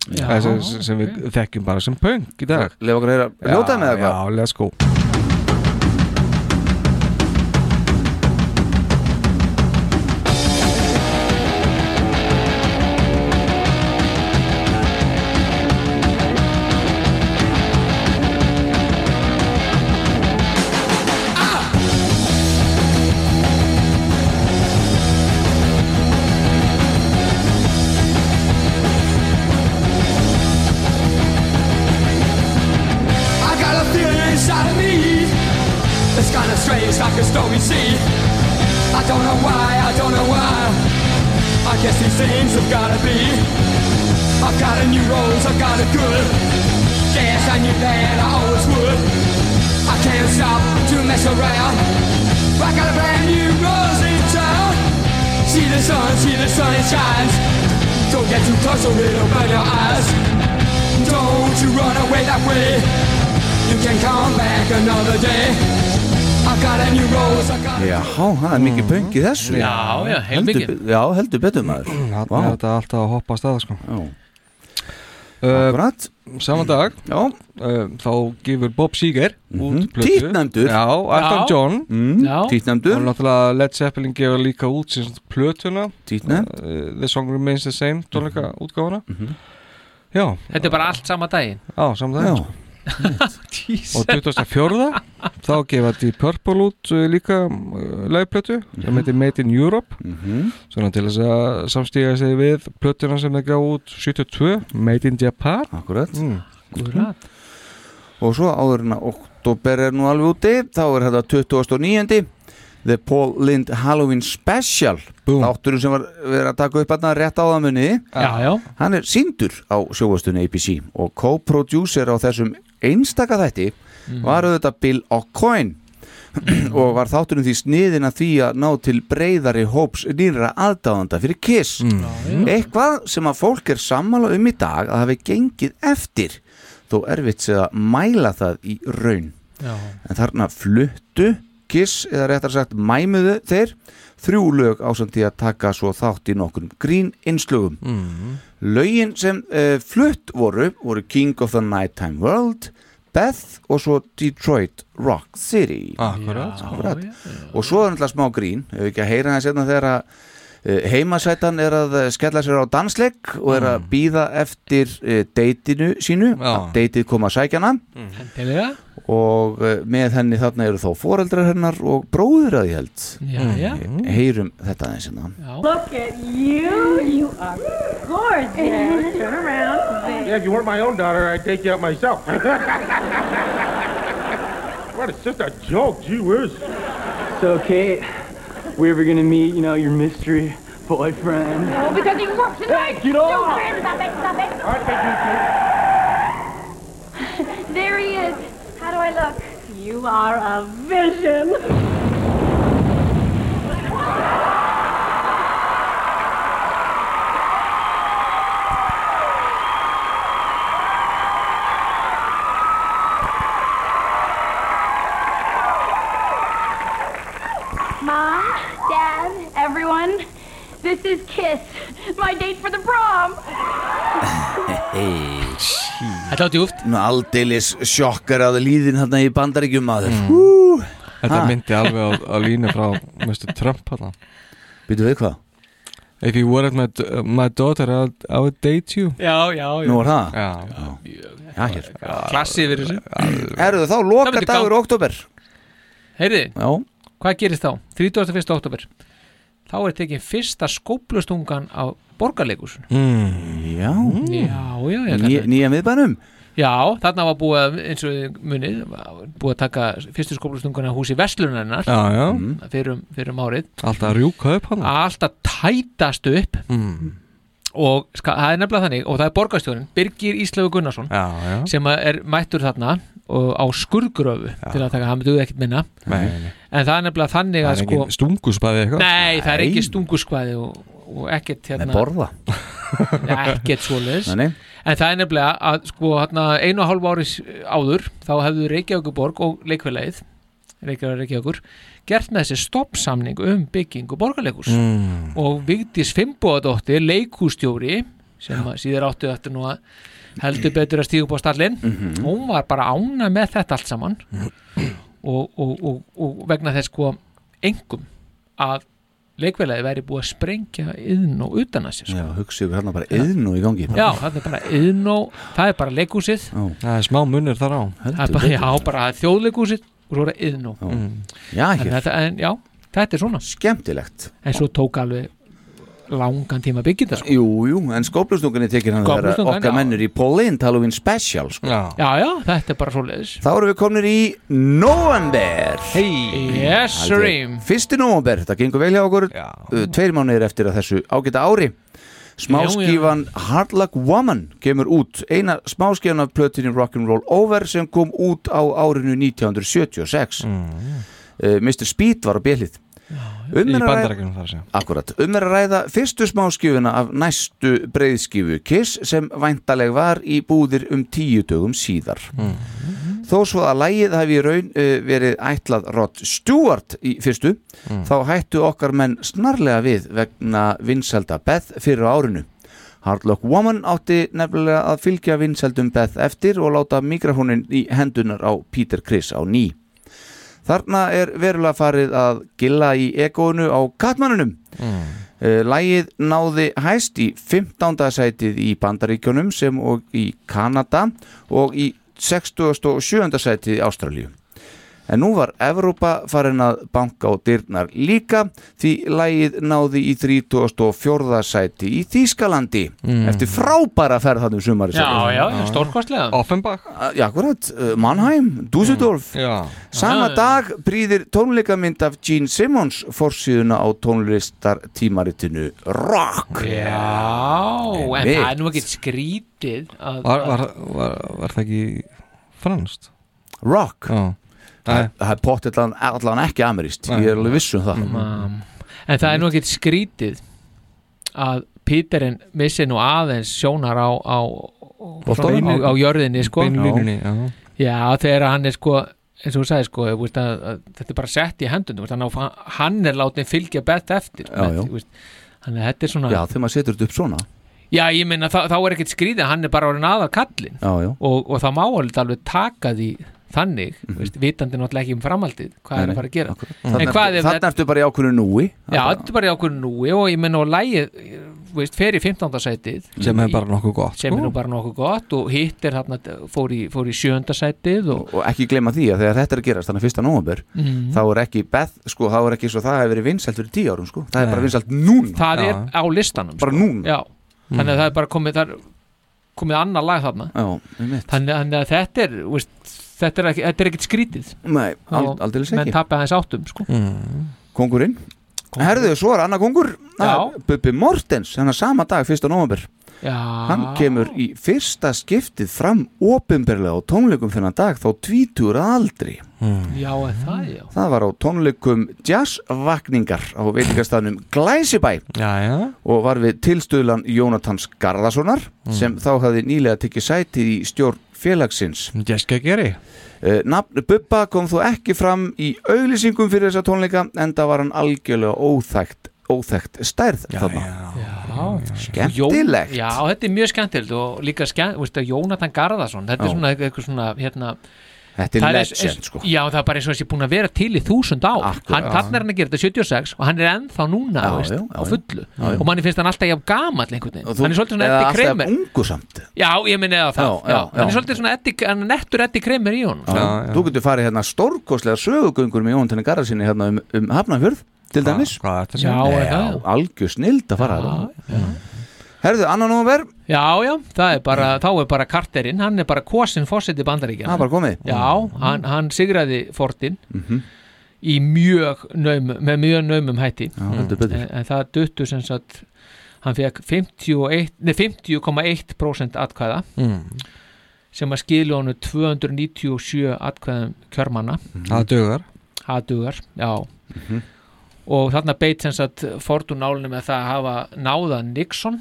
Sem, sem við þekkjum bara sem punk í dag. Lefa okkur að heyra hljóta með eitthvað? Já, let's go Já, það er mikið punk í þessu. Já, já, heldur, heilmikið. Já, heldur betur maður. Þarna Vá. er þetta alltaf að hoppa að staða sko. Já, uh, akkurat. Saman dag Já, uh, þá gefur Bob Seger út plötu. Títnæmdur Já, Elton Já. John. Mm, Já. og náttúrulega Led Zeppelin gefur líka út sem sagt plötuna. Títnæmd uh, The Song Remains the Same tónleika útgáfuna Já, Þetta er bara allt sama daginn? Á, saman dag Já, sko. Og 2004 þá gefa Deep Purple út uh, líka uh, liveplötu sem heitir Made in Europe Mhm. svona til þess að samstíga sig við plötuna sem þeir gaf út 72 Made in Japan Akkurat mm. Akkurat. Og svo áður en að oktober er nú alveg úti Þá er þetta 29. The Paul Lind Halloween Special Þátturinn sem var verið að taka upp að rétt áðamunni Já, já. Hann er síndur á sjóastunni ABC og co-producer á þessum einstaka þætti Mhm. var auðvitað Bill O'Coin. Og var þátturinn því sniðin að því að ná til breyðari hóps nýra aðdáðanda fyrir Kiss. Eitthvað sem að fólk er sammála um í dag að hafi gengið eftir þó erfitt sér að mæla það í raun. Já. en þarna fluttu Kiss eða réttar sagt mæmuðu þeir þrjú lög ásand því að taka svo þátt í nokkrum grín innslögum. Mm. Lögin sem uh, flutt voru voru King of the Nighttime World Beth og svo Detroit Rock City Akkurat. Akkurat. og svo er náttúrulega smá grín ef við ekki að heyra það sérna þegar að heimasætan er að eh, skella sér á dansleik og er að býða eftir uh, deitinu sínu að deitið koma að sækjana Endilega. og með henni þarna eru þó foreldrar hennar og bróður að ég held Já, já. heyrum þetta aðeins hérna Look at you. You are gorgeous. Turn around. Yeah, if you weren't my own daughter, I'd take you out myself. what, it's just a joke, gee whiz. So, Kate, we ever gonna meet, you know, your mystery boyfriend? No, because he works tonight. Hey, get off. No, stop it, stop it. there he is. How do I look? You are a vision. this is Kiss, my date for the prom. Þetta var djúft Nú aldeilis sjokkar að líðin hérna í bandaríkjum maður Mm. Þetta myndi alveg á, á línu frá Mr. Trump hann Býtu við hvað? If you weren't my, my daughter I would, I would date you Já, já, já. Nú er það? Já, Já, hér Klassi yfir þessu Erðu þá loka dagur oktober Heyri, Já hvað gerist þá? 31. oktober Þá er tekin fyrsta skóplustungan á borgarleikursun mm. Já Já, já, já Ný, Nýja miðbænum Já, þarna var búið að, eins og munið búið að taka fyrstu skóplustungan á húsi Vestlunarinnar Já, já. fyrir, um, fyrir um árið Alltaf rjúka upp hann Alltaf tætast upp mm. og það er nefnilega þannig og það er borgarstjórin Birgir Íslaugur Gunnarsson já, já. sem að er mættur þarna á skurðgröfu til að taka, hann betur ekkert minna Nei, nei. en það er nefnilega þannig Það að sko engin stungusbæði eitthvað Nei, það er Nei. ekki stungurskvæði og, og ekkert hérna Með borða ja, ekkert Nei, nei. en það er nefnilega að sko hérna einu og hálf ári áður þá hefðu Reykjavíkuborg og leikfélagið Reykjavík Reykjavíkur gert með þessi stoppsamning um byggingu borgarleikus Mm. og Vigdís Fimboðadóttir leikústjóri sem að síður áttu eftir nú að heldur betur að stíga upp á stallin Mhm. hún var bara ána með þetta allt saman. Og, og, og, og vegna þess sko engum að leikfélagi væri búið að sprengja yðn og utan að sér sko. Já, hugsa ykkur hérna bara yðn og í gangi Já, það er bara yðn og það er bara leikúsið Það er smá munur þar á. Það er bara, já, bara þjóðleikúsið og svo er það yðn og Mm. Já, en, hér þetta, en já, þetta er svona. Skemmtilegt. En svo tók alveg langan tíma að byggja þetta sko. Jú, jú, en skóplustungunni tekir hann þegar Skóflustungan, okkar já. mennur í Pauline Halloween Special sko. Já. já, já, þetta er bara svo leiðis Þá erum við komin í november Hey Yes, sir Fyrsti november, þetta gengur vel hjá okkur uh, Tveir mánuðir eftir að þessu ágæta ári Smáskífan Hard Luck Woman kemur út Eina smáskífan af plötinu Rock'n'Roll Over sem kom út á árinu 1976 mm. Mr. Speed var á bjelið Um er að ræða- um er að ræða fyrstu smáskjöfuna af næstu breiðskífu Kiss sem væntaleg var í búðir um tíu dögum síðar. Þó svo að lægið hafi raun uh, verið ætlað Rod Stewart í fyrstu þá hættu okkar menn snarlega við vegna vinselda Beth fyrir árinu. Hard Luck Woman átti nefnilega að fylgja vinsældum Beth eftir og láta mikrofónin í hendunar á Peter Criss á ný. Þarna er verulega farið að gilla í egónu á Katmanunum. Mm. Lægið náði hæst í 15. sætið í Bandaríkjunum sem og í Kanada og í 67. sæti í Ástralíu. En nú var Evrópa farin að banka á dyrnar líka því lægið náði í 34. sæti í Þýskalandi Mm. eftir frábæra ferð þannig sumari Já, já, já, stórkostlega Offenbach Já, akkurat, uh, Mannheim, Dusseldorf Já Sama Já. dag prýðir tónleikamynd af Gene Simmons forsíðuna á tónlistar tímaritinu Rock Já, en Einmitt. það er nú ekki skrítið að, Var, var, var, var það ekki franskt? Rock Já Það er pottet allan ekki ameríst Ég er alveg viss um það. Um, en það er nú ekki skrítið að Píterinn missi nú aðeins sjónar á á, á, á jörðinni sko. Beinlínunni, já. Já, þegar hann er sko eins og þú sagði sko, veist, að, að, þetta er bara sett í hendunum, hann, er látið fylgja bett eftir þannig að þetta er svona Já, þegar maður setur þetta upp svona. Já, ég meina, þá, er ekkert skrýðið, hann er bara orðin aðal kallinn Já, já. Og, og það má alveg taka því þannig, mm veist, vitandi náttúrulega ekki um framhaldið, hvað er að fara að gera. En hvað ef Þannig ertu bara í ákveðinu núi. Já, þetta er bara í ákveðinu núi og ég menna og lægið, þú veist, fer í 15. sætið. Sem er bara nokkuð gott sem er sko. nú bara nokkuð gott og hitt er þarna, fór í, fór í sjönda sætið og og ekki gleyma því að þegar þetta er að gerast þannig að fyrsta nómur Mhm. þá er ekki Beth, sko, þá er ekki svo það hefur verið vinsælt fyrir tíu árum, sko, það er bara vinsælt núna. Það er á listanum bara sko. núna. Já, þannig að það er bara komið er komið annað lag þarna. Já, einmitt. þannig, þannig að þetta er þú veist, þetta er, ekki, þetta er ekkit skrítið. Nei, ald- Og aldeilis menn tapja aðeins áttum sko. Kongurinn Herðu, svo er Anna Kongur Já. Bubbi Mortens, hann er sama dag, fyrsta nómur Já. Hann kemur í fyrsta skiptið fram opinberlega á tónleikum þennan dag þá tvítur að aldri Já, er það, já Það var á tónleikum jazzvakningar á veitingastafnum Glæsibæ já, já. og var við tilstöðlan Jónatans Garðasonar sem þá hafði nýlega tekið sætið í stjórn félagsins Jeska Geri Uh, nafn Bubba kom þó ekki fram í auglýsingum fyrir þessa tónleika en það var hann algjörlega óþægt, óþægt stærð já, þarna. Já, Skemmtilegt. Já, þetta er mjög skemmtilegt og líka skemmt, Jónatan Garðarsson þetta Já. er svona eitthvað svona hérna, Þetta er það legend, sko. Já, það er bara eins og þessi búin að vera til í þúsund hann, Þannig er hann að gera þetta 76 og hann er ennþá núna Já, veist, já, á fullu. Já, já. og manni finnst hann alltaf jafn gamall einhvern veginn. Hann er svolítið svona eða Eddie alltaf Kramer ungu samt. Já, ég minni eða það. Já, já, já, Hann er svolítið svona nettur Eddie Kramer í honum. Þú getur farið hérna stórkostlega sögugöngur með Jónatani Garðarsinni hérna um, um Hafnarfjörð til dæmis. er Já, er? það? algjör snild að fara þetta Herðu, annan nóver, Já, já, það er bara, þá er bara Carterinn, hann er bara kosin fórseti bandaríkja það er bara komið. Já, hann, hann sigraði Fordin Mhm. í mjög naum, með mjög naumum hætti. Já, heldur betur. en, en það duttu sem sagt hann fekk 51 nei, 50,1% atkvæða Mm. sem að skilu honum 297 atkvæðum kjörmanna. Það dugar það dugar, já. Mhm. og þarna beit sem sagt Fordun nálunum með það að hafa náða Nixon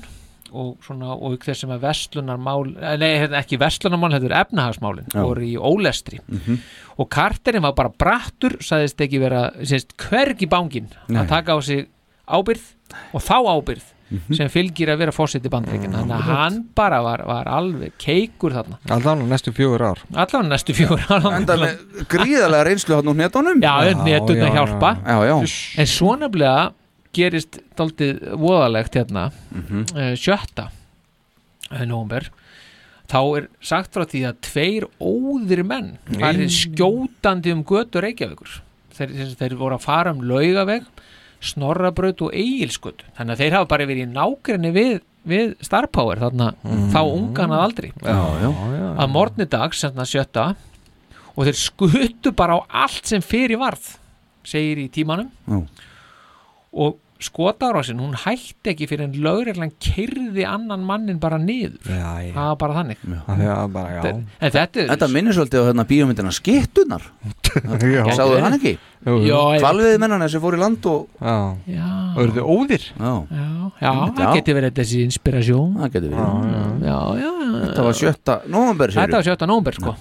og svona og þess sem að vestlunarmál eh, nei, hérna, ekki vestlunarmál, þetta er efnahagsmálin Já. voru í ólestri Mhm. og Carterin var bara brattur sagðist ekki vera, sést, hvergi bángin Nei. að taka á sig ábyrð og þá ábyrð Mhm. sem fylgir að vera fórseti bandreikin þannig að hann bara var, var alveg keikur þarna Allan næstu fjögur ár allavega næstu fjögur ára Enda með gríðarlega reynslu hann úr netónum Já, netuna já, hjálpa já, já. En svo nefnilega gerist daldið voðalegt hérna Mhm. uh, sjötta uh, nómber þá er sagt frá því að tveir óðir menn farið skjótandi um götu Reykjavíkur. Þeir, þeir, þeir voru að fara um laugaveg snorrabraut og eigilskutt þannig að þeir hafa bara verið í nágrinni við, við Star Power þarna þá ungan að aldri. Já, já. að morgni dags sem það sjötta og þeir skuttu bara á allt sem fyrir varð segir í tímanum. Já. og skotárásin hún hætti ekki fyrir en lögreglan kyrði annan mannin bara niður. Já, já. Það var bara þannig. Já, bara, já. Þetta- en þetta er Þetta minnir svolítið á hérna bíómyndina skittunar Já, Sáðu það ekki? Hvalviði mennana sem fór í land og þið óðir? Já, það geti verið þessi inspirasjón. Það getur verið. Já, já, já Þetta var sjötta nóvember þetta var sjötta nómber sko.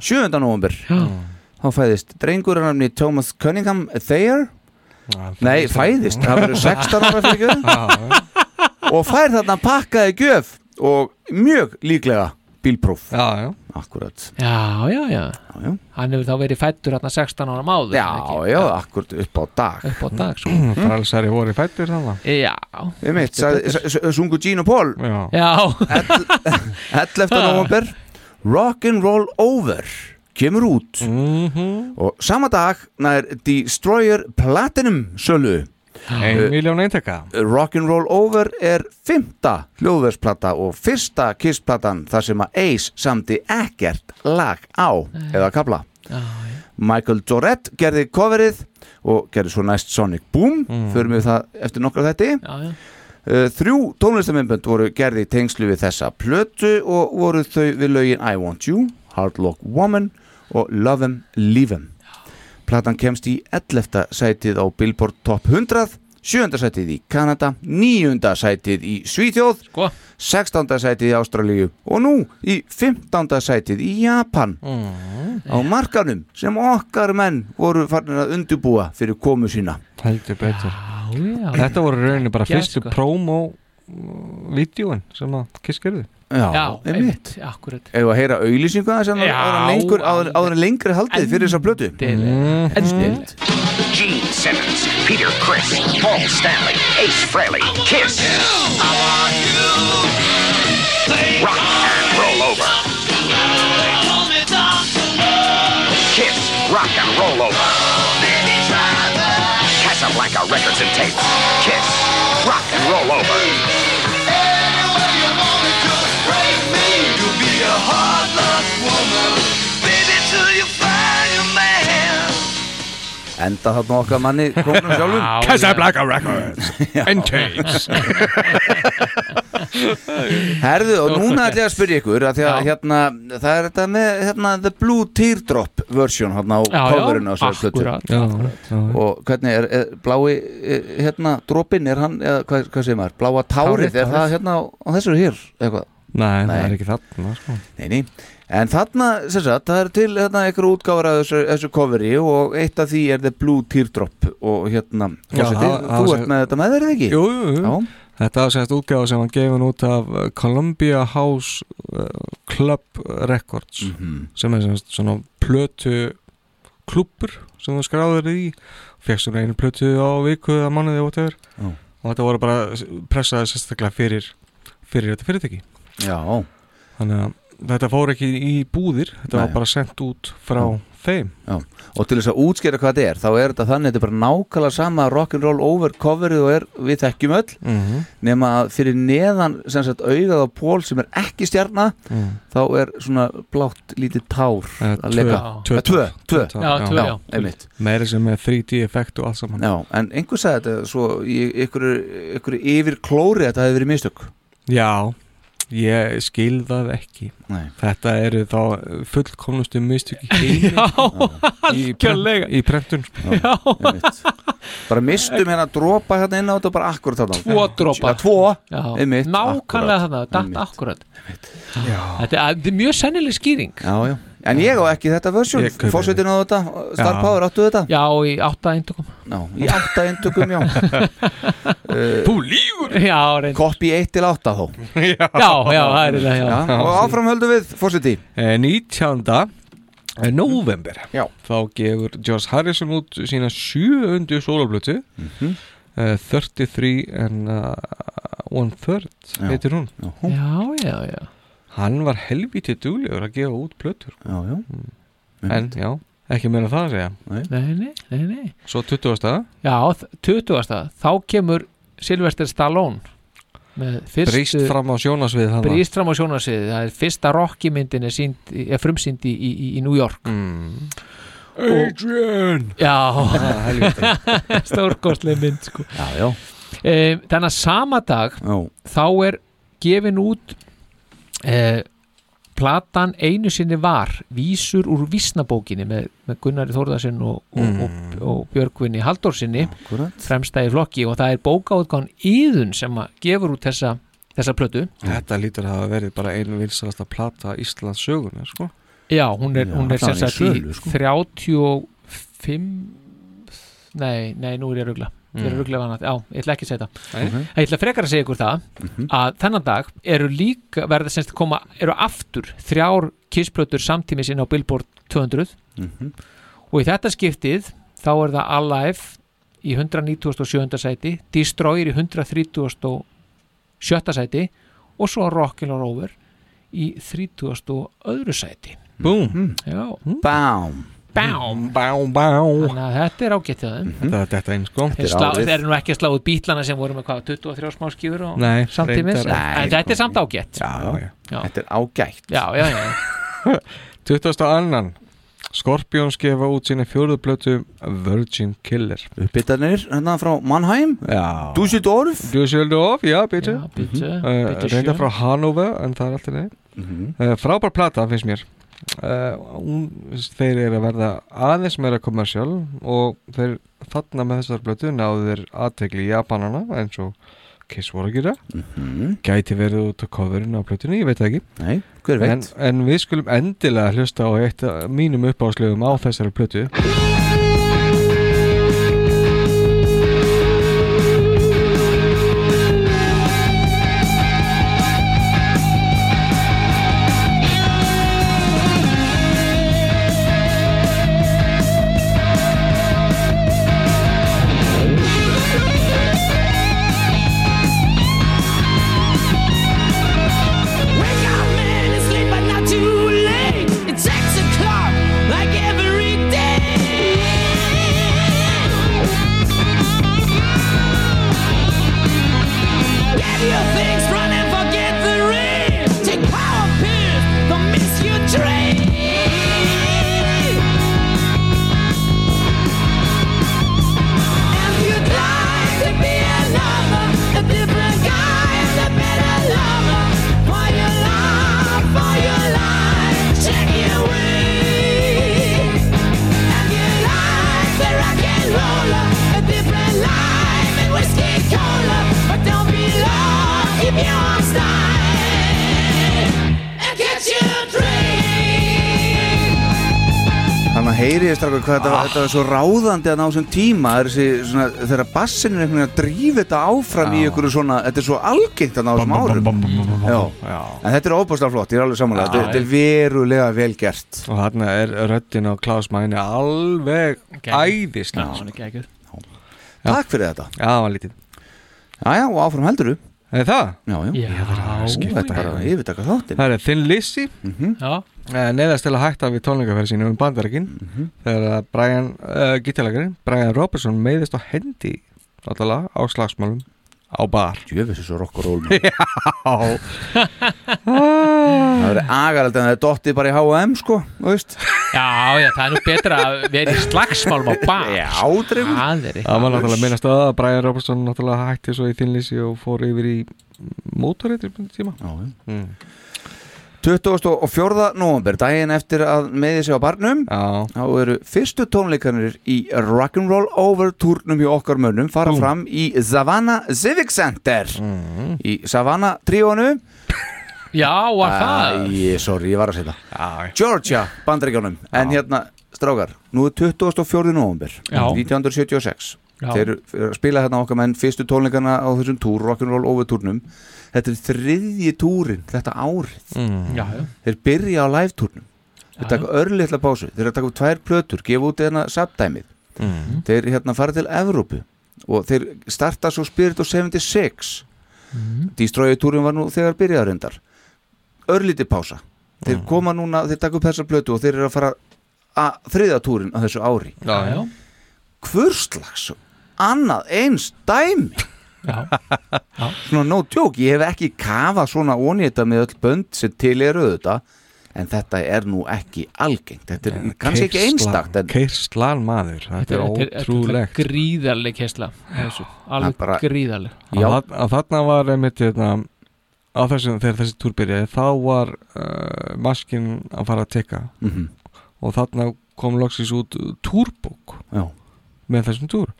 Sjöunda nóvember. Þá fæðist drengur að nafni Thomas Cunningham Thayer Nei, fæðist, það verður 16 ára fyrir gjöf Og fær þarna pakkaði gjöf Og mjög líklega bílpróf. Já, já. Akkurat já, já, já, Já, já, hann hefur þá verið fættur hérna 16 ára máður já, já akkurat upp á dag. Upp á dag sko. Frælsari voru fættir þannig já, Við mitt, sungu Gene og Paul. Já. Já. 11. november Rock'n'Roll Over kemur út. Og sama dag nær Destroyer Platinum sölu. Uh, miljón eintaka. Rock'n'Roll Over er fymta hljóðversplata og fyrsta kissplatan þar sem að Ace samti ekkert lag á eða kabla Michael Dorett gerði coverið og gerði svo næst Sonic Boom. Förum við það eftir nokkra þetti já, já. Þrjú tónlistamindbönd voru gerði tengslu við þessa plötu og voru þau við lögin I Want You, Hard Lock Woman og Love 'em, Leave 'em Platan kemst í 11. sætið á Billboard Top 100 7. sætið í Kanada 9. sætið í Svíþjóð Sko. 16. sætið í Ástralíu og nú í 15. sætið í Japan á markanum sem okkar menn voru farin að undubúa fyrir komu sína Heldur betur já. Þetta voru rauninni bara fyrstu sko. promo vídjóin sem að Kiss gerði Já, Já, einmitt akkurat Ef að heyra auðlýsingu aðeins en Já, áður en en lengri haldið fyrir þessa plötu Endilega. Endilega. Gene Simmons, Peter Chris, Paul Stanley, Ace Frehley, Kiss. Rock and roll over. Kiss, rock and roll over. Casablanca records and tapes. Kiss, rock and roll over. Enda þarna okkar manni krónum sjálfum Já, Casablanca Records. And tapes Herðu, og núna ætla ég að spyrja ykkur að því að hérna, það er þetta með hérna, The Blue Teardrop version hérna á coverinu og hvernig er, er blái eh, hérna, dropinn, er hann, eða hvað, hvað segir maður? Bláa tárið, Tárið, er það hérna á, á þessu hér, eitthvað Nei, það Nei. er ekki þarna sko. Nei, nei, en þarna, sem sagt, það er til hérna, einhver útgáfur af þessu, þessu coveri og eitt af því er The Blue Teardrop og hérna, Já, það- það þú ert með þetta með eða ekki? Jú, jú, jú. Þetta var sérst útgáfa sem var gefin út af Columbia House uh, Club Records Mhm. sem er sérst svona plötu klúppur sem þú skráður í fegst svona einu plötu á viku whatever. Já. og þetta voru bara pressaði sérstaklega fyrir fyrir þetta fyrirtæki já, þannig að þetta fór ekki í búðir þetta Nei. var bara sendt út frá þeim. Já. Og til þess að útskýra hvað þetta er þá er þetta þannig, þetta er bara nákvæmlega sama rock'n'roll over coverið og er við þekkjum öll. Mhm. nema að fyrir neðan sem sagt augað á pól sem er ekki stjarna Mm. þá er svona blátt lítið tár Eh, að leka. Tvö. tvö, tvö, Já, tvö, já. einmitt. Meiri sem er 3D effekt og allt saman. Já, en einhver sagði þetta svo í ykkur, ykkur yfir klóri að þetta hefði verið mistök. Já, ég skil það ekki. Nei. Þetta eru þá fullkomnustu mistök í heimi. Já, algjörlega. Í prentun sko. Bara mistum hérna dropa hérna inn á þetta bara akkurat þarna. Tvo einmitt. Nákvæmlega þarna, datt einmitt. akkurat Þetta er, þetta er mjög sennileg skýring. Já, já, en ég á ekki þetta versjón Fórsetin á þetta, Star Já. Power áttu þetta? Já, í átta eintökum. Já, í átta eintökum, já. Uh, Þú lígur Já, reynd Koppi 1 til 8 þó. Já, Já, já, það er já, Og áfram höldum við, fórseti Eh, 19. november Já. þá gefur George Harrison út sína sjöundu sólarblötu Mhm. uh, 33 and uh, one third heitir hún. Já, já, já hann var helvítið duglegur að gefa út plötur. Já, já. En já, ekki meira það að segja. Nei, nei, nei, nei svo 20. Já, þ- 20. Þá kemur Sylvester Stallone brýst fram á sjónasvið Brýst fram á sjónarsviði Það er fyrsta Rocky myndin er, sýnd, er frumsýnd í, í, í New York. Mm. Adrian! Já. Stórkostlega mynd sko. Já, já. E, Þannig að sama dag Já, þá er gefin út e, platan einu sinni var vísur úr vísnabókinni með, með Gunnari Þórðarsson og, og, Mm. og, og Björgvinni Halldórsinni akkurat fremstæði flokki og það er bókaútgáðan Íðun sem að gefur út þessa, þessa plötu þetta lítur að hafa verið bara einu vinsalasta plata Íslands sögunar sko. Já, hún er, Já, hún er sem allavega í sagt í sölu, sko. 35 Nei, nei, nú er ég Ég er Mm. já, ég ætla ekki að segja það Nei. Ég ætla frekar að segja ykkur það að þennan dag eru líka verða semst koma, eru aftur þrjár kissplötur samtímis inn á Billboard 200 Mhm. og í þetta skiptið þá er það Alive í 197. sæti Destroyer í 137. sæti og svo Rockin' All Over í 30. og öðru sæti Búm Já Bám Bám Bám, bám Þannig að þetta er ágætt hjá þeim. Þetta er þetta einn sko Þeir, eru nú ekki að slá út bítlana sem voru með hvað, 23 smáskjúr og Nei, samtímis reyndar en þetta er samt ágætt. Já, Já. þetta er ágætt. Já, já, já. 22. Scorpions gefa út sína fjóruðu blötu Virgin Killer. Uppbyttanir hérna frá Mannheim. Já. Dusseldorf Dusseldorf, já, bitte, uh, bitte Reynda frá Hannover en það er alltaf leið Mhm. uh, Frábær plata finnst mér uh, Þeir eru að verða aðeins meira kommersial og þeir þarna með þessar blötu náðu þeir aðtegli í Japanana eins og Kiss voru að gera. Mhm. Gæti verið út á coverin á blötunni, ég veit ekki. Nei, en, en við skulum endilega hlusta á eitt mínum uppáðslögum á þessari blötu hvað þetta, þetta var svo ráðandi að ná þessum tíma það er þessi, svona, þegar bassin er einhvern veginn að drífa þetta áfram í einhverju svona þetta er svo algengt að ná þessum árum. Já. en þetta er óbúslega flott, ég er alveg samanlega Já, þetta, þetta er verulega vel gert. Og þarna er röddin á Klaus Mæni alveg æðislega Já, er. Takk fyrir þetta. Já, það var lítið. Jæja, og áfram heldur þú. Er það? Já, já, Já, Ó, Þetta er bara að yfirtaka þáttin Það er Thin Lizzy. Já, neðast til að hætta við tónleikaferð sínu um bandarækin þegar að Brian, uh, gítalegari Brian Robertson meiðist á hendi náttúrulega á slagsmálum á bar. Djöfis þessu rock og roll Já. Það verður agarald en það er dottið bara í H&M sko, já, já, það er nú betra að vera í slagsmálum á bar. Já, drengur Það var náttúrulega minnast að að Brian Robertson náttúrulega hætti svo í Lizzy og fór yfir í mótorið tíma. Já, já. Mm. 24. november, daginn eftir að meði sig á barnum Já. þá eru fyrstu tónleikanir í Rock'n'Roll Over túrnum hjá okkar mönnum fara fram í Savannah Civic Center í Savannah tríónu Já, var það? Æ, sorry, ég var að segja Georgia, bandaríkjónum en hérna, strákar, nú er 24. november Já. 1976 Já. þeir að spila hérna okkar menn fyrstu tónleikana á þessum túr, Rock'n'Roll Over túrnum þetta er þriðji túrin þetta árið Mm. Já, já. þeir byrja á live túrnum þeir taka örlittla pásu, þeir eru að taka upp tvær plötur gefa út hérna sabdæmið Mm. þeir hérna fara til Evrópu og þeir starta svo Spirit of 76 Mhm. Destroyer túrin var nú þegar byrjaðar reyndar örlítið pása þeir Mm. koma núna, þeir taka upp þessa plötu og þeir eru að fara að þriða túrin á þessu ári Já, já. hvurslags annað eins dæmi. Svona no joke, ég hef ekki kafað svona þetta með öll bönd sem til eru auðvitað en þetta er nú ekki algengt. Þetta er kannski ekki einstakt en Keirslan maður, þetta er ótrúlegt gríðarleg kesla þessu, alveg bara- gríðarleg. Að, að þarna var einmitt hérna, á þessum, þegar þessi túr byrjaði þá var uh, maskin að fara að tekka Mhm. og þarna kom loksins út túrbók Já. með þessum túr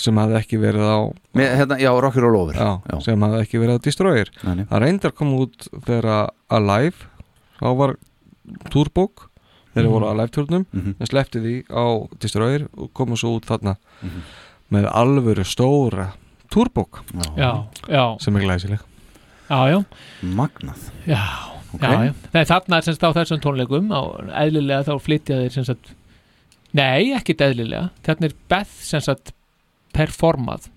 sem hafði ekki verið á með, hérna, já, Rock'n'Roll Over já, sem hafði ekki verið á Destroyer nei. það reyndar kom út þegar að Alive þá var túrbók þegar Mhm. voru að live túrnum Mhm. en sleppti því á Destroyer og komu svo út þarna Mhm. með alvöru stóra túrbók Já, já. sem er glæsileg Já, já Magnað Já, Ok. já, já. Nei, þarna er semst á þessum tónleikum á eðlilega þá flytja þeir semst að Nei, ekkit eðlilega Þarna er Beth semst performað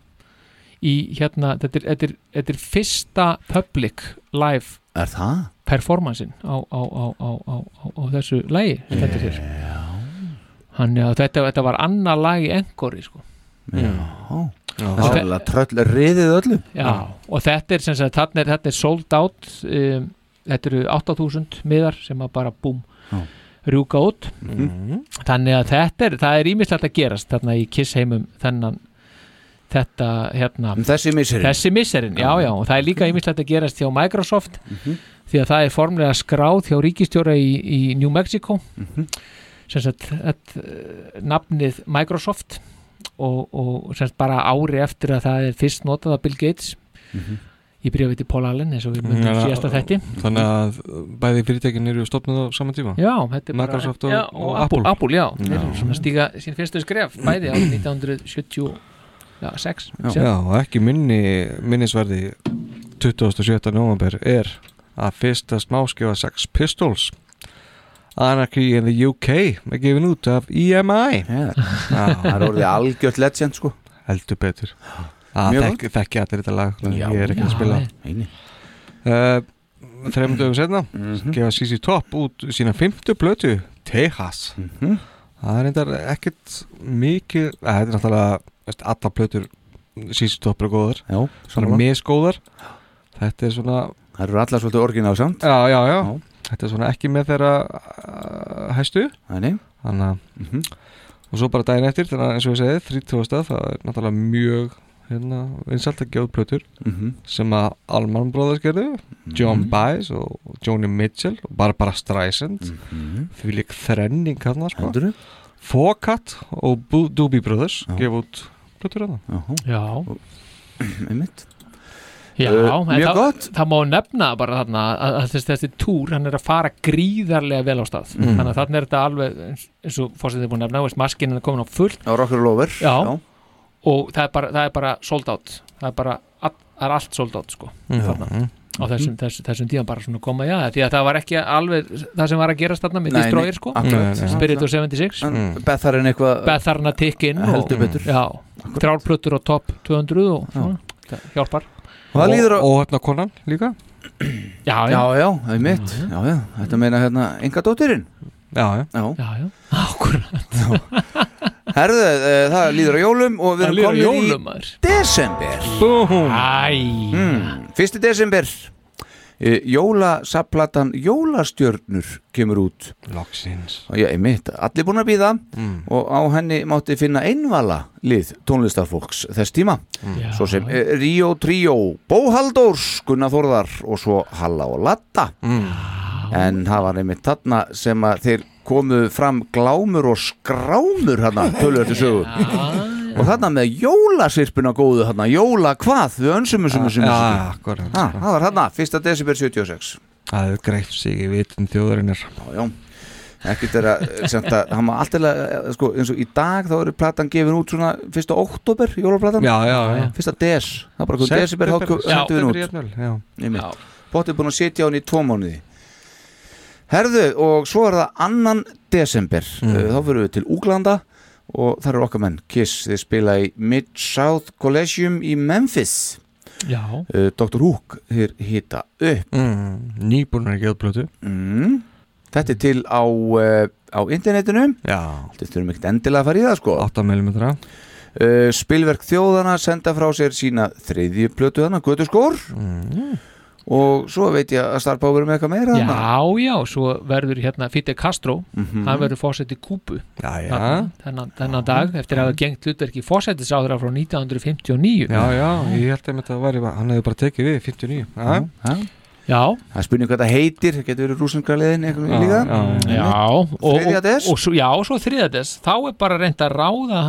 í hérna, þetta er, þetta er, þetta er fyrsta public live Er það? performansin á, á, á, á, á, á, á þessu lagi sem þetta sér hann, ja, þetta, þetta var annað lag í engori sko. Já, Og það er tröll riðið öllu Já, og þetta er sem sagt, þarna er, er sold out um, þetta eru 8000 miðar sem að bara búm Já. rjúka út Mhm. þannig að þetta er, það er ímislegt að gerast þarna í Kiss heimum þennan þetta hérna þessi misserin þessi misserin, já já, og það er líka ímislegt að gerast hjá Microsoft Mhm. því að það er formlega skráð hjá ríkistjóra í, í New Mexico Mhm. sem sagt eh, nafnið Microsoft og, og sem sagt bara ári eftir að það er fyrst notað af Bill Gates Mhm. í bréfi til Paul Allen eins og við myndum síðasta þætti Þannig að bæði fyrirtækin eru stopnað á saman tíma Já, þetta er bara Microsoft og, já, og, Apple, Apple Apple já, þeir Já. eru svona stíga sín fyrstu skref bæði á 1976 Já, og ekki minni minnisverði 27. november er að fyrsta smáskjöfa Sex Pistols. Anarchy in the UK er gefin út af EMI Já, það er orðið algjört legend sko. Heldur betur. Að Mjög þekki, allir þetta lag Já, ég er ekki að já, spila. eini. uh, þreim dögum setna Mhm. gefa CC Top út sína fymtu blötu Texas. Mhm. það er ekkert mikið að, þetta er náttúrulega veist, alla blötur CC Top eru góðar Já, svona misgóðar þetta er svona Það eru allar svolítið orginál samt já, já, já, þetta er svona ekki með þeirra uh, hæstu Þannig að Mhm. og svo bara daginn eftir þannig að eins og ég segi 30. það er náttúrulega mjög hérna, vinsalt að gefa plötur Mhm. sem að Alman Brothers gerðu John Baez og Joni Mitchell og Barbara Streisand Mhm. því lík þrenning hann sko. Heldurðu? Fokat og Doobie Brothers Já. gefa út plötur hann Já. Einmitt. Já, Uh, það, gott. það má nefna bara þarna að, að þessi, þessi túr, hann er að fara gríðarlega vel á stað. Mm. þannig að þarna er þetta alveg eins, og fórsetið er búin að nefna, veist, maskinn er komin á fullt. Á Rocker Lover já, já. og það er bara, það er bara sold out. Það er bara, það er allt sold out sko, Mhm. þarna. á þessum, þessum, þessum tíðan bara svona koma, já, því að það var ekki alveg það sem var að gerast þarna með Destroyer sko. Spirit of 76 En Betharinn eitthvað Betharna tikkin Heldur betur. já, þrjálplötur á topp 200 og svona, það hjálpar. Og það líður á og hérna konan líka? Já, Já, já, það er mitt Já, já, þetta meina hérna enga dóttirinn Já, já. Já, já, já, akkurat. Herðu, uh, það líður á jólum og við erum komin í maður. desember. Búm. Æ mm, Fyrsti desember. Uh, Jólasaplatan Jólastjörnur kemur út. Loksins. Já, einmitt, allir búin að býða Mm. og á henni mátti finna einvala lið tónlistarfólks þess tíma. Já. svo sem uh, Ríó Tríó Bóhaldórs, Gunnar Þórðar og svo Halla og Latta. Mm. En það var einmitt þarna sem að þeir komu fram glámur og skrámur hérna, tölur til sögu. Og þarna með jólasirpuna góðu þarna, jóla hvað? Við önsum þessum þessum Ha, það var þarna, 1. desember 76 Það er greift sig í vitum þjóðarinnar. Já, já. Ekkert er að, semt að hann var alltaf sko, eins og í dag þá eru platan gefin út svona 1. oktober, jólaplatan. Já, já, já. 1. des, það er bara hvernig desember þá September, hendur við út. Bóttið búin að setja á hann í tvo mánuði Herðu, og svo er það annan desember Mm. uh, þá fyrir við til Úglanda og þar eru okkar menn Kiss, þeir spila í Mid-South Collegium í Memphis Já Dr. Hook, þeir hita upp mm. Nýbúnar ekki öðblötu mm. Þetta er til á, uh, á internetinu Já Þetta þurfum ekkert endilega að fara í það sko 8 mm uh, Spilverk þjóðana senda frá sér sína þriðju plötu þarna, Götuskór mm. Og svo veit ég að Starpá verður með eitthvað meira. Já, já, svo verður hérna Fidel Castro, Mhm. hann verður fósett í Kúbu. Já, já. Þarna, þennan, þennan dag eftir að hafa gengt hlutverki fósettisáðra frá 1959 Já, já, ég held að þetta var hann hefði bara tekið við 59 Já, Já. Já, Það spurning hvað það heitir, það getur verið rúsingra liðin eitthvað líka. já. Og, og, og, svo, já, svo þriðja des þá er bara reynd að ráða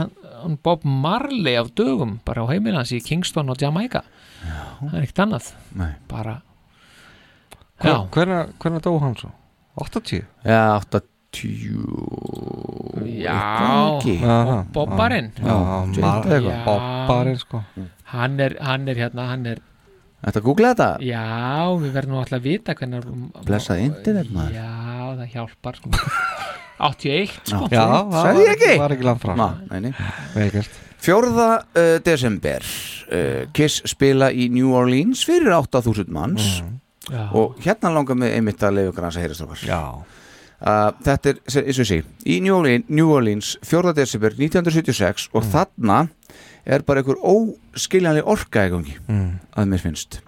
Bob Marley af dögum bara á heimilans í Kingston og Jamaica það er ekkert annað. Nei. bara hvernig dó hann svo? 80? já, 80 já, Bobbarinn. Bobbarinn sko. Hann er, hann er hérna hann er Þetta googlaði þetta? Já, við verðum alltaf að vita hvernig Blessað internet maður. Já, það hjálpar sko. 81 sko. Já, það var ekki langt frá Ná, neini, veikert 4. Eh, desember eh, Kiss spila í New Orleans fyrir 8000 manns mm. og hérna langar við einmitt að leiðu granns að heyrast okkar eh, Þetta er, eins og sé, í New Orleans, New Orleans 4. desember 1976 og mm. þarna er bara einhver óskiljanlega orka eða gangi mm. að mér finnst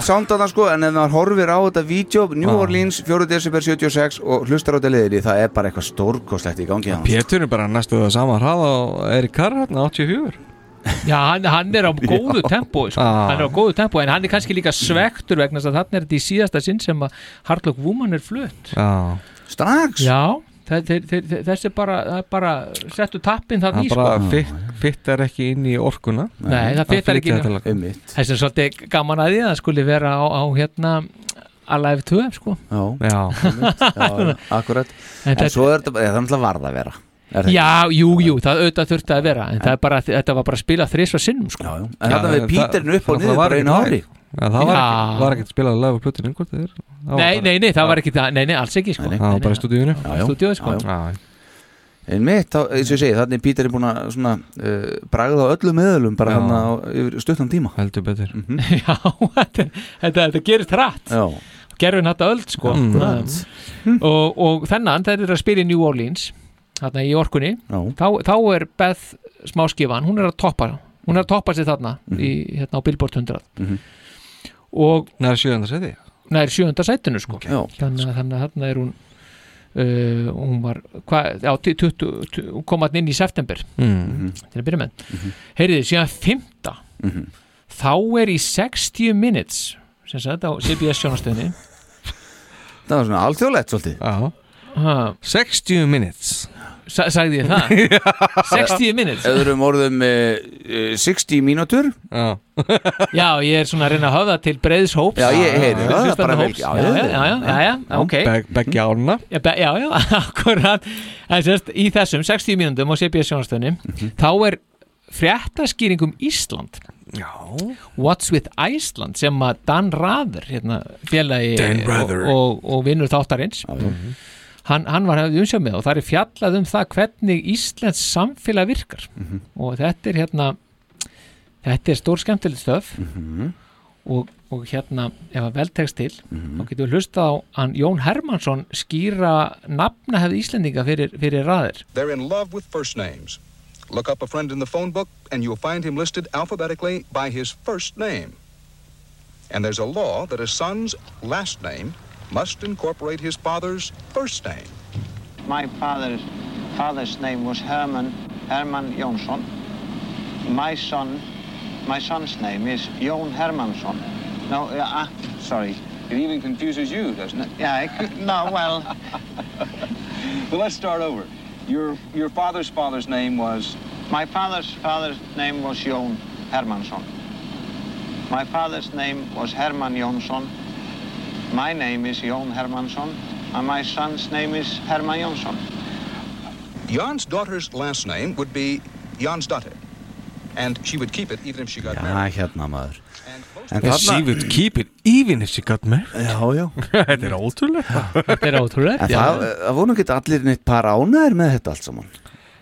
Ömurlegt sound að það sko En ef maður horfir á þetta vídeo New Ah. Orleans 4. desember 76 Og hlustar á þetta liðri Það er bara eitthvað stórkostlegt í gangi hann Pétur er bara næstu það sama hraða á Erik Carr hérna 84 Já, hann, hann er á góðu tempo sko. Ah. hann er á góðu tempo, en hann er kannski líka svektur vegna þess að þarna er þetta í síðasta sinn sem að Hardlock Woman er flutt Já Strax? Já, þe- þe- þe- þe- þessi er bara, það er bara settu tappin þarna Það í bara sko. Fit, fittar ekki inn í orkuna Nei, það fittar ekki þetta lag. Þess er svolítið gaman að því að það skuli vera á, á hérna Alive 2 sko Já, Já. já, akkurat En En, þetta- svo er þetta náttúrulega varð að vera Er það Já, jú, jú, það auðvitað þurfti að vera en það er bara, þetta var bara að spila þrísvar sinnum sko. já, já. En þarna við Píterinn upp og niður bara einu live. ári Já, það var, Já. ekki, var ekkert spilað live á plötun einhvern veginn Nei, nei, nei, það var ekki það, nei, nei, alls ekki sko. Það var bara í stúdíunni Já, já. Stúdíói, sko. En mitt, þá- eins og ég segi, þannig er Píter er búin að svona uh, bragða á öllum meðlum bara hann á yfir stuttan tíma. Heldur betur. Já, þetta, þetta, þetta gerist hratt. Já, gerfin þetta öll sko. Akkurat. um, og, og þennan þeir eru að spila í New Orleans þarna í orkunni. Þá, þá er Beth smáskifan hún er að toppa hún er að toppa sig þarna í, hérna á Billboard 100 Mhm. og Nær sjöðanda seti nær sjönda sætinu sko. Að þannig að þarna er hún uh, hún var hva, já, 20, 20, hún kom hann inn í september. Mm. til að byrja með. Heyriði, síðan fymta Mhm. þá er í 60 minutes sem sagt á CBS sjónastöðinni það var svona alþjóðlegt svolítið. Já. Ha, 60 minutes sa, sagði ég það? 60 minutes? Öðrum orðum uh, uh, 60 mínútur. Já. Já, ég er svona að reyna að höfða til breiðs hóps Já, ég heyri. það, Hlustandi bara vel- hóps. já, já, já, já, já, já, já, ok. Beg, Beggi ána Já, já, já, akkurat. En sérst, í þessum 60 mínúndum á CBS sjónastöðinni Mhm. þá er fréttaskýring um Ísland. Já. What's with Iceland sem að Dan Rather hérna, félagi Dan Rather. og, og, og vinnur þáttarins hann, hann var hefðið umsjá með og það er fjallað um það hvernig Íslands samfélag virkar Mhm. og þetta er hérna þetta er stór skemmtilegt stöf Mhm. og, og hérna ef að vel tekst til Mhm. þá getum við hlustað á hann Jón Hermansson skýra nafnahefð Íslendinga fyrir, fyrir raðir They're in love with first names. Look up a friend in the phone book, and you'll find him listed alphabetically by his first name. And there's a law that a son's last name must incorporate his father's first name. My father's father's name was Herman Herman Jonsson. My son, my son's name is Jon Hermansson. No, uh, uh, sorry. It even confuses you, doesn't it? Yeah, it could, no, well, Well, let's start over. Your your father's father's name was my father's father's name was Jon Hermansson. My father's name was Herman Jonsson. My name is Jon Hermansson, and my son's name is Herman Jonsson. Jan's daughter's last name would be Jansdottir, and she would keep it even if she got married. Já, hérna maður. And she would keep it even if she got married. Já, já. Þetta er ótrúlegt. Þetta er það, það voru ekki allir neitt par ánæður með þetta allt saman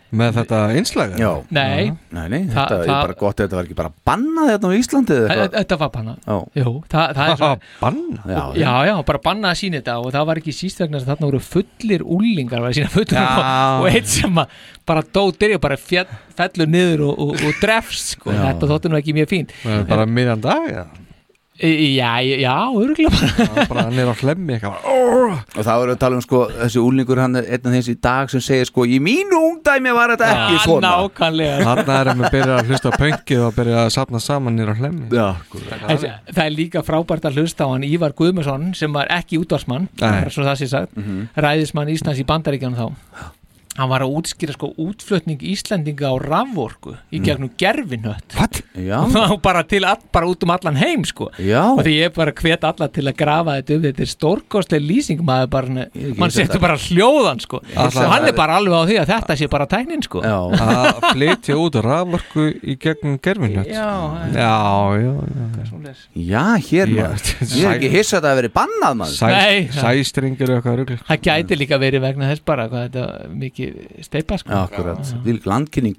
Með þetta einslag? Já Nei. Nei, nei, Þa- þetta er bara gott Þetta var ekki bara bannað hérna á Íslandi eða Þa- eitthvað Þetta var bannað Já. Jú, það, það er svo Banna? Já, Já, já, bara bannað að sína þetta og það var ekki síst vegna þess að þarna voru fullir úlingar var að sína fullir Já. og, og eitt sem að bara dótir og bara fjall, fellur niður og, og, og drefst sko. Þetta þóttu nú ekki mjög fín bara miðjan dag, já Já, já, örgulega bara. Bara hann er á hlemmi Og það voru að tala um sko Þessi úlingur hann er einn af þessi í dag sem segir sko Í mínu ungdæmi var þetta ekki svona. Nákvæmlega. Þarna er hann að byrja að hlusta á pöngið og byrja að sapna saman nýra hlemmi. Það er líka frábært að hlusta á hann Ívar Guðmundsson sem var ekki útvarsmann Nei. svo það sé sagt, ræðismann Íslands í Bandaríkjanum þá hann var að útskýra sko útflutning Íslendinga á rafvorku í gegnum gerfinött What? Já. Og bara til all, bara út um allan heim sko. Já. og því ég bara hvet alla til að grafa þetta upp þetta er stórkostlega lýsing maður bara, mann setur bara hljóðan sko. Alla- hann er bara alveg á því að þetta sé bara tæknin sko. Já, Að flytja út rafmörku í gegnum gerfinhött Já, já, já, já. Já, hér Já, maður. Ég er ekki hissað að það verið bannað maður. Nei. Sæ, Sæstringur og eitthvað rugl. Það gæti líka verið vegna þess bara hvað þetta er mikið steipa sko Akkurat, vil landkynning.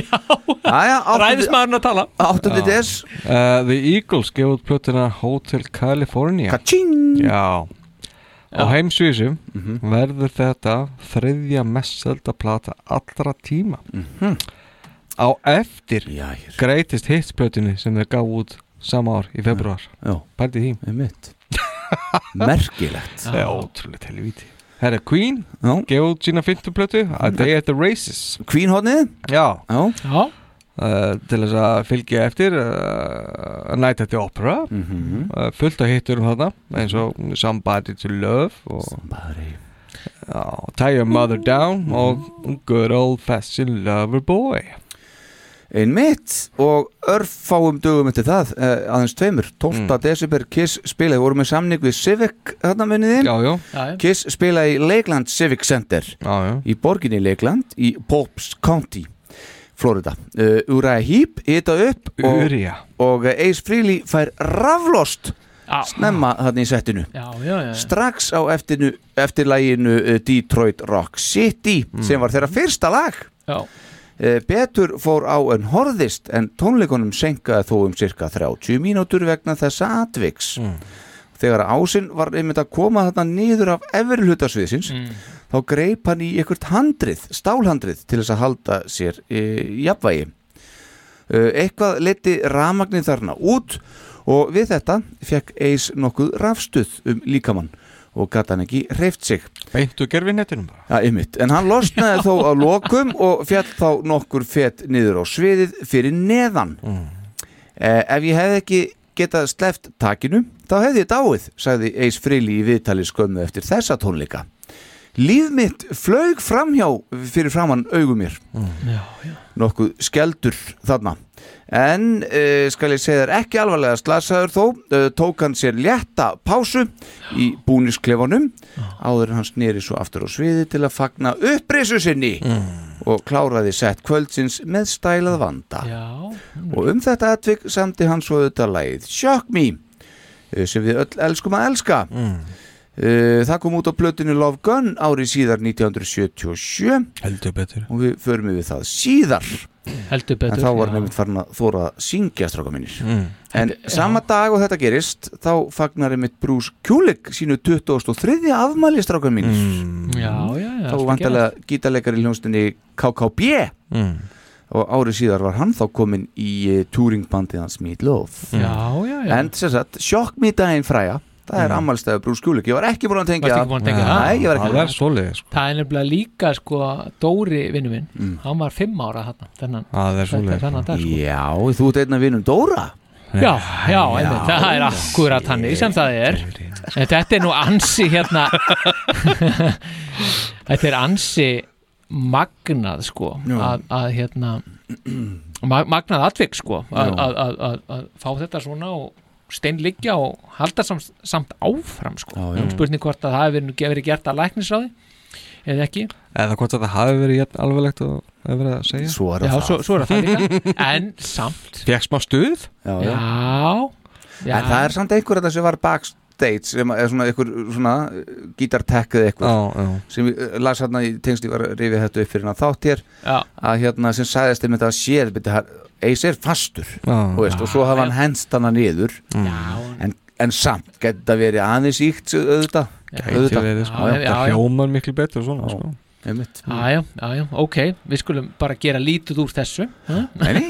Já, ræðismæðurinn að tala. 8. des. Uh, The Eagles gefið út plötuna Hotel California. Kaching! Já. Á Já. heimsvísum Mhm. verður þetta þriðja mest selda plata allra tíma. Á eftir Já, hér greatest hits plötunni sem þeir gaf út sama ár í februar því. Er mitt Merkilegt. Það er ótrúlega helvíti Herra Queen, gefið út sína fyndu plötu A Day at the Races. Queen hodnið Já, Já, Já, uh, til þess að fylgja eftir uh, A Night at the Opera. Mhm. uh, fullt af hitturum þarna eins og Somebody to Love og Somebody. Tie Your Mother Down og Good Old Fashioned Lover Boy Einmitt og örfáum dögum eftir það eh, aðeins tveimur, 12. Mm. desember Kiss spilaði, voru með samning við Civic þarna muniði, Já, já, já, já. Kiss spilaði í Lakeland Civic Center já, já. í borginni Lakeland í Pops County Florida, uh, Uriah Heep hita upp og, og eh, Ace Frehley fær raflost Já. snemma þarna í settinu já, já, já. strax á eftirnu, eftir læginu uh, Detroit Rock City sem var þeirra fyrsta lag já. Eh, Betur fór á en horðist en tónleikunum senkaði þó um cirka 30 mínútur vegna þessa atviks. Þegar ásinn var einmitt að koma þarna niður af efri hlutasviðsins þá greip hann í einhvert handrið, stálhandrið til þess að halda sér e, jafnvægi. E, eitthvað leti ramagnir þarna út og við þetta fekk Eis nokkuð rafstuð um líkamann og gata hann ekki hreift sig. Beintu gerfinettinum bara. Já, ymmit, en hann losnaði þó á lokum og fjall þá nokkur fett niður á sviðið fyrir neðan. Eh, Ef ég hefði ekki getað sleft takinu, þá hefði ég dáið sagði Eis Frili í viðtali skömmu eftir þessa tónleika. Líf mitt flög framhjá fyrir framann augum mér. Já, já. nokkuð skeldur þarna en uh, skal ég segja þér ekki alvarlega slasaður þó uh, tók hann sér létta pásu í búnisklefanum áður en hann sneri svo aftur á sviði til að fagna upprisu sinni og kláraði sett kvöldsins með stælað vanda. Já. og um þetta atvik samti hann svo auðvitað lagið Shock Me uh, sem við öll elskum að elska. Uh, það kom út á plötinu Love Gun árið síðar 1977 Heldur betur og við förum við það síðar heldur betur en þá var já. nefnt farin að þóra að syngja stráka minnir Mm. en sama dag og þetta gerist þá fagnar einmitt Bruce Kulik sínu 2003. afmæli stráka minnir mm. já, já, já, þá skal vantarlega gítarleikar í hljónstinni KKB Mm. og árið síðar var hann þá komin í uh, touringbandið hans Meat Loaf já, já, já. en sem sagt, sjokk mér daginn fræja það er ammálstæðu Bruce Kulik, ég var ekki búin að tengja búin að tengja það? Nei, ég var ekki Það er svoleiðis sko. það er nefnilega líka sko Dóri vinnu minn, Mm. hann var fimm ára þennan, Það er þennan dag sko. Já, þú ert einn af vinnum Dóra Já, já, einmitt, það er akkurat hann sem það er en þetta er nú ansi hérna þetta er ansi magnað sko Já. að, að hérna ma- magnað atvik sko að, Já. að, að, að, að fá þetta svona og steinliggja og halda samt, samt áfram sko. Já, já. spurning hvort að það hefur verið, gert að læknisráði eða ekki. Eða hvort þetta hafi verið jafn alveglegt og hefur verið að segja. Svo er já, það. svo, svo er það líka. En samt. Fekk smá stuð? Já, já. já, já En það er samt einhver þetta sem var bak, States sem er svona einhver svona gítartekk eða eitthvað Já, já. sem ég eh, las hérna í tengst ég var að rifja þetta upp fyrir hann þátt hér Já. að hérna sem sagðist einmitt að séð Ace er fastur Já. veist, og svo hafa hann henst hana niður en, en samt geti það verið aðeins íkt auðvitað auðvitað. verið, sko. Já, já. Það hljómar miklu betur svona, Já. sko. Jájá, jájá, ok, við skulum bara gera lítið úr þessu. Nei, nei,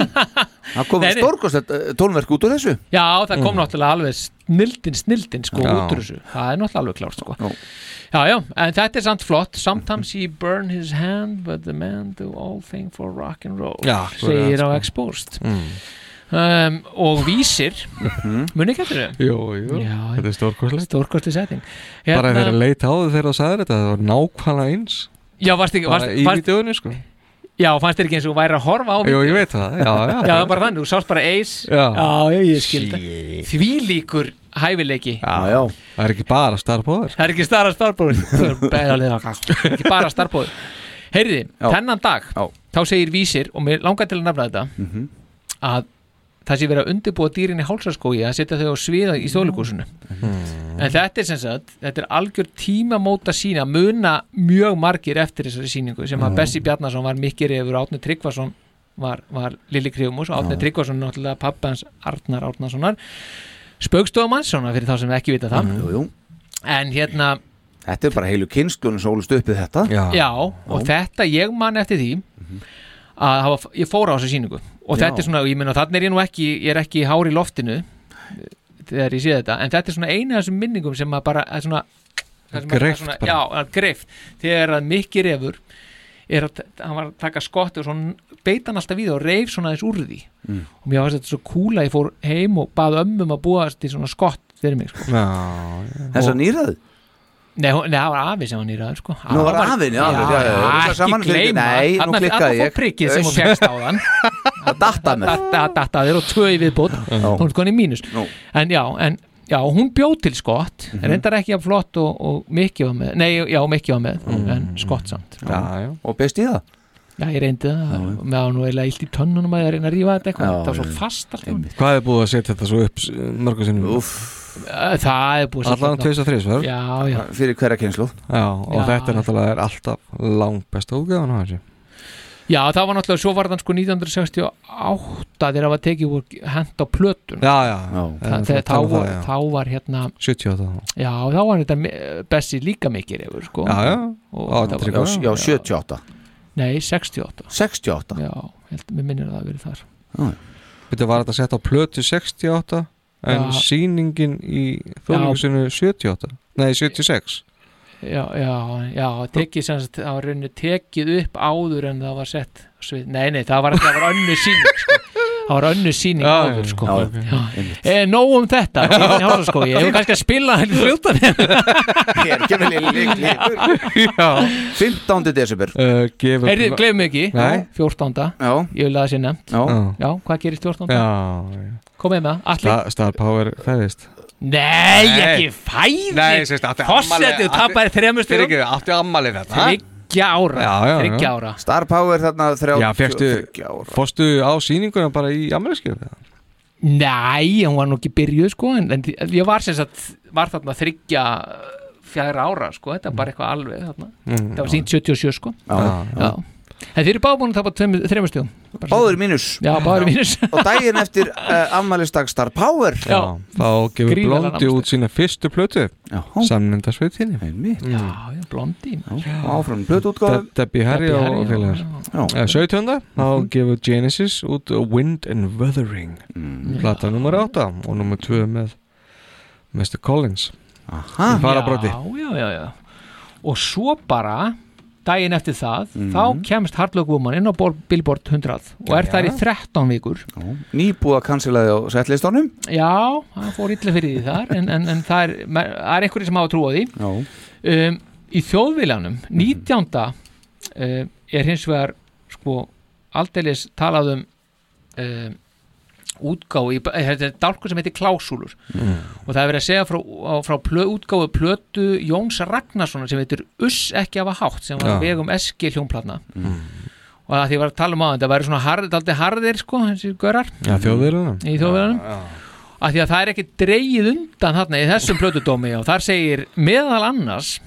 það kom stórkost tónverk út úr þessu. Já, það kom Mm. náttúrulega alveg snildin, snildin sko Já. út úr þessu, það er náttúrulega alveg klárt sko. Já, já, en þetta er samt flott. Sometimes he burn his hand but the man do all thing for rock and roll Já, segir sko. á Exposed. Mm. um, og vísir muni ekki eftir þau? Jú, jú, Já, þetta er stórkostlegt. Stórkostli setting Bara Hérna- þegar að leita á þau þegar það sagði þetta Það var nákvæmlega eins Já, varst ekki Bara varst, í varst, vídeóinu, sko. Já, fannst þér ekki eins og væri að horfa á Jú, vídeó? ég veit það, já, já. Já, það var bara þannig, þú sást bara Ace. Já. já ég skildi Því líkur hæfileiki. Já, já Það er ekki bara starfbóður Það er ekki stara starfbóður Ekki bara starfbóður Heyriði, þennan dag Já. þá segir vísir, og mér langar til að nefna þetta Mhm. að það sé verið að undirbúa dýrin í hálsaskói að setja þau á sviða í stólukúsinu en þetta er sem sagt þetta er algjör tímamóta sína muna mjög margir eftir þessari síningu sem að Já. Bessi Bjarnason var mikkir yfir Átni Tryggvason var, var Lili og Átni Já. Tryggvason náttúrulega pappans Arnar Árnasonar spaukstofum svona fyrir þá sem ekki vita það. Jú, jú. en hérna Þetta er bara heilu kynstlunum sólust uppið þetta. Já, og þetta ég man eftir því að hafa, ég fór á þessu síningu og Já. þetta er svona, ég meina þannig er ég nú ekki ég er ekki hár í loftinu þegar ég sé þetta, en þetta er svona eina af þessum minningum sem að bara, er svona það sem að- Greift svona, bara. Já, að greift, þegar að mikið refur er að, hann var að taka skott og svona beit hann alltaf við og reif svona þess úr því Mm. og mér var þetta svo kúla, ég fór heim og bað ömmum að búa til svona skott fyrir mig sko. Já, já. Þessa nýraðu? Nei, hún- það var afi sem var nýraður sko. Nú var afinn, já, já, já, já, ekki gleyma Nei, nú Þarna- klikkaði þarna ég. fór prikkið sem hún fegst á þann Það datta mér Það datta þér og tvö í viðbót hún er konið mínus Nú. en já, en já, hún bjóð til skott en reyndar ekki að flott og, og Mikki var með nei, já, Mikki var með, Mhm. en skott samt Já, já. Og beist í það? Já, ég reyndi það, með hann nú eiginlega illt í tönnunum að reyna að rífa þetta eitthvað, það var svo fast alltaf Hvað er búið að setja þetta svo upp mörgum sinnum? Úff Það er búið að setja Allan þetta- tveis og þrís, verður? Já, já Fyrir hverja kynslu Já, og Já. þetta er náttúrulega er alltaf langt besta útgæðan á þessu Já, það var náttúrulega, svo var þann sko 1968 þegar það var tekið úr hent á plötun Já, já, já. Þa, Eh, þegar, þá, um var, það, já. þá var hérna 78 þá. Já, þá var þetta Bessi líka mikið reyfur sko. Já, já. Og það Tryggva. var- Já, 78 Nei, 68 68 Já, held, mér minnir að það hafi verið þar Þetta var þetta sett á plötu 68 en Já. sýningin í þjóðleikusinu 78 Nei, 76 Já, já, já, tekið sem sagt, það var rauninu tekið upp áður en það var sett. Nei, nei, það var, það var önnu síning sko. Það var önnu síning Já, áður sko. já, Já, einmitt. E, Nóg um þetta, sko. ég hef kannski að spila henni fljóta Hér kemur Já 15. desember uh, gefur Heyrðu, gleymum ekki, Nei. 14. Já Ég vil að það sé nefnt Já. Já, hvað gerist 14. Já, já. Komið með það, allir Star, Star Power fæðist Nei, Nei. ekki fæði Fossetti og tapaði þremur Fyrir stegum ekki, átti ammali þetta Þryggja ára. Já, já. Þryggja ára. Star Power þarna 30 Já, fegstu, ára. fórstu á sýninguna bara í ammaliðskjöf Nei, hún var nú ekki byrjuð sko en, en ég var sem sagt var þarna þryggja fjara ára sko, þetta er bara eitthvað alveg þarna. Mm, það var sínt 77 sko. Já, já. En þið eru báð búin að tapa þremur stegum Báður mínus. Já, báður mínus. Og daginn eftir uh, ammælisdag Star Power. Já. Þá gefur Blondi út sína fyrstu plötu Samnenda sveitinni Einmitt. Já, já, Blondi Áfram blötuútgáðu De Debbie Harry og félagar. Já. Eh, 17. þá gefur Genesis út Wind and Wuthering plata nummer 8 og nummer 2 með Mr. Collins. Aha. já, já, já. Og svo bara daginn eftir það Mhm. þá kemst Hard Luck Woman inn á Billboard 100 og er þar í 13 vikur. Nýbúið að cancelaði á setlistónum Já, það fór illa fyrir því þar en, en, en það er, er einhverjir sem hafa trú á því. Um, Í þjóðviljanum 19. Uh, er hins vegar sko aldeilis talað um um útgáfu, í- eh, þetta er dálkur sem heitir klásúlur Mm. og það er verið að segja frá, frá plö, útgáfu plötu Jóns Ragnarssonar sem heitir Uss ekki hafa hátt sem var Já. vegum Eski hljómplatna Mm. og það því ég var að tala um á þetta væri svona harð, daldi harðir sko, þessi görar Þjóðviljanum. í þjóðviljanum af því að það er ekki dreigið undan þarna í þessum plötudómi og þar segir meðal annars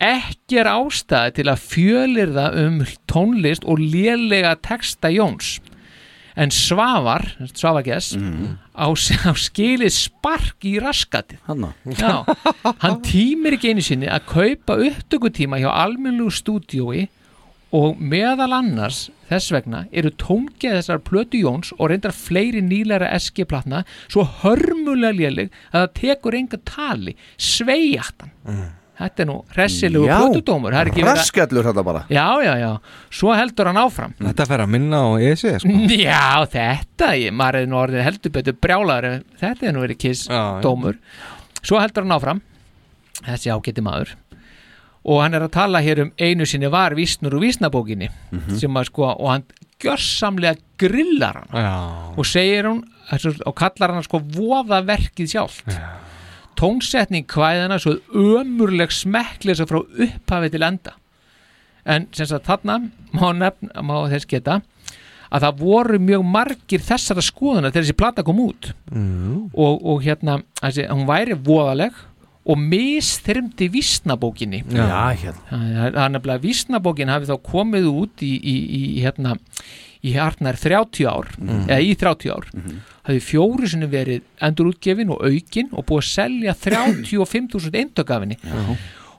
ekki er ástæði til að fjölirða um tónlist og lélega texta Jóns en Svavar, Svavar Gess á, á skilið spark í raskatið. Já, hann tímir ekki einu sinni að kaupa upptökutíma hjá almennlegu stúdíói og meðal annars þess vegna eru tóngeð þessar plötu Jóns og reyndar fleiri nýlæra SG platna svo hörmulega léleg að það tekur enga tali. Sveijattan þetta er nú hressilegu Já, er að- Raskallur þetta bara. Já, já, já, svo heldur hann áfram. Þetta fer að minna á ESI sko. Já, þetta, ég, maður er nú orðið heldur betur brjálar þetta er nú verið kiss Já, já. dómur svo heldur hann áfram. Þessi ágæti maður. Og hann er að tala hér um einu sinni var vísnur úr vísnabókinni Mhm. sem að sko, og hann gjörsamlega grillar hann Já. og segir þessu- og kallar hann sko voða verkið sjálft tónsetning kvæðina svo ömurleg smekklisa frá upphafi til enda en sem sagt þarna má, nefn, má þess geta að það voru mjög margir þessara skoðuna þegar þessi plata kom út Mm. og, og hérna þessi, hún væri voðaleg og misþyrmdi vísnabókinni Já, hérna. það er nefnilega vísnabókin hafi þá komið út í, í, í hérna í harnar 30 ár Mhm. eða í 30 ár hafi fjóru sinni verið endur útgefin og aukin og búið að selja 35.000 eintökafinni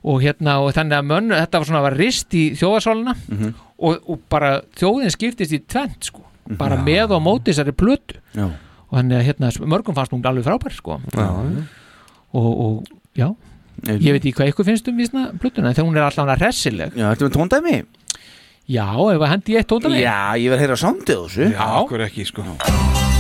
og hérna og þannig að mönnu, þetta var svona var rist í þjóðarsáluna Mhm. og, og bara þjóðin skiptist í tvent sko, bara Já. með og móti þessari plötu. Já. og þannig að hérna mörgum fannst hún alveg frábær sko. Já. og, og já. Ég veit ekki hvað ykkur finnst um vísna plötuna en þegar hún er allavega hressileg. Já, ertu með tóndæmi? Já, ef að hendi ég eitt tóndæmi. Já, ég verð að heyra sándið þessu. Já, okkur ekki sko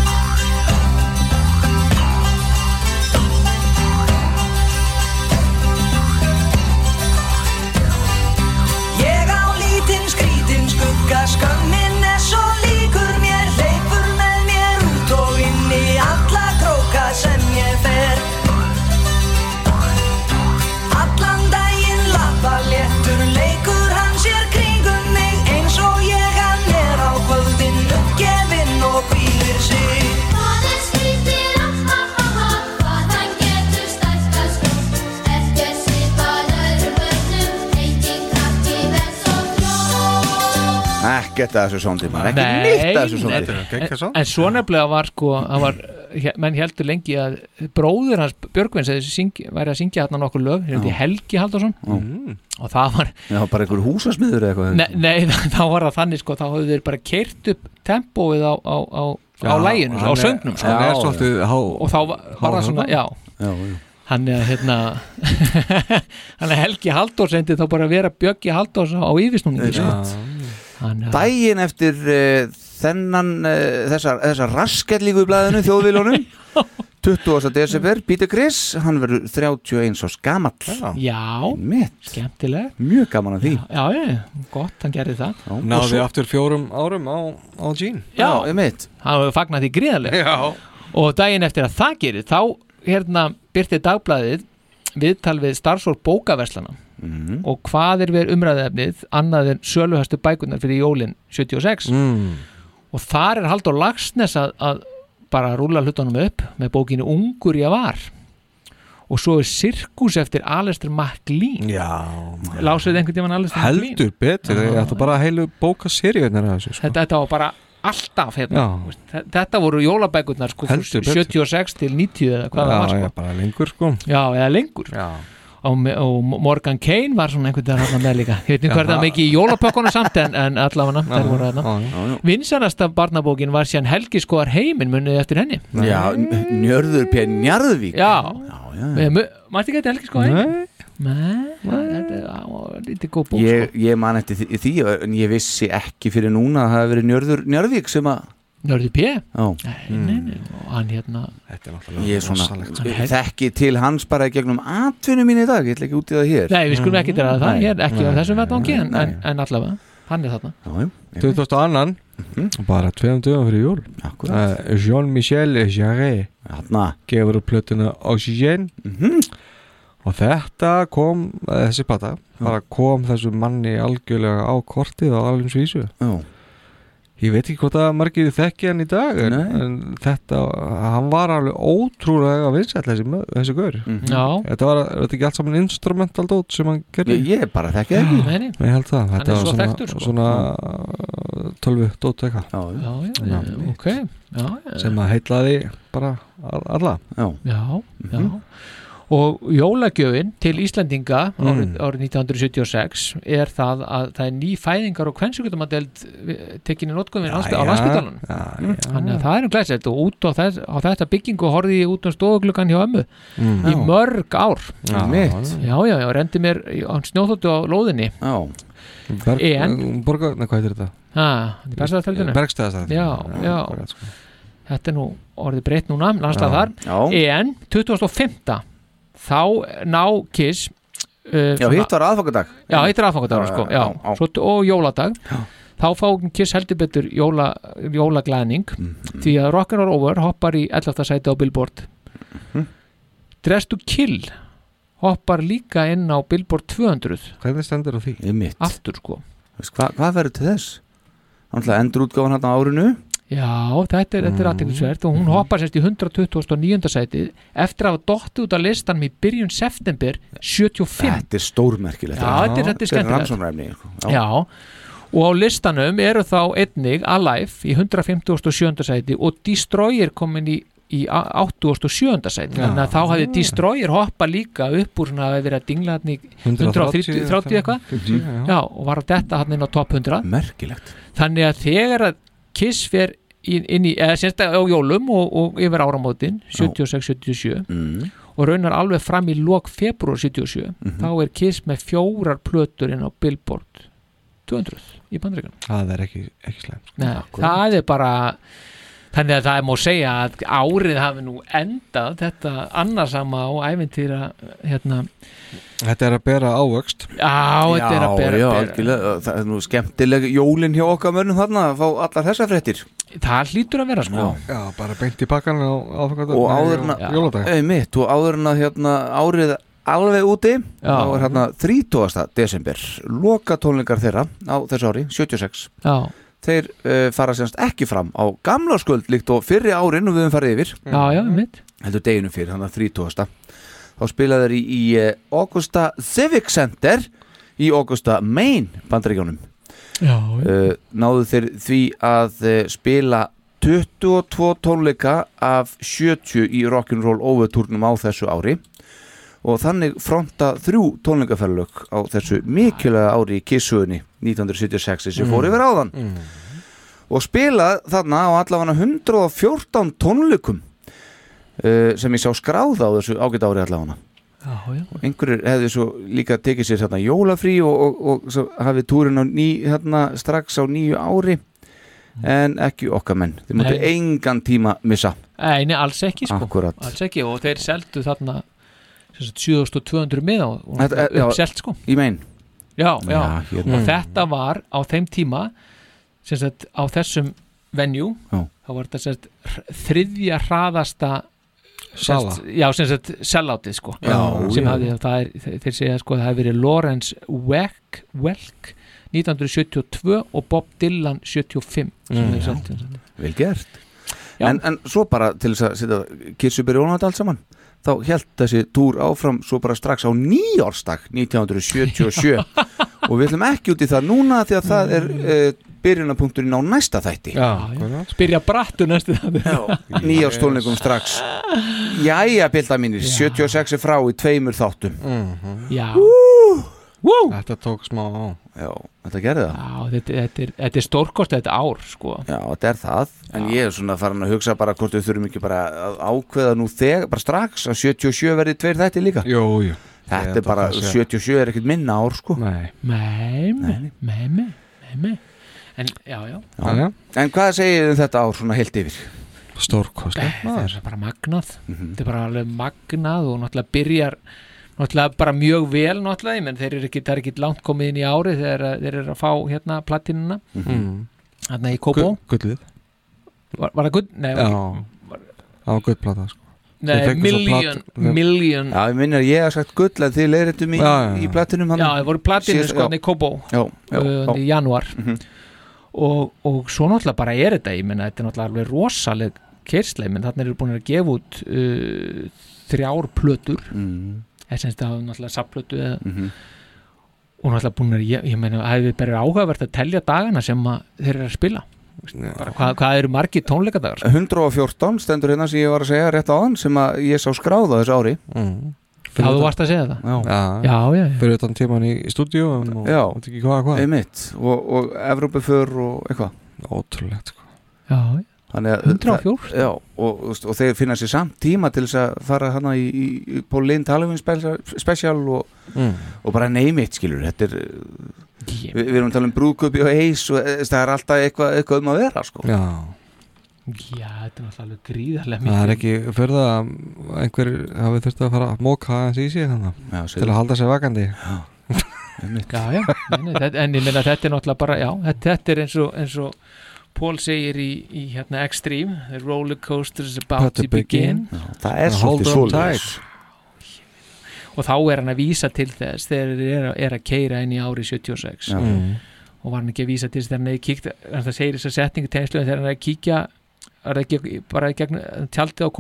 Ekkert að þessu sándið maður, ekki neitt að þessu sándið en, en svo nefnilega var sko það var, he- menn heldur lengi að bróður hans Björgvins syng, væri að syngja hérna nokkur lög, hérna Já. Helgi Haldarsson Já. og það var Já, bara einhver húsasmiður eða eitthvað Nei, nei þá var það þannig sko, þá höfðu þeir bara keirt upp tempóið á, á, á, á Já, læginu, á hann söngnum sko. hann er svolítið há- og þá var, var það svona, já, já, já. hann er hérna hann er Helgi Halldórs endi þá bara að vera Bjöggi Halldórs á yfirsnúningi sko. Hann, já. Dægin eftir uh, þennan uh, þessar, þessar raskellíku í blæðinu þjóðvílunum 20. desember, Peter Chris hann verður 31 árs gamall. Já, Mitt. skemmtileg Mjög gaman að því. Já, já, gott, hann gerði það. Og Náði svo- aftur fjórum árum á, á Gene. Já, ég mitt Hann var fagnat því gríðarlega. Já. Og daginn eftir að það gerir þá hérna byrti dagblæðið viðtal við starfsfólk bókaverslana Mhm. og hvað er verið umræðefnið annað en söluhastu bækunar fyrir jólin 76 mm. og þar er Haldur Lagsnes að, að bara rúla hlutunum upp með bókinu Ungur ég var og svo er Sirkus eftir Alistair MacLean Já Lásið einhvern tímann Alistair MacLean Heldur betur, ég ætla bara heilu bóka seríunar af þessu sko. þetta, þetta var bara alltaf hérna. Já. Þe- þetta voru jólabækurnar sko, Heldur betur. 76 til 90 eða hvað það var Já, sko. já, bara lengur sko Já, eða lengur Já. Og, Morgan Kane var svona einhvern veginn þarna með líka ég veit ekki hvað það er mikið í jólapökkuna samt en, en allavega þær voru já. Vinsanasta barnabókin var síðan Helgi skoðar heiminn munið eftir henni Já, Njörður P. Njarðvík Já, já. mætti ekki þetta Helgi skoðar heiminn? Nei, þetta er á, lítið góð bók ég, sko. ég man eftir því, ég vissi ekki fyrir núna að það hefði verið Njörður Njarðvík sem að Njörður P? Já Nei, nei, nei, og hann hérna Þetta er náttúrulega Ég er svona, sko. þekki til hans bara gegnum atvinnu mín í dag, ég ætla ekki út í það hér Nei, við skulum ekki gera það, Nei. er ekki á þessum vettvangi en, en, en allavega, hann er þarna Já, já. 2002 bara tveim dögum fyrir jól Akkurat. uh, Jean-Michel Jarre Þarna. gefur upp plötuna Oxygen Mhm. og þetta kom eh, þessi bara kom þessu manni algjörlega á kortið á alveg svísu Já. Ég veit ekki hvort að margir þekki hann í dag en, en þetta, hann var alveg ótrúlega vinsæll þessi, gaur. Já. Þetta var, þetta ekki allt saman instrumental dót sem hann gerði? Ég- ég bara þekki ekki. Nei, nei. Ég held það, Hann þetta er var svo svona, þekktur, sko. svona uh, tölvu dót eitthvað. Já, já, já, ok. Já, já. sem að heitlaði bara all- alla. Já, Já, já Og jólagjöfin til Íslandinga árið, Mm. árið 1976 er það að það er ný fæðingar og kvennsugutamadeld tekinni notgöfin á já, landsbytalan já, já. Þannig að það er um glæsilegt og út á, þess, á þetta byggingu horfði ég út á stofugluggan hjá ömmu Mm. í mörg ár Já, mitt. Já, já, já, rendi mér í- á snjóþóttu á lóðinni Já Berg, En Borga, nei, hvað er þetta? Ha, Bergstaðarfeldinu Bergstaðarfeldinu. Já, Já, já sko. Þetta er nú orðið breytt núna, landslað Já, þar já. En 2005 þá ná Kiss uh, Já, hitt var aðfangadag Já, hitt er aðfangadag sko, já, já. Svo, og jóladag þá fá Kiss heldur betur jóla, jólaglæning Mhm. því að Rock'n'Roll Over hoppar í 11. sæti á Billboard Mhm. Dress to Kill hoppar líka inn á Billboard 200 Hvernig stendur á því? Aftur sko Hvað verður til þess? Þannig að endur útgáfan hann á árinu Já, þetta er, þetta er aðteklisvert og hún hoppar sérst í 129. sætið eftir að hafa dottið út af listanum í byrjun september 75 Þetta er stórmerkilegt Já, þetta er, þetta er skemmtilegt rannsóknarefni sko. Já. og á listanum eru þá einnig Alive í 157. sæti og Destroyer komin í, í 87. sæti Já. þannig að þá hafði Destroyer hoppa líka upp úr svona að hafi verið að dingla hann í 130 30 eitthvað 50, já. Já, og var að detta hann inn á topp 100 Merkilegt þannig að þegar að Kiss fer inn, í, eða semst á jólum og, og yfir áramótin 76-77 mm. og raunar alveg fram í lok februar 77 Mhm. þá er Kiss með fjórar plötur inn á Billboard 200 í bandreikunum Það er ekki, ekki slemt það er bara þannig að það er má segja að árið hafi nú endað þetta annarsama og ævintýra hérna, Þetta er að bera ávöxt. Já, þetta er að bera- já, bera- algjörlega, það er nú skemmtileg jólin hjá okkar mönnum þarna að fá allar þessar fréttir. Það hlýtur að vera sko. Já, bara beint í pakkan á aðfangadag og áður en Jóladag. Að mitt, og áður en að hérna, árið alveg úti Já. þá er hérna 30. desember. Loka tónlingar þeirra á þessu ári 76 Já. Þeir uh, fara semst ekki fram á gamla skuld líkt og fyrri árin og við höfum farið yfir. Já, já, mitt heldur deginu fyrir, hann að 30. þá spilaði þeir í, í uh, Augusta Civic Center í Augusta, Maine bandaríkjónum Já, uh, náðu þeir því að uh, spila 22 tónleika af 70 í rock'n'roll overtúrnum á þessu ári og þannig fronta þrjú tónleikaferðlög á þessu mikilvæga ári í Kissuðunni 1976 sem fór yfir áðan. Og spila þarna á allavega 114 tónleikum uh, sem ég sá skráða á þessu ágæta ári allavega. Og einhverjur hefði svo líka tekið sér þarna jólafrí og, og, og hafið túrin á ný, hérna, strax á nýju ári. En ekki okkar menn þeir mútið engan tíma missa. Nei, alls ekki sko. Alls ekki og þeir seldu þarna 7200 miða uppselt sko. í mein Já, já, Já, hérna. og þetta var á þeim tíma sagt á þessum venue Já. þá var þetta sagt þriðja hraðasta Sala. Já, sem sagt sellátið sko. Já, sem hafði, það er, þeir- segja sko að það hefði verið Lawrence Welk, Welk 1972 og Bob Dylan 75 sem Mm. vel gert. En, en svo bara til þess að setja Kirsuber Jónat allt saman þá held þessi túr áfram svo bara strax á nýjársdag 1977 og við ætlum ekki út í það núna því að það er uh, byrjunapunkturinn á næsta þætti. Já, Byrja brattu næstu það nýjárstónleikum strax. Jæja, bilda mínir, 76 er frá í tveimur þáttum. Já. Woo! Þetta tók smá á Já, þetta gerði það. Já, þetta, þetta, er, þetta er stórkost þetta ár sko. Já, þetta er það, en ég er svona farin að hugsa bara hvort við þurfum ekki bara að ákveða nú þegar, bara strax að 77 verði tveir þætti líka. Jú, jú. Þetta Ég er bara, held að það sé- 77 er ekkert minna ár sko. Nei. Nei, nei, nei, nei. En, já, já. Já. En hvað segir um þetta ár svona heilt yfir? Stórkostlegt Þetta er bara magnað. Mhm. Þetta er bara alveg magnað og náttúrulega byrjar náttúrulega bara mjög vel náttúrulega menn þeir eru ekki, það er ekki langt komið inn í ári þegar að- þeir eru að fá hérna platinuna. Mhm. Þarna í Kópó. Gu- Gullið. Var, var það gull? Nei, Já. var, Það var gullplata sko. Nei, plat- million Já, ég minna að ég hef sagt gull en þið leiðrættum í, Já, já, já. í platinum Já, það voru platinu sko hann í Kópó. Já, já, uh, í januar Mhm. og, og svo náttúrulega bara er þetta ég menna þetta er náttúrulega alveg rosaleg kersla, menn þarna eru búin að gefa út uh, þrjár plötur. Mm. Þess að hafa náttúrulega sapplötu eða, Mhm. og náttúrulega búin að ég, ég meina, það hefur bara áhugavert að telja dagana sem að þeir eru að spila. Bara, hvað, hvað eru margir tónleikadagar? 114 stendur hérna sem ég var að segja rétt á hann sem að ég sá skráða þessu ári. Mm. Já, þú varst að segja það? Já, Já, já, já. Fyrir utan tíman í stúdíu og Já, ekki hvað, hvað. einmitt. Og, og Evrópuför og eitthvað. Ótrúlegt sko. Já, að 114? Já, og, og, og þeir finna sér samt tíma til þess að fara hana í, í, í Paul Lind Halloween special, og, Mm. og bara neymit skilur þetta er við, við erum að tala um brúðköpi og eis og eh, það er alltaf eitthvað, eitthvað um að vera sko. Já. Já, þetta er alveg gríðarlega Það er mikið. ekki fyrir það að einhver hafi þurft að fara að móka aðeins í sig Já, til að halda sér vakandi. Já, já, nei, nei, þetta, en ég meina þetta er náttúrulega bara, já, þetta, þetta er eins og, eins og Paul segir í, í hérna Extreme, the roller coaster is about to begin, Já, það er svolítið svoleiðis. og þá er hann að vísa til þess þegar þeir er, að- er að keira inn í ári 76 Já. Mm. og var hann ekki að vísa til þess þegar hann hefði kíkt en það segir þess að setningu tegnslu þegar hann hefði kíkja er það ekki bara gegn tjaldið á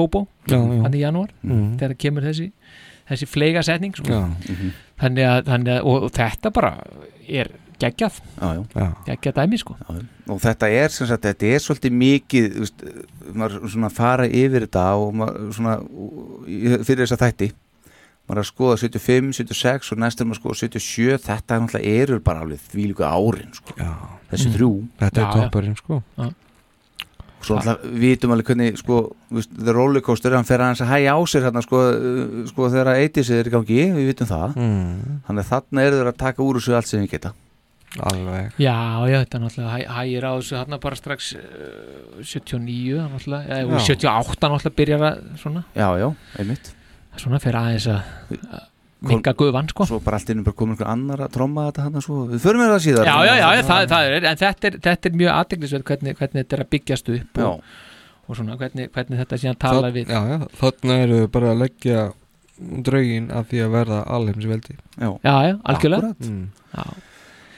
já. hann í janúar Mhm. þegar kemur þessi þessi fleiga setning sko. Já. Mhm. þannig að, þannig að og, og þetta bara er geggjað Já, já. Já. geggjað dæmi sko Já, og þetta er sem sagt, þetta er svolítið mikið veist, maður svona fara yfir þetta og maður svona í- fyrir þessa þætti maður er að skoða 75, 76 og næstum að skoða 77, þetta er náttúrulega eru bara alveg því líka árin sko. Já. þessi Mm. þrjú Þetta er toppurinn, sko. Já. og svo náttúrulega vitum alveg hvernig sko, the rollercoaster, hann fer aðeins að hæja á sér hérna, sko, sko þegar 80s er í gangi, við vitum það Mm. þannig að þarna eru þeir að taka úr þessu allt sem við geta Alveg. Já, já, þetta er náttúrulega hæ, hægir á þessu hann bara strax uh, 79 náttúrulega, eða Já. 78 náttúrulega byrjar að svona. Já, já, einmitt. Svona fyrir aðeins að minka guðvann sko. Svo bara allt innum bara komið einhver annar að tromma þetta hann svo Við förum við það síðar. Já, já, já, já það, það er, en þetta er, þetta er mjög aðdeglisverð hvernig, hvernig þetta er að byggjast upp og, og svona hvernig, hvernig þetta síðan tala Þarna- við. Já, já, þannig eru þau bara að leggja draugin af því að verða alheimsveldi. Já, Já, já, algjörlega.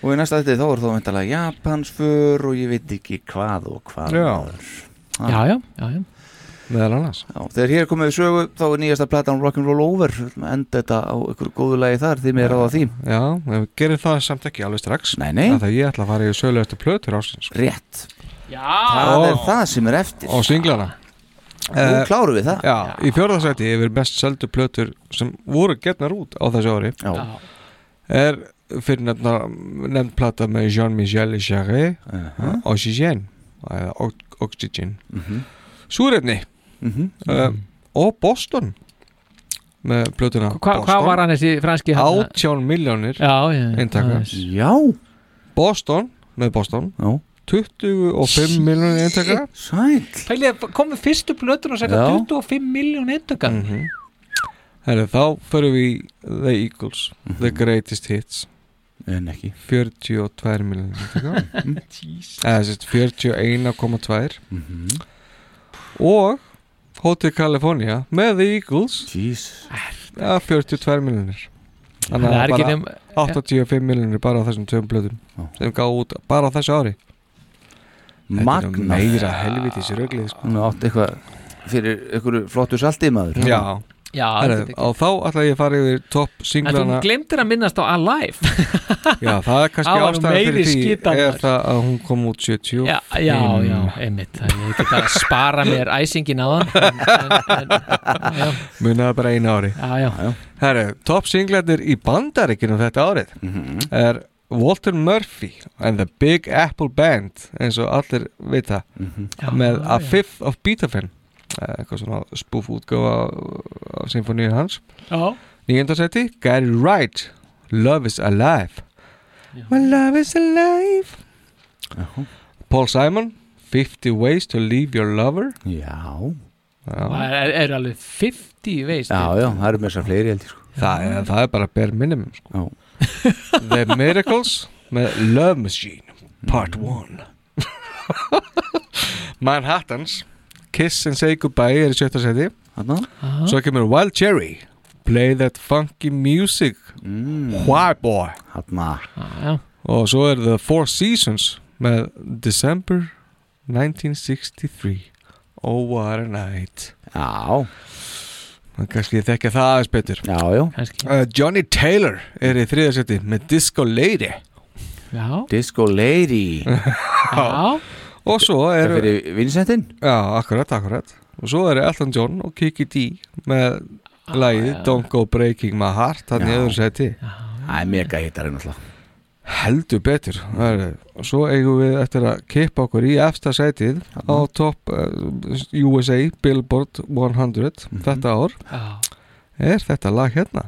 Já. Og í næsta þetta þá er þá veintalega Japansför og ég veit ekki hvað og hvað Já. Ah. Já, já, já, já. Meðal annars. Já, þegar hér er komið við sögu þá er nýjasta platan Rock'n'Roll Over. Enda þetta á ykkur góðu lagi þar því mér á því. Já, við gerum það samt ekki alveg strax. Nei, nei. Af því að ég ætla að fara í eftir plötur ásins Rétt. Já. Það er það sem er eftir. Og singlana Nú klárum við það. Já, í fjórðarsæti yfir mest seldu plötur sem voru getnar út á þessu ári Já. er fyrir nefna nefnd plata með Jean-Michel Jarre Uh-huh. Oxygen eða Ox- Oxygen Mhm. Súrefni Mhm. uh, og Boston með plötuna Hva, Hvað var hann þessi franski hann? 18 miljónir Já, já, Boston með Boston Já. 25 miljónir eintaka Sæl komið fyrstu plötur og segja Já. 25 miljón eintaka Mhm. Þá förum við í The Eagles The Greatest Hits En ekki. 42 miljónir Jeez. eða sérst 41,2 Mhm. og Hotel California með The Eagles. Ja, 42 miljónir þannig Það er að ekki bara nema- 85 miljónir bara á þessum tveim blöðum sem gáð út bara á þessu ári. Magna meira helvitis röglið sko. Hún átti eitthvað fyrir einhverju flottu saltið maður. Já, Já, er og þá ætla ég að fara yfir topp En þú singlana. glemtir að minnast á Alive. Já, það er kannski Það var nú ástæða meiri fyrir því er það að hún kom út 70 Já, já, já, einmitt. Það ég get að spara mér æsingin á það Munaði bara einu ári. Já, Herru, topp singlarnir í bandaríkinu þetta árið Mhm. er Walter Murphy and the Big Apple Band eins og allir vita Já, með A já. Fifth of Beethoven eitthvað svona spoof útgáfa af symfóníu hans. Já. nýjöndarsæti Gary Wright Love is Alive. My love is alive. Já. Paul Simon 50 Ways to Leave Your Lover. Já. Það er, er alveg 50 veist Já, já, það eru með þessar fleiri heldur sko. það, er, það er bara bare minimum sko. The Miracles með Love Machine Part 1 Manhattans Kiss and Say Goodbye er í sjötta seti Hanna? Svo kemur Wild Cherry Play That Funky Music. Mm. Why Boy? Hanna já. Og svo er The Four Seasons með December 1963 Oh what a night. Já. Man kannski þekkja það aðeins betur. Já, já. Uh, Johnny Taylor er í þriðasetti með Disco Lady. Já. Disco Lady. Já Og svo er Það fyrir Vincentin Já, akkurat, akkurat. Og svo er Elton John og Kiki D með lagið Don't Go Breaking My Heart Þannig Já. öðru seti Það er mega hittar náttúrulega. Heldur betur. Það er- Og svo eigum við eftir að kippa okkur í efsta sætið á top uh, USA Billboard 100 þetta ár. Já. er þetta lag hérna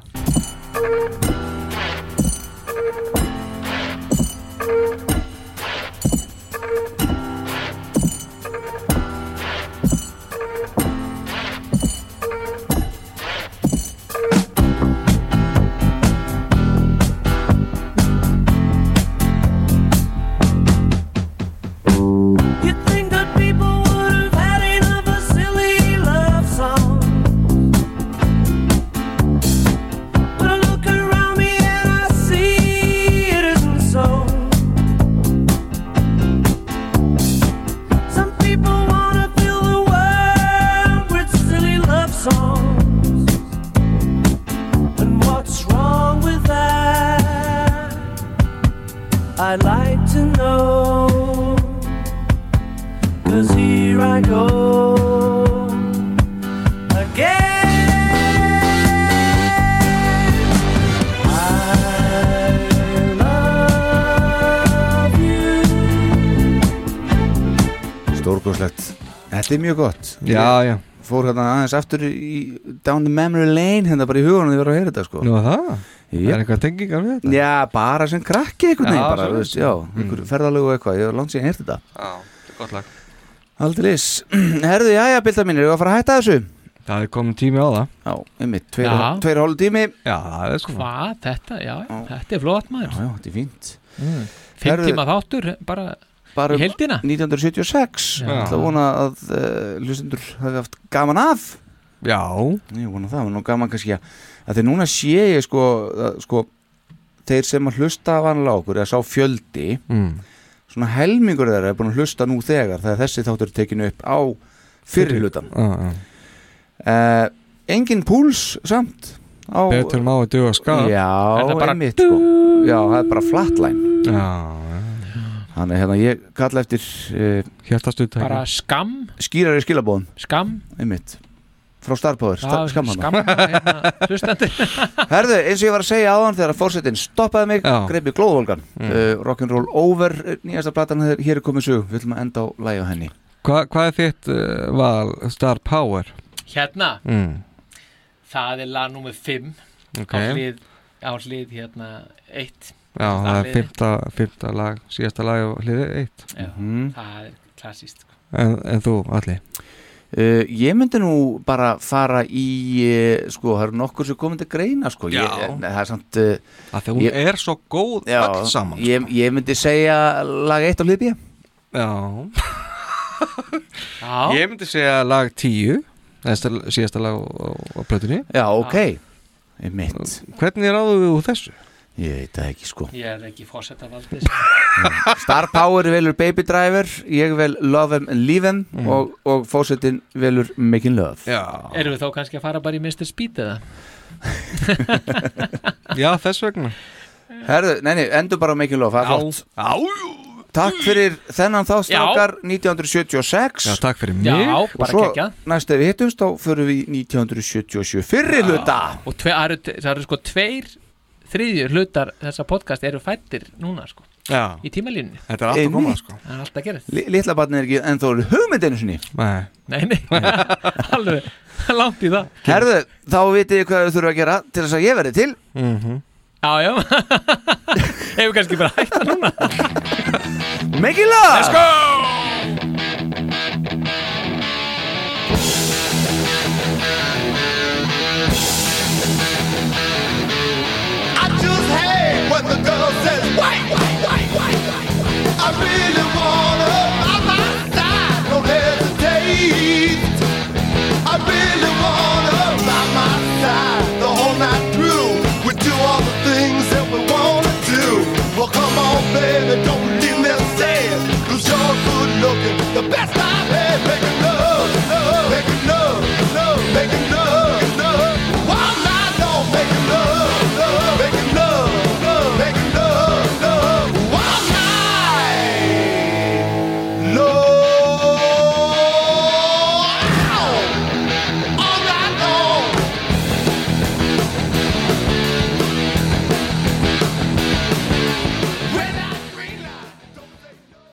Þetta er mjög gott Já, Ég já. Fór hérna aðeins aftur í Down the memory lane Hérna bara í hugunum því að vera að heyra þetta sko Nú það? Yep. Er eitthvað tengingar við þetta? Já, bara sem krakki veginn Já, bara, svo þú veist. veist, Já, Mm. einhver ferðalögu og eitthvað Ég var langt síðan heyrt þetta Já, þetta er gott lag Aldrei Herðu, já, já, bylda mínir, ég var að fara að hætta þessu Það er komin tími á það Já, einmitt, tveir, Já. tveir hálf tími Já, það er sko Hvað, þetta, já, þetta er flott maður Já, já, þetta er fínt mm. Fimm Herðu- tíma þáttur, bara, bara í heldina 1976 Já. Ég ætla að vona að uh, hlustendur hafi haft gaman af. Já. Ég vona það, nú gaman kannski að að þegar núna sé ég sko, að, sko þeir sem að hlusta vanlega okkur eða sá fjöldi mm. svona helmingur þeirra er búin að hlusta nú þegar þegar þessi þáttur er tekinu upp á fyrir hlutan Já, já. uh, Engin púls samt á, Betur má að duga skap. Já, það einmitt sko. Já, það er bara flatline. Já, Þannig hérna ég kalla eftir uh, Hjartastuð bara skam skýrari skilabóðum Skam einmitt. Frá Starpower, Já, sta skam hana skam, hérna, hlustandi Herðu, eins og ég var að segja áðan þegar fórsetin stoppaði mig, greipi glóðvolgan. Mm. uh, Rock'n'Roll Over, eh, nýjasta platan hér hér er komið sög, við ætlum að enda á lægi á henni. Hva, Hvað er þitt uh, val Star Power? Hérna, Mm. það er lag nummer 5 Ok. á hlið, á hlið hérna 1 Já, það er fymta, fymta lag síðasta lag og hliðið eitt Já, Mhm. það er klassíst sko. en, en þú, Alli? Uh, ég myndi nú bara fara í uh, sko, það eru nokkur sem komið til greina sko. Já. ég, það er samt uh, Af því hún er svo góð já, öll saman, sko. ég, ég myndi segja lag 1 á hlið B Já Já, Ég myndi segja lag 10 Þetta er síðasta lag á, plötunni Já, ok, ég mitt Hvernig er við úr þessu? Ég veit það ekki sko. Ég er ekki fórsetta valdi Star Power velur Baby Driver ég vel Love 'em and Leave 'em Mm. og, og fósettin velur Making Love. Já, Erum við þá kannski að fara bara í Mr. Speed eða? já þess vegna. Herðu, nei, nei, endur bara Making Love, Takk fyrir þennan þástrákar 1976 já, takk fyrir mig. Já, og bara svo geggjað. næst ef við hittumst þá förum við í 1977 fyrri hluta. Og tve, það, eru, það eru sko tveir þriðjur hlutar þessa podcast eru fættir núna sko Já, í tímalínunni. Þetta er allt að koma sko. Það er alltaf að gera Li- Litla barnið er ekki ennþá hugmyndinu sinni. Nei, Nei, nei, alveg langt í það. Herðu, þá vitið þið hvað þið þurfa að gera til þess að ég verði til. Mm Já, já. Ef við kannski bara hætta núna. Making Love Let's go I really wanna